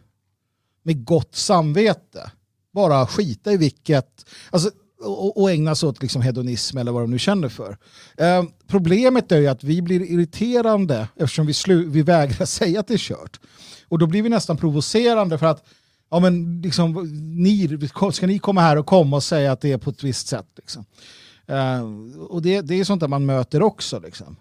med gott samvete bara skita i vilket, alltså, och, och ägna sig åt liksom hedonism eller vad de nu känner för. Um, problemet är ju att vi blir irriterande eftersom vi, slu, vi vägrar säga att det är kört. Och då blir vi nästan provocerande för att ja, men liksom, ni, ska ni komma här och komma och säga att det är på ett visst sätt. Liksom. Eh, och det, det är sånt där man möter också. Liksom.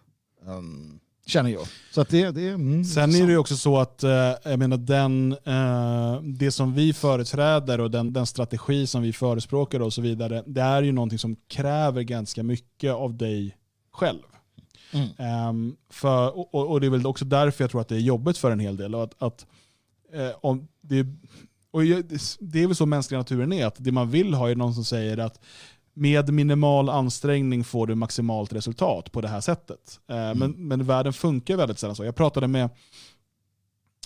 Um, känner jag. Så att det, det, mm, Sen är det ju också så att eh, jag menar, den, eh, det som vi företräder och den, den strategi som vi förespråkar och så vidare, det är ju någonting som kräver ganska mycket av dig själv. Mm. Ehm, för, och, och- det är väl också därför jag tror att det är jobbigt för en hel del. Och att, att, eh, om det, och det är väl så mänskliga naturen är, att det man vill ha är någon som säger att med minimal ansträngning får du maximalt resultat på det här sättet. Eh, men, men världen funkar väldigt sällan så. Jag pratade med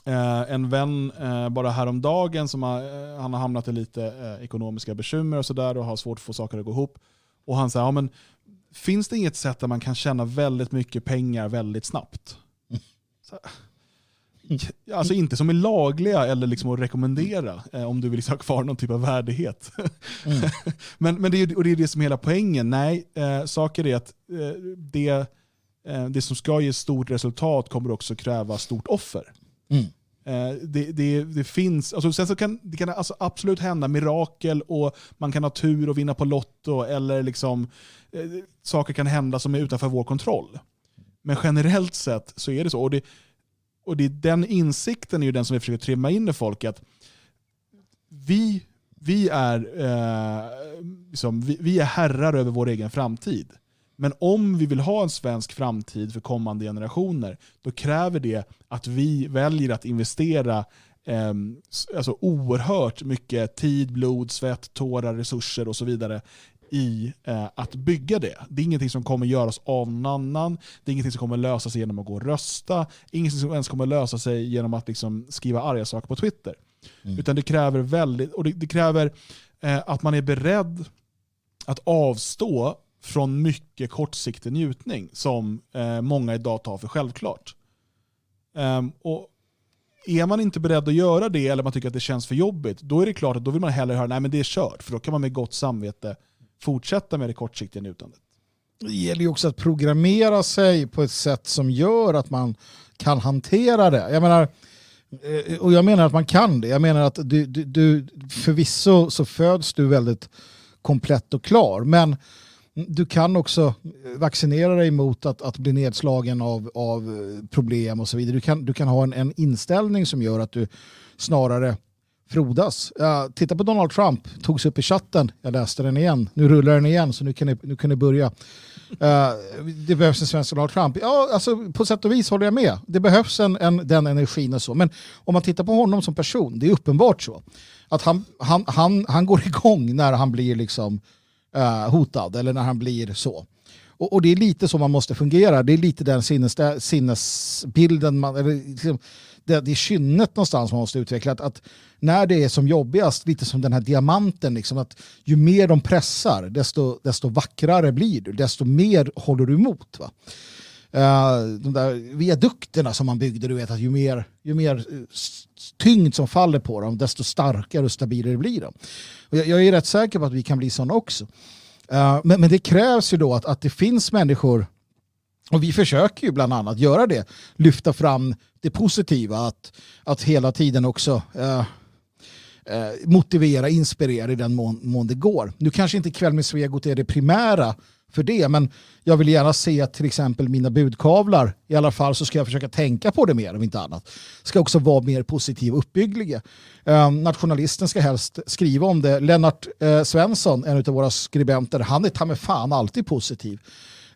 eh, en vän eh, bara häromdagen som har, han har hamnat i lite ekonomiska bekymmer och sådär och har svårt att få saker att gå ihop. Och han sa, ja, men finns det inget sätt där man kan tjäna väldigt mycket pengar väldigt snabbt? Så, alltså inte som är lagliga eller liksom att rekommendera eh, om du vill ha kvar någon typ av värdighet. Mm. men men det, är, och det är det som är hela poängen. Nej, eh, saker är att eh, det, eh, det som ska ge stort resultat kommer också kräva stort offer. Mm. Eh, det, det, det, finns, alltså sen så kan det kan alltså absolut hända mirakel och man kan ha tur och vinna på Lotto eller liksom, saker kan hända som är utanför vår kontroll. Men generellt sett så är det så. Och, det, och det, den insikten är ju den som vi försöker trimma in i folk. Att vi, vi, är, eh, liksom, vi, vi är herrar över vår egen framtid. Men om vi vill ha en svensk framtid för kommande generationer, då kräver det att vi väljer att investera eh, alltså oerhört mycket tid, blod, svett, tårar, resurser och så vidare i eh, att bygga det. Det är ingenting som kommer göras av någon annan, det är ingenting som kommer lösa sig genom att gå och rösta, ingenting som ens kommer lösa sig genom att liksom, skriva arga saker på Twitter. Mm. Utan det kräver, väldigt, och det, det kräver eh, att man är beredd att avstå från mycket kortsiktig njutning som eh, många idag tar för självklart. Um, och är man inte beredd att göra det eller man tycker att det känns för jobbigt, då är det klart att då vill man hellre höra att det är kört, för då kan man med gott samvete fortsätta med det kortsiktiga njutandet. Det gäller ju också att programmera sig på ett sätt som gör att man kan hantera det. Jag menar, eh, och jag menar att man kan det. Jag menar att du, du, du förvisso så föds du väldigt komplett och klar, men du kan också vaccinera dig mot att, att bli nedslagen av, av problem och så vidare. Du kan, du kan ha en, en inställning som gör att du snarare frodas. Uh, titta på Donald Trump, togs upp i chatten, jag läste den igen, nu rullar den igen så nu kan ni, nu kan ni börja. Uh, det behövs en svensk Donald Trump. Ja, alltså, på sätt och vis håller jag med. Det behövs en, en, den energin och så. Men om man tittar på honom som person, det är uppenbart så. Att han, han, han, han går igång när han blir liksom uh, hotad eller när han blir så. Och, och, det är lite så man måste fungera. Det är lite den sinnes, sinnesbilden, man, eller liksom, det, det är kynnet någonstans man måste utveckla. Att, att, när det är som jobbigast, lite som den här diamanten, liksom, att ju mer de pressar, desto, desto vackrare blir du, desto mer håller du emot. Va? Uh, de där viadukterna som man byggde, du vet att ju mer, ju mer eh, tyngd som faller på dem, desto starkare och stabilare blir de. Och jag, jag är rätt säker på att vi kan bli sådana också. Uh, men, men det krävs ju då att, att det finns människor, och vi försöker ju bland annat göra det, lyfta fram det positiva, att, att hela tiden också uh, motivera, inspirera i den mån, mån det går. Nu kanske inte Kväll med Svegot är det primära för det. Men jag vill gärna se till exempel mina budkavlar, i alla fall så ska jag försöka tänka på det mer om inte annat, ska också vara mer positiva och uppbyggliga. Eh, nationalisten ska helst skriva om det. Lennart eh, Svensson, en av våra skribenter, han är ta med fan alltid positiv.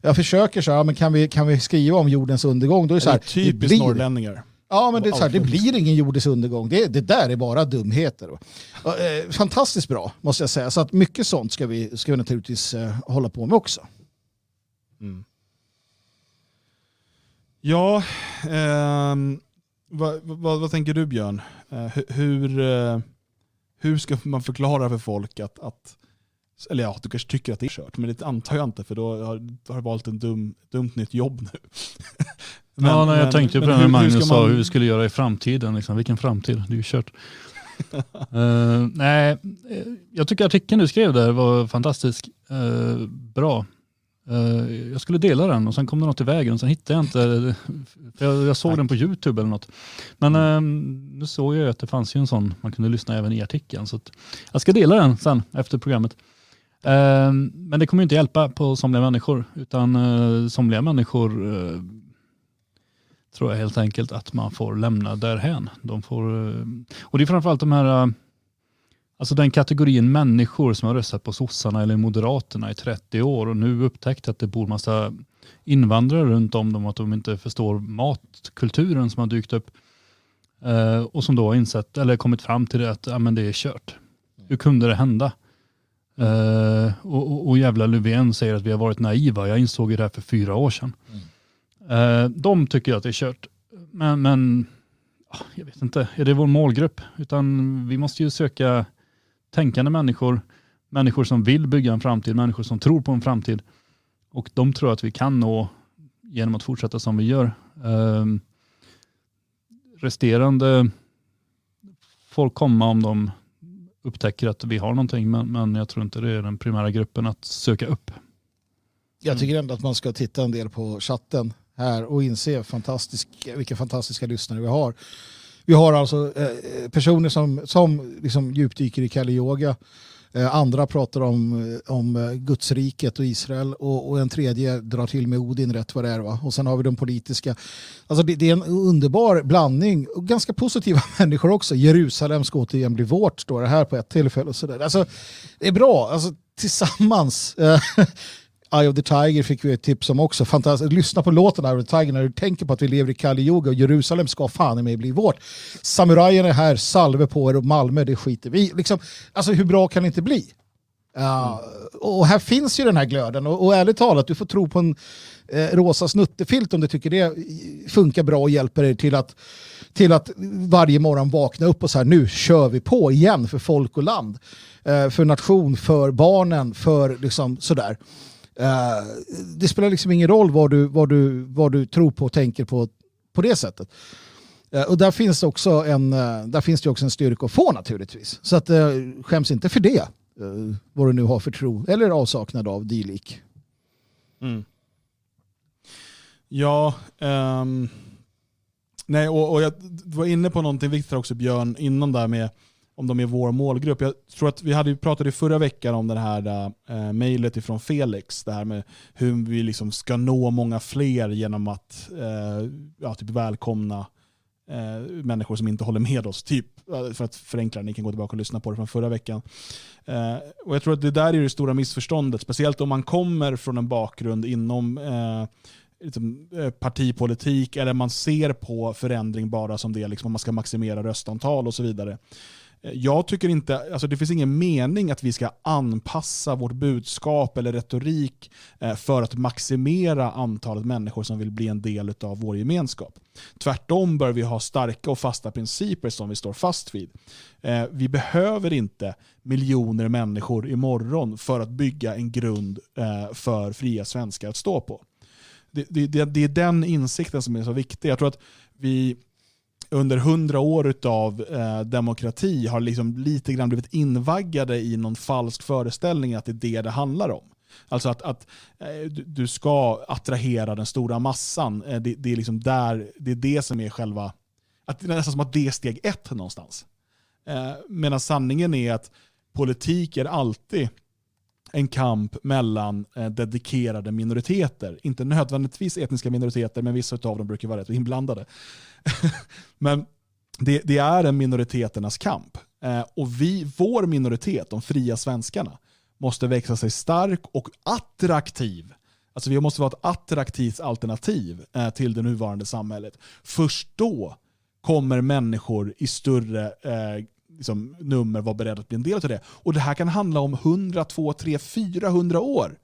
Jag försöker så här, men kan vi, kan vi skriva om jordens undergång? Då är det så här, typiskt blir... norrlänningar. Ja, men det, är så här, det blir ingen jordens undergång. Det, det där är bara dumheter. Eh, fantastiskt bra, måste jag säga. Så att mycket sånt ska vi, ska vi naturligtvis eh, hålla på med också. Mm. Ja, eh, vad, vad, vad, tänker du Björn? Eh, hur, eh, hur ska man förklara för folk att, att eller ja, du kanske tycker att det är kört, men det antar jag inte för då har, du valt ett dum, dumt nytt jobb nu. men, ja, nej, jag men, tänkte på det när Magnus hur sa man... hur vi skulle göra i framtiden. Liksom. Vilken framtid? Det är ju kört. uh, nej, eh, jag tycker artikeln du skrev där var fantastisk. Uh, bra. Uh, jag skulle dela den och sen kom det något i vägen och sen hittade jag inte. jag, jag såg Tack. den på YouTube eller något. Men nu såg jag att det fanns ju en sån, man kunde lyssna även i artikeln. Så jag ska dela den sen efter programmet. Men det kommer inte hjälpa på somliga människor, utan somliga människor tror jag helt enkelt att man får lämna därhän. De får, eh, och det är framförallt de här eh, Alltså den kategorin människor som har röstat på sossarna eller moderaterna i 30 år och nu upptäckt att det bor massa invandrare runt om dem och att de inte förstår matkulturen som har dykt upp. Eh, och som då har insett, eller kommit fram till det att ja, men det är kört. Hur kunde det hända? Och, och, och jävla Löfven säger att vi har varit naiva. Jag insåg det här för fyra år sedan. Mm. Eh, de tycker att det är kört. Men, men ah, jag vet inte, är det vår målgrupp? Utan vi måste ju söka tänkande människor, människor som vill bygga en framtid, människor som tror på en framtid. Och de tror att vi kan nå genom att fortsätta som vi gör. Ehm, resterande får komma om de upptäcker att vi har någonting, men, men jag tror inte det är den primära gruppen att söka upp. Jag tycker ändå att man ska titta en del på chatten här och inse fantastisk, vilka fantastiska lyssnare vi har. Vi har alltså eh, eh personer som, som liksom djupdyker i Kali Yoga. Eh, andra pratar om, eh, om eh, Gudsriket och Israel och, och, en tredje drar till med Odin rätt vad det är. Va? Och sen har vi de politiska. Alltså det, det är en underbar blandning och ganska positiva människor också. Jerusalem ska återigen bli vårt, står det här på ett tillfälle. Och så där. Alltså, det är bra, alltså, tillsammans. Eye of the Tiger fick vi ett tips om också. Fantastiskt. Lyssna på låten Eye of the Tiger när du tänker på att vi lever i Kali Yoga och Jerusalem ska fan i mig bli vårt. Samurajen är här, salve på er och Malmö, det skiter vi liksom, Alltså hur bra kan det inte bli? Uh, och här finns ju den här glöden och, och ärligt talat, du får tro på en eh, rosa snuttefilt om du tycker det funkar bra och hjälper dig till att, till att varje morgon vakna upp och så här, nu kör vi på igen för folk och land. Uh, för nation, för barnen, för liksom sådär. Eh, det spelar liksom ingen roll vad du, vad du, vad du tror på och tänker på på det sättet. Eh, och där finns, också en, eh, där finns det också en styrka att få naturligtvis. Så att, skäms inte för det, vad du nu har för tro eller avsaknad av dylik. Mm. Ja, um, nej, och, och jag var inne på någonting viktigt också Björn, innan där med om de är vår målgrupp. Jag tror att vi hade pratade förra veckan om det här äh, mejlet ifrån Felix, det här med hur vi liksom ska nå många fler genom att äh, ja, typ välkomna äh, människor som inte håller med oss. Typ, för att förenkla ni kan gå tillbaka och lyssna på det från förra veckan. och Jag tror att det där är det stora missförståndet, speciellt om man kommer från en bakgrund inom liksom, partipolitik eller man ser på förändring bara som det, liksom, om man ska maximera röstantal och så vidare. Jag tycker inte, alltså det finns ingen mening att vi ska anpassa vårt budskap eller retorik eh, för att maximera antalet människor som vill bli en del av vår gemenskap. Tvärtom bör vi ha starka och fasta principer som vi står fast vid. Eh, vi behöver inte miljoner människor imorgon för att bygga en grund eh, för fria svenskar att stå på. Det, det, det är den insikten som är så viktig. Jag tror att vi under hundra år av eh, demokrati har liksom lite grann blivit invaggade i någon falsk föreställning att det är det det handlar om. Alltså att, att eh, du ska attrahera den stora massan. Eh, det, det, är liksom där, det är det som är själva, att det är nästan som att det är steg ett någonstans. Eh, medan sanningen är att politik är alltid en kamp mellan eh, dedikerade minoriteter. Inte nödvändigtvis etniska minoriteter, men vissa av dem brukar vara rätt inblandade. men det, det, är en minoriteternas kamp. Eh, och vi, vår minoritet, de fria svenskarna, måste växa sig stark och attraktiv. Alltså vi måste vara ett attraktivt alternativ eh, till det nuvarande samhället. Först då kommer människor i större eh, liksom, nummer vara beredd att bli en del av det. Och det här kan handla om 100, 200, 300, 400 år.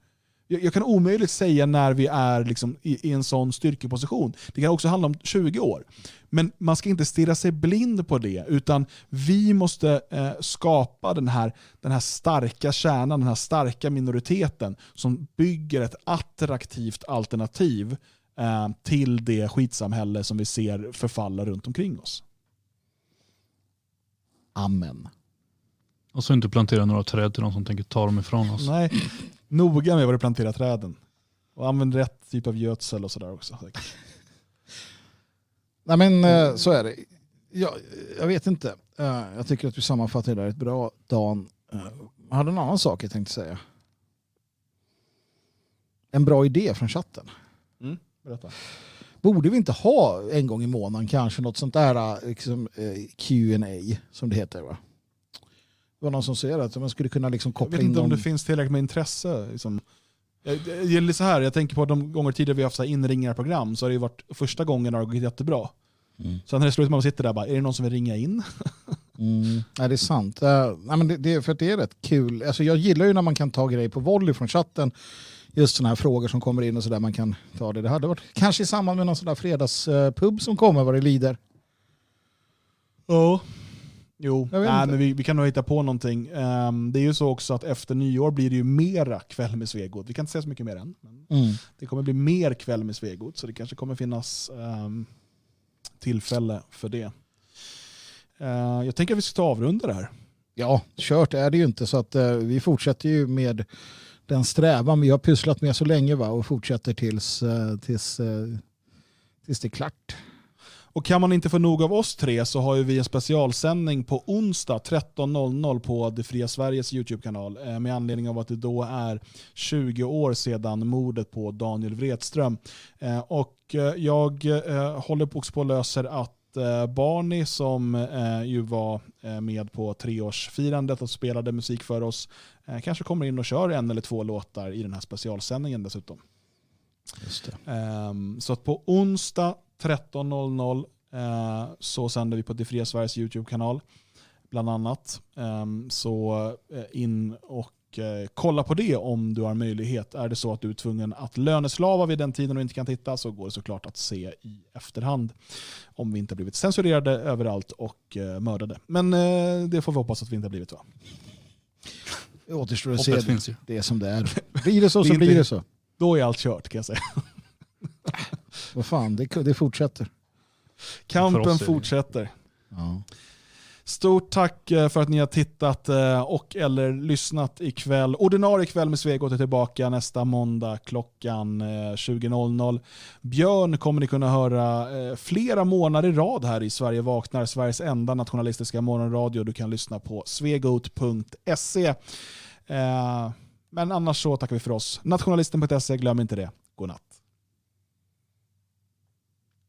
Jag, jag kan omöjligt säga när vi är liksom, i, i, en sån styrkeposition. Det kan också handla om 20 år. Men man ska inte stirra sig blind på det, utan vi måste eh, skapa den här, den här starka kärnan, den här starka minoriteten som bygger ett attraktivt alternativ eh, till det skitsamhälle som vi ser förfalla runt omkring oss. Amen. Och så inte plantera några träd till någon som tänker ta dem ifrån oss. Nej, noga med var du planterar träden. Och använd rätt typ av gödsel och sådär också. Nej men eh, så är det. Jag, jag vet inte. Eh, jag tycker att vi sammanfattar det där ett bra, Dan. Jag eh, hade en annan sak jag tänkte säga. En bra idé från chatten. Mm, berätta. Borde vi inte ha en gång i månaden kanske något sånt där liksom, Q&A som det heter va? Det var någon som säger att man skulle kunna liksom koppla in Jag vet inte om det finns tillräckligt med intresse. Liksom. Jag, jag, så här, jag tänker på de gånger tidigare vi har haft inringarprogram så har det varit första gången har det gått jättebra. Mm. Sen när det slutar man sitter där bara, är det någon som vill ringa in? mm. Nej, det är sant. Uh, nej, men det, det, för det är rätt kul. Alltså, jag gillar ju när man kan ta grejer på volley från chatten. Just sådana här frågor som kommer in och sådär man kan ta det. Det hade varit kanske i samband med någon sån där fredagspub som kommer vad det lider. Ja. Jo, nej, men vi, vi, kan nog hitta på någonting. Um, det är ju så också att efter nyår blir det ju mera kväll med Svegot. Vi kan inte säga så mycket mer än. Men mm. Det kommer bli mer kväll med Svegot, så det kanske kommer finnas um, tillfälle för det. Eh, jag tänker att vi ska ta avrunda det här. Ja, kört är det ju inte så att eh, vi fortsätter ju med den strävan vi har pysslat med så länge va? och fortsätter tills, eh, tills, eh, tills det är klart. Och kan man inte få nog av oss tre så har ju vi en specialsändning på onsdag 13.00 på Det Fria Sveriges YouTube-kanal eh, med anledning av att det då är 20 år sedan mordet på Daniel Wretström. Och jag håller också på och löser att Barney som ju var med på treårsfirandet och spelade musik för oss kanske kommer in och kör en eller två låtar i den här specialsändningen dessutom. Ehm, så att på onsdag 13.00 eh, så sänder vi på Det Fria Sveriges YouTube-kanal bland annat. Ehm, så eh, in och eh, kolla på det om du har möjlighet. Är det så att du är tvungen att löneslava vid den tiden och inte kan titta så går det såklart att se i efterhand. Om vi inte har blivit censurerade överallt och eh, mördade. Men eh, det får vi hoppas att vi inte har blivit va? Det återstår att Hoppet se. finns ju. Det är som det är. Blir det så Det så blir det så. Då är allt kört kan jag säga. Vad fan, det, det fortsätter. Kampen fortsätter. Ja. Stort tack eh, för att ni har tittat eh, och eller lyssnat ikväll. Ordinarie kväll med Svegot är tillbaka nästa måndag klockan eh, 20.00. Björn kommer ni kunna höra flera månader i rad här i Sverige vaknar, Sveriges enda nationalistiska morgonradio. Du kan lyssna på svegot.se. Men annars så tackar vi för oss. Nationalisten.se, glöm inte det. God natt.